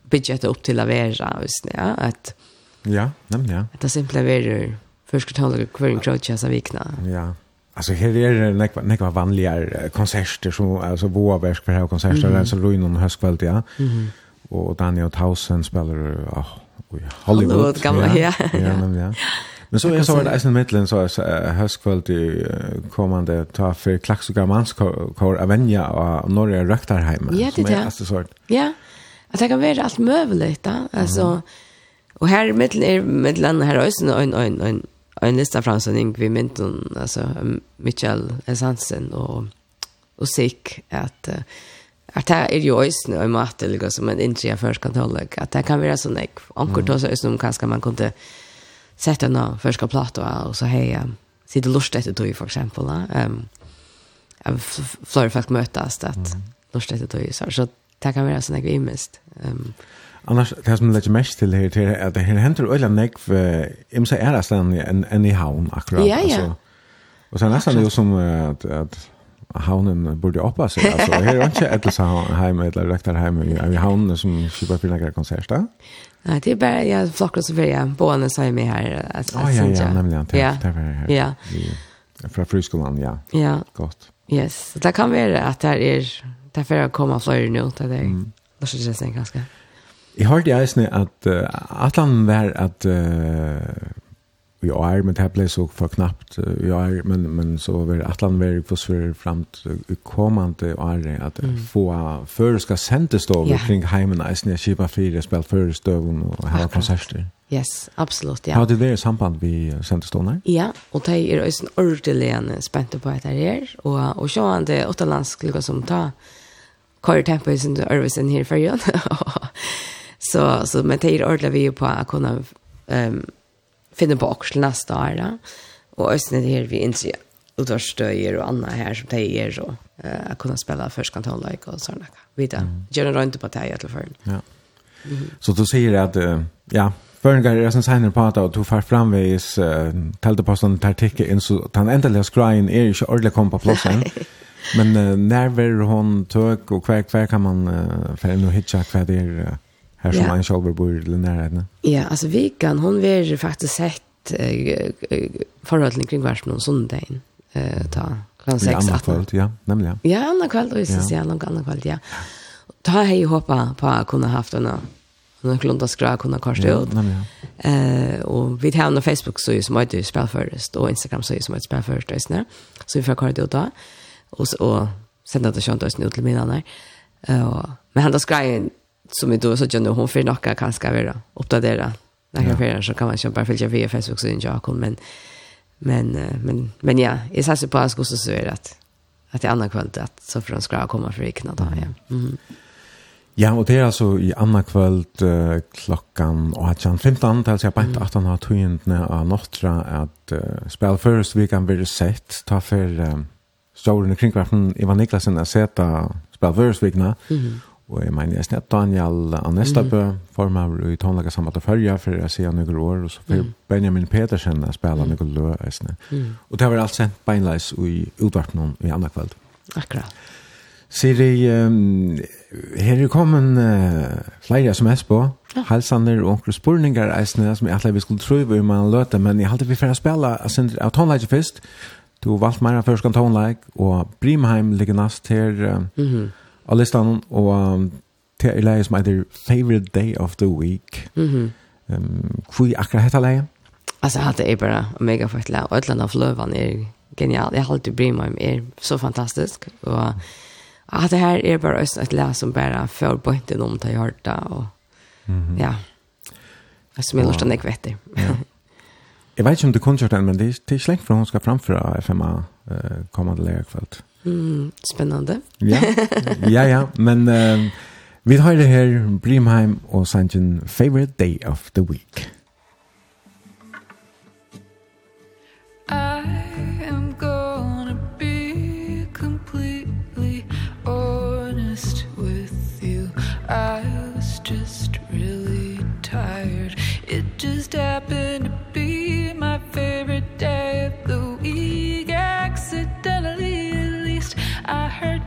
budgeta upp till att vara. Just, ja, att, ja, nämligen. Att det simpelt är förskotala kvar en crowd chasa vikna. Ja. Alltså här är det några vanliga konserter som alltså Boaberg för här konserter mm -hmm. alltså Ruinon höstkväll ja. Mhm. Och Daniel Towson spelar oh, Hollywood. Hollywood gamla ja. Ja, ja. ja. Men så är så det Eisen Mittlen så är höstkväll i kommande ta för Klax och kor Avenja och Norra Röktarheim. Ja, det är alltså så. Ja. Att det kan vara allt möjligt, alltså. Och här i mitten är mellan här ösen en en en en lista framsändning vi minton alltså Michael Hansen och och sick att att det är ju ojs nu i matte som en intria först kan att det kan vara så nek ankor då så som kanske man kunde sätta nå första platta och så heja sitta lust efter då för exempel ehm um, flera folk mötas att lust efter då så så det kan vara så nek vi mist ehm um, Annars, det som lägger mest till her, til at det her henter øyla nekv, jeg må si æra stedan enn en i havn, akkurat. Ja, ja. Altså, og så er nesten jo som att att havnen borde uppa sig alltså här är inte ett så hem eller rektar hem i, i havnen som skipper fyrir nekra konsert, da? Nei, det är bara jag flockar så fyrir, ja, boende seg med här Å, ja, ja, nämligen det er her. Ja. Från friskolan, ja. Ja. Gott. Yes, det kan vara att det är därför jag kommer å nu till nå, det er, det er ikke det ganske. Jeg har det eisne at uh, Atlan var at uh, i år, men det ble så for knappt uh, i år, men, men så var Atlan var for svør fremt uh, kommande år at mm. få føreska sendestover yeah. kring heimen eisne, kipa fire, spelt førestøvun og hava konserter. Yes, absolutt, ja. Har du det samband vi sendestående? Ja, og de er også ordelig spente på at det er, og, og sjåan det åttelandsk lukka som ta kvar tempo i sin ørvisen her i fyrjon, Så, så men det är ordentligt vi på att kunna um, finna på också nästa år. Da. Och östen det här vi inte utvärstøyer og annet her som det er, og uh, kunne spille førstkantonleik og sånne. Vi da, gjør en rundt på det til føren. Ja. Mm -hmm. Så du sier at, uh, ja, føren gav jeg som senere på at du far fremveis uh, teltepostene til artikkel inn, så den endelige skreien er ikke ordentlig kommet på plassen. Men uh, når vil hun tøk, og hver, hver kan man uh, for og hitja hver det er... Uh, Här som man själv bor i närheten. Ja, alltså Vikan, hon var faktiskt sett eh, förhållning kring världen någon sondagen. Eh, ta klockan 6. Ja, kväll, ja, nämligen. Ja, andra kväll, och så ja, någon annan kväll, ja. Ta hej hoppa på att kunna haft en någon klunta skra kunna kasta ut. Eh, och vi har en Facebook så som heter Spelförest och Instagram så som heter nu. så vi får kalla det då. Och och sända det skönt oss nu till mina där. Eh, men han då skrev som vi då så gör nu hon för några kanske vara uppdatera. När jag för så kan man ju bara följa via Facebook så in jag men men men men ja, är så på att så så är det att det andra kvällt att så för de ska komma för ikna då ja. Mm. Ja, og det er altså i andre kveld uh, klokkan 18.15, altså jeg bænt 18 av tøyendene av Nåttra, at uh, spil først vi kan være sett, ta for um, stårene kringkvarten Ivan Niklasen er sett av spil først vikene, mm -hmm. Og jeg mener, jeg snett Daniel Anestabø, mm. former i tonlaga samt av førja, for jeg sier noen år, og så for mm. Benjamin Petersen spela noen lø, jeg Mm. Og det var alt sent beinleis i utvartnån i andre kveld. Akkurat. Siri, um, her er kommet uh, flere sms på, ja. halsander og onkel spurningar eisne, som jeg alltid vi skulle tro vi man løte, men jeg halte vi fyrir spela av tonlaga først, du valgt meira først kan tonlaga, og Brimheim ligger nast her, uh, mm -hmm av listan, og um, det er leie som heter Favorite Day of the Week. Mm -hmm. um, hvor er akkurat hette leie? Altså, det er bare mega fett leie, og Øtland av Løvan er genial. Jeg har alltid bryr meg om er så fantastisk, og at det her er bare et leie som bare får bøyten om til hjertet, og mm -hmm. ja, som jeg lort enn jeg vet det. Jeg vet ikke om du kunne kjørt den, men det er, det er slengt for hun skal framføre FMA uh, kommande leierkveld. Mm, spännande. ja, ja, ja. Men uh, vi har det här Brimheim och Sanchen Favorite Day of the Week. I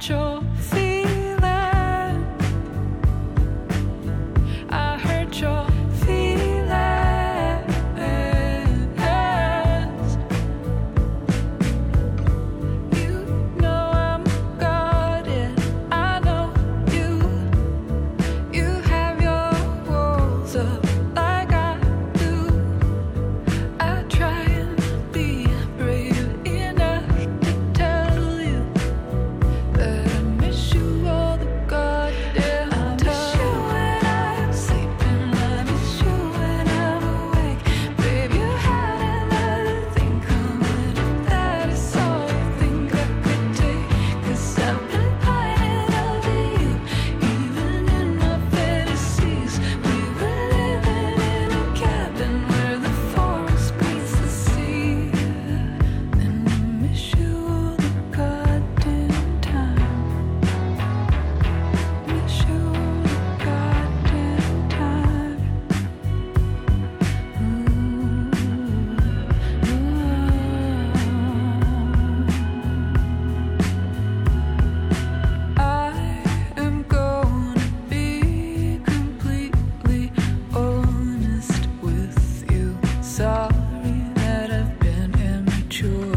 your chúa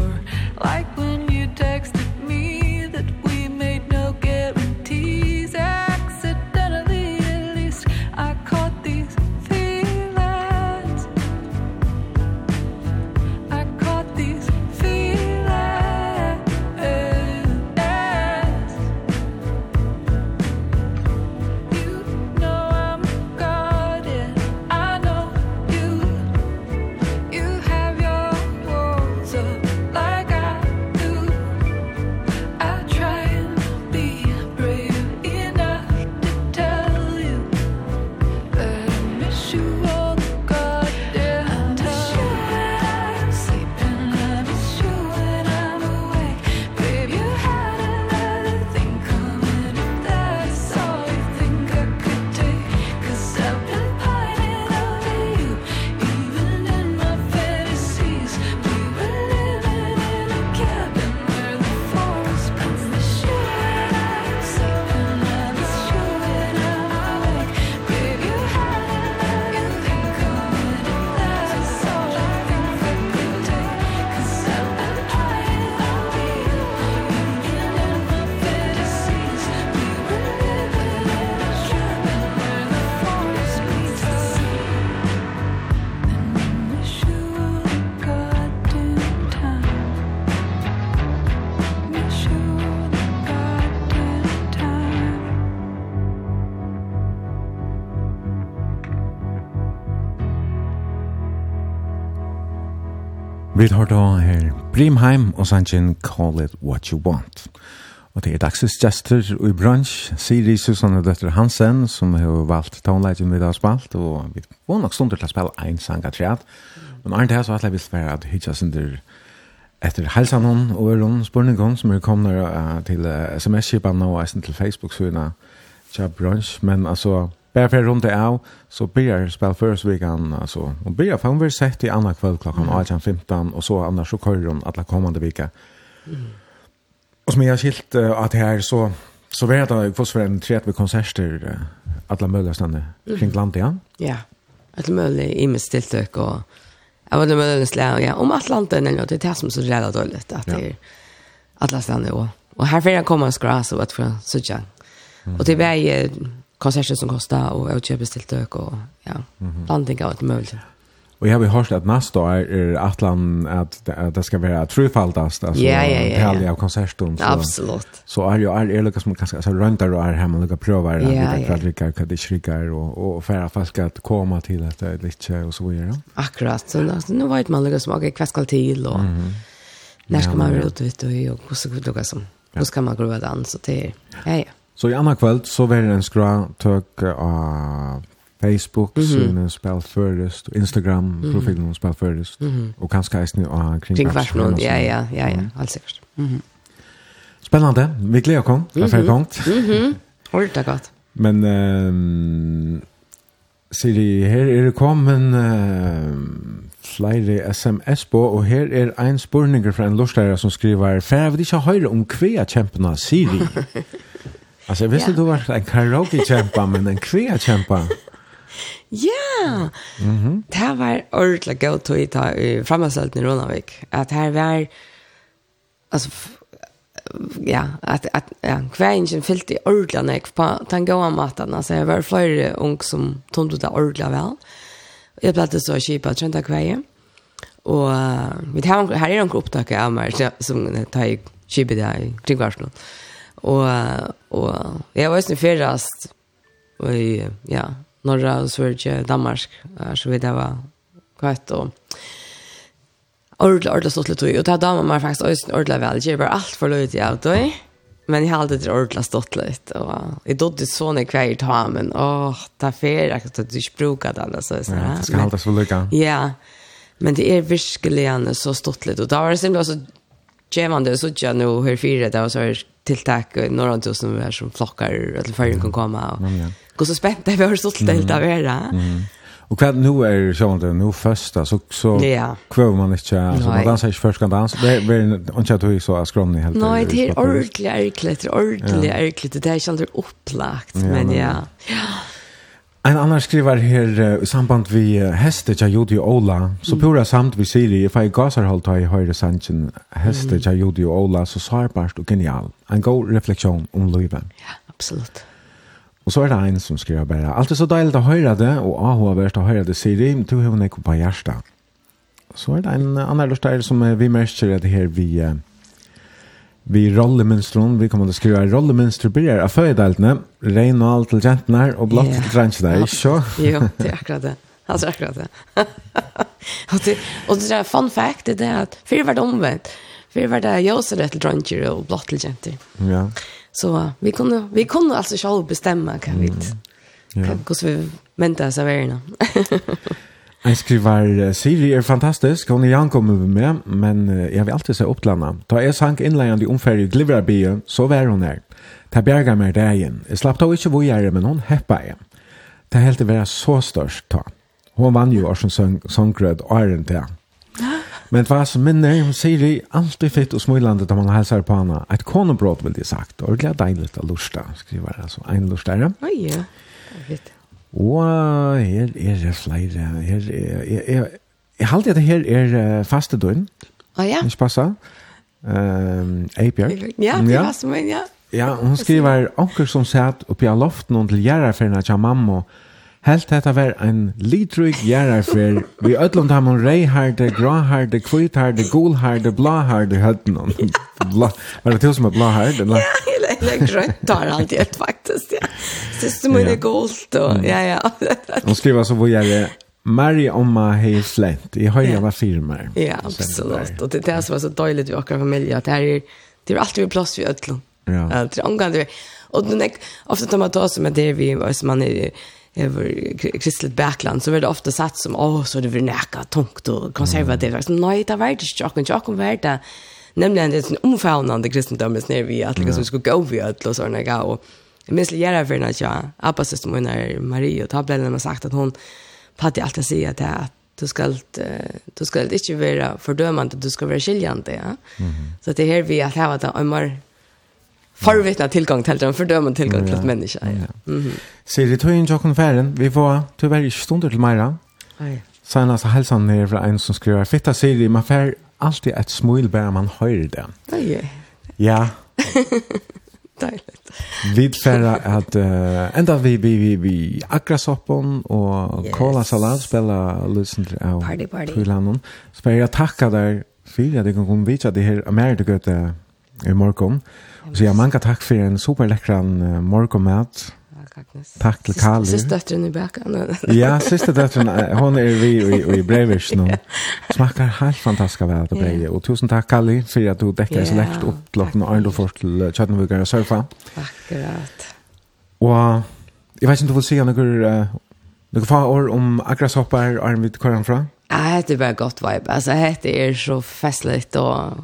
da her Brimheim og sannsyn Call It What You Want. Og det er dagsens gestur i bransj, Siri Susanne Døtter Hansen, som har valgt tonelegen vi har spalt, og vi får nok stunder til å spille en sang av treat. Men Arne Tess var at jeg vil spørre at hitja sinder etter helsa noen og Øron Spurningon, som er kommet til sms-kipan og eisen til Facebook-syna, tja bransj, men altså, Bare for rundt det av, så blir jeg spille førstvikan, altså. Og blir jeg fann vi sett i andre kveld klokken 18.15, og så annars så kører hun alle kommande vika. Mm. Og som jeg har skilt uh, at her, så, så var det da for en 30 konserter, uh, alle mulige stedene kring landet, ja? Ja, alle mulige imenstiltøk og det mulige slag, ja. Om Atlanten, eller, det er det som er så redan dårlig, at det er alle stedene også. Og her får jeg komme og skrase, og at for sånn. Og det var jeg konserter som kostar och utköpstiltök och ja, mm -hmm. blandning av allt möjligt. Och jag har hört att nästa år är Atlan att, att det ska vara trufaldast alltså ja, ja, ja, ja. helg av konsertstund så Absolut. Så är ju är det lika som kanske alltså runt där och är hemma och prova det där för att lika kan det skrika och och färra fast att komma till att det är lite och så vidare. Akkurat så alltså, nu vet man lika som okej kväll ska till och när ska man vara ute vet du och så vidare som. Då ska man gå och dansa till. Ja ja. Så i annan kväll så var det en skra tök av Facebook, mm -hmm. synen spel Instagram, profilen mm -hmm. spel förrest, mm -hmm. och kanske eisen av kring Kring Varsnod, ja, ja, ja, ja, alls säkert. Mm -hmm. Spännande, vi gläder kom, det är färdigt gångt. Mm -hmm. Ordet gott. Men, um, Siri, her er det kommet uh, flere sms på, og her er en spurninger fra en lorslærer som skriver, Färdigt jeg vil ikke høre om kvea kjempene, Siri.» Alltså jag visste ja. du var en karaoke-kämpa, men en kvea-kämpa. Ja! Mm -hmm. Det här var ordentligt gott att vi tar i framhållsölten i Ronavik. Att här var... Alltså, ja, att, att ja, kväingen fyllt i ordentligt när jag på den goda maten. Alltså jag var flera ung som tog det ordentligt väl. Jag blev så kipa att känna kvägen. Och vi tar, här är en upptag av mig som tar i kipa det i kringvarslan. Mm Och och jag var ju förrast och ja, norra Sverige, Danmark, så vidt jeg var kvart og ordentlig, ordentlig stått litt og det damen man faktisk også ordentlig vel, det bare alt for löjligt jag då men jag hade det ordentlig stått litt, og jeg dodde så när kvar ta men åh ta fel att du språkar det alltså så det skal hålla så lycka ja men det er virkelig verkligen så stått litt, og da var det simpelthen så Gjevande så tja nu her fyra det var så här tilltak några tusen oss som är som flockar eller färgen kan komma och ja. gå så spänt det vi har stolt helt av era. Och kvad nu är så det nu första så så ja. kvar man inte så man dansar inte först kan dansa det är inte att du så är skromnig helt. Nej det är ordentligt ärkligt ordentligt ärkligt det är inte upplagt men ja. ja. En annan skriver här uh, i samband vi uh, hästet jag gjorde ju Ola. Så mm. pura samt vid Siri, if I gasar håll ta i høyre sanchen hästet jag gjorde ju Ola så sarbarst og genial. En god reflektion om livet. Ja, absolut. Och så är det en som skriver bara, allt är så deilig å höra det och aho har vært å höra det Siri, men du har hon på hjertet. Så är det en annan lustare som uh, vi märker det här Uh, vi rollemønstron, vi kommer til å skrive rollemønster blir av fødeltene, regn og alt til jentene og blått yeah. til trensene, ikke så? jo, det er akkurat det. Altså akkurat det. og, det og det er fun fact, det er at før var det omvendt. Før var det jøsere til trensene og blått til jenter. Ja. Så vi kunne, vi kunne altså selv bestemme hva vi, mm. ja. hvordan vi mente oss av verden. Jeg skriver, Siri er fantastisk, hun er Jan kommer med, men jeg vil alltid se opp til henne. Da jeg sank innleiende i omferdig i Glivrabiet, så var hun her. Det bjerga meg dagen. Jeg slapp da ikke hvor men hun heppa jeg. Det helt til å være så størst da. Hun vann jo også en og æren til. Men det var som minner, hun sier i alltid fitt og smilande da man hälsar på henne. Et konebrott, vil de sagt. Og det er deilig å lusta, skriver altså. En lustare. Oi, ja. Jeg vet det. Og her er det flere. Her er, jeg, jeg, jeg halte at det her er uh, faste døgn. Å oh, ja. Ikke passa. Um, Eibjørg. Ja, det var som en, ja. Ja, hun skriver, anker som satt oppi av loften og til gjerraferna til mamma Helt detta var en litrug jararfer vi ödlund ham hon reiharde, gråharde, blå gulharde, blaharde hödden Blå. var det till som att blaharde? Ja, eller grönt har alltid ett faktiskt. Ja. som mun är gult och ja, ja. Hon skriver så vad jag Mary och Emma hej slänt. I höjer var firmer. Ja, absolut. Och det det som var så dåligt i vår familj att här är det är alltid en plats vid ödlon. Ja. Det är omgående. Och den ofta tar man ta som att det vi som man är över kristligt backland så var det ofta satt som åh så det blir näka tungt och konservativt. Mm. så nej det var det chock och chock och det nämligen det är en omfamnande kristendom när vi att liksom skulle gå vi att låsa när gå och jag minns lära för när jag appa syster min när Marie och tabellen har sagt att hon hade alltid säga att det du ska du ska inte vara fördömande du ska vara skiljande ja? Mm. så det här vi att ha att en mer förvittna tillgång till dem, fördömen tillgång till ett människa. Ja. Mm -hmm. Så det tog in Jokon Färden. Vi får tyvärr inte stunder till Majra. Sen alltså hälsan är från en som skriver Fitta Siri, man får alltid ett smil bara man hör det. Det är Ja. Dejligt. Vi färra att uh, ända vi vi vi vi agrasoppon och yes. kola salat spela listen till av party party. Kullanon. Så jag tacka där för att kan kom vidare det här Amerika i morgon. Så jag många takk for en super lekkran uh, morgomat. Tack til Kali. Siste døtteren i bakken. ja, siste døtteren, Hon är vi i, i Breivish nu. Smakar helt fantastisk av det brei. Og tusen takk, Kali, for at du däckade yeah. så lekkert opp til åkken och Arlo for till Kjøttenvukker och Sørfa. Akkurat. Og jeg vet ikke om du vil säga några, uh, noen fa år om agrashopper, Arnvid, hvor er han fra? Ja, det er bare gott vibe. Altså, det er så festlig og,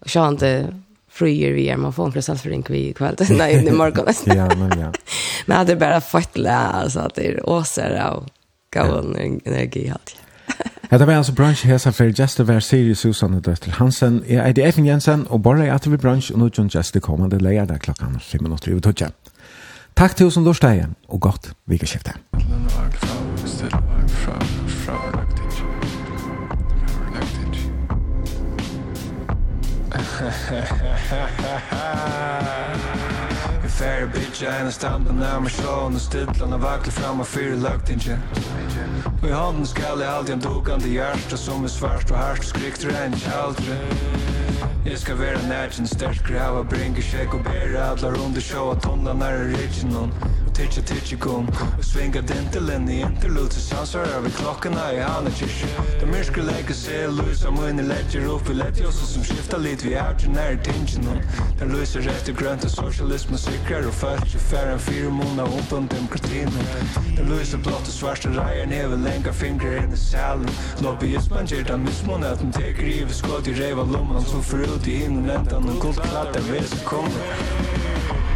och skjønt det fröjer vi är man får en presentförink vi kväll nej i morgon ja men ja. Men hade bara fått lä alltså att det är åser av gåvan energi halt Hetta var altså brunch her for fyrir Jester var Siri Susanne Døttel Hansen. Jeg er Eifen Jensen, og bare er til vi brunch, og nå kjønner Jester kommende leier der klokken 5 minutter i tøtje. Takk til oss som lortsteie, og godt vi I'm from, Jeg færre bitch, jeg ene stampen nærmere meg Og stidlene vakler fram og fyre lagt ikke Og i hånden skal jeg alltid en dukande hjerte Som er svart og hardt skrikt renn aldri. Jeg skal være nærkjen sterk grava bringe kjekk og bære Adler under sjå at hundene er original tidsje tidsje kom Og svinga dintelen i interlude Så sanser vi klokkene i hana kyrkje Det myrske leker se lus Om hun i ledger opp i ledger Også som skifta lit vi er til nær tingen Den lyser etter grønt og sosialisme Sikrer og fært i færre enn fire måneder Opp om demokratien Den lyser blått og svarste reier Neve lenger fingre inn i salen Lobbyismen gjer den mismån At den teker i vi skått i reiva lomman Som forut i hinnen endan Og guldklatt er vi som kommer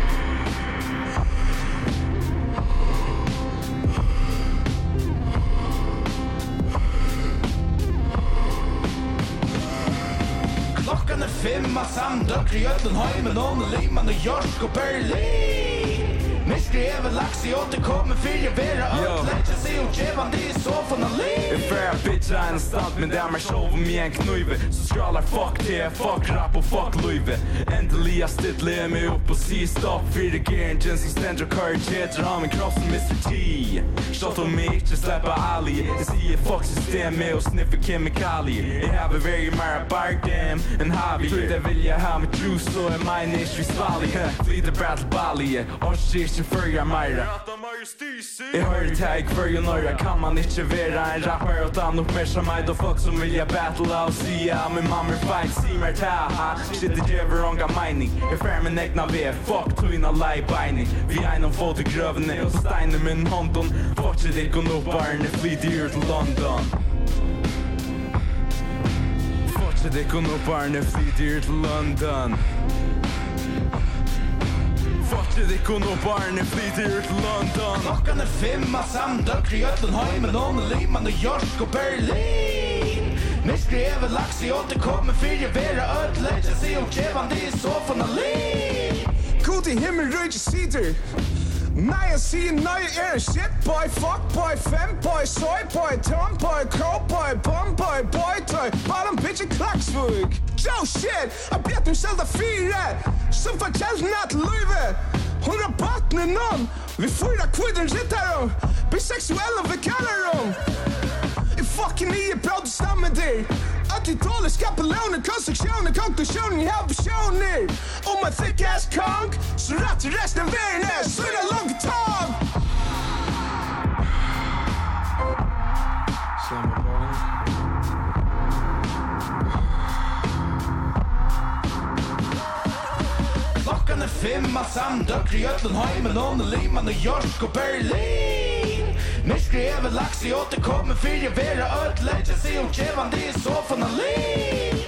land Døkker i Øtlenheim, Nåne, Liman og Jorsk og Berlin. Mest är väl lax i återkommer fyra vera öll Lätta sig och djävan det är så från en liv En fair bitch är en stant men det är mig show om en knuive Så skrallar fuck det, fuck rap och fuck luive Äntelig jag stittler mig upp och si stopp. Fyra gear en som ständer och courage heter han min kropp som Mr. T. Shot om mig inte släppa Ali. Jag säger fuck systemet och sniffer kemikalier Jag har very mara bark dem en hobby. Tror det vill jag ha med juice så är mine ish vi svallig Flider battle Bali, och shit ikkje fyrja meira Jeg høyre jo når jeg Kan man ikke være en rapper Og ta nok mer som meg? Da folk som vil jeg battle og si ja Min mamma er feil, si mer ta ha. Shit, det gjever onga mening. Jeg fer min egna vi er fuck Tuina lei beining Vi er noen få til grøvene Og steiner min hånden Fortsett ikon opp barne Flyt i ur til London. Fortsett ikon opp barne Flyt i ur til London. Fattir ikkon og barne flyter ut London. Klokkan er av samdøkker i Øtlenheimen Og med Liman og Jorsk og Berlin Med skrevet laks i åtte kommer fyrje vera ødle Jeg sier om kjevande i sofaen og li Kult i himmel røyge sider Nei, jeg sier nei, jeg er shit boy, fuck boy, fem boy, soy boy, tom boy, crow boy, bum boy, boy toy, bottom bitch i klaksvug Joe shit, jeg blir at selv da fire som förtjänsten att løyve Hun har botten i någon Vi fyra kviden ritar dem Bisexuella vi kallar dem I fucking nio pratar samma dig Att i talet skapar låner Konstruktioner, konklusioner, jag personer Om en thick ass conk Så rätt i resten av världen är Så långt tag. klockan är fem av samdøkker i Øtlen heimen Åne Liman og Jorsk och Berlin Myskri ever lax i återkommer för fyrir vera ødlegger Sier om är så fan sofaen alene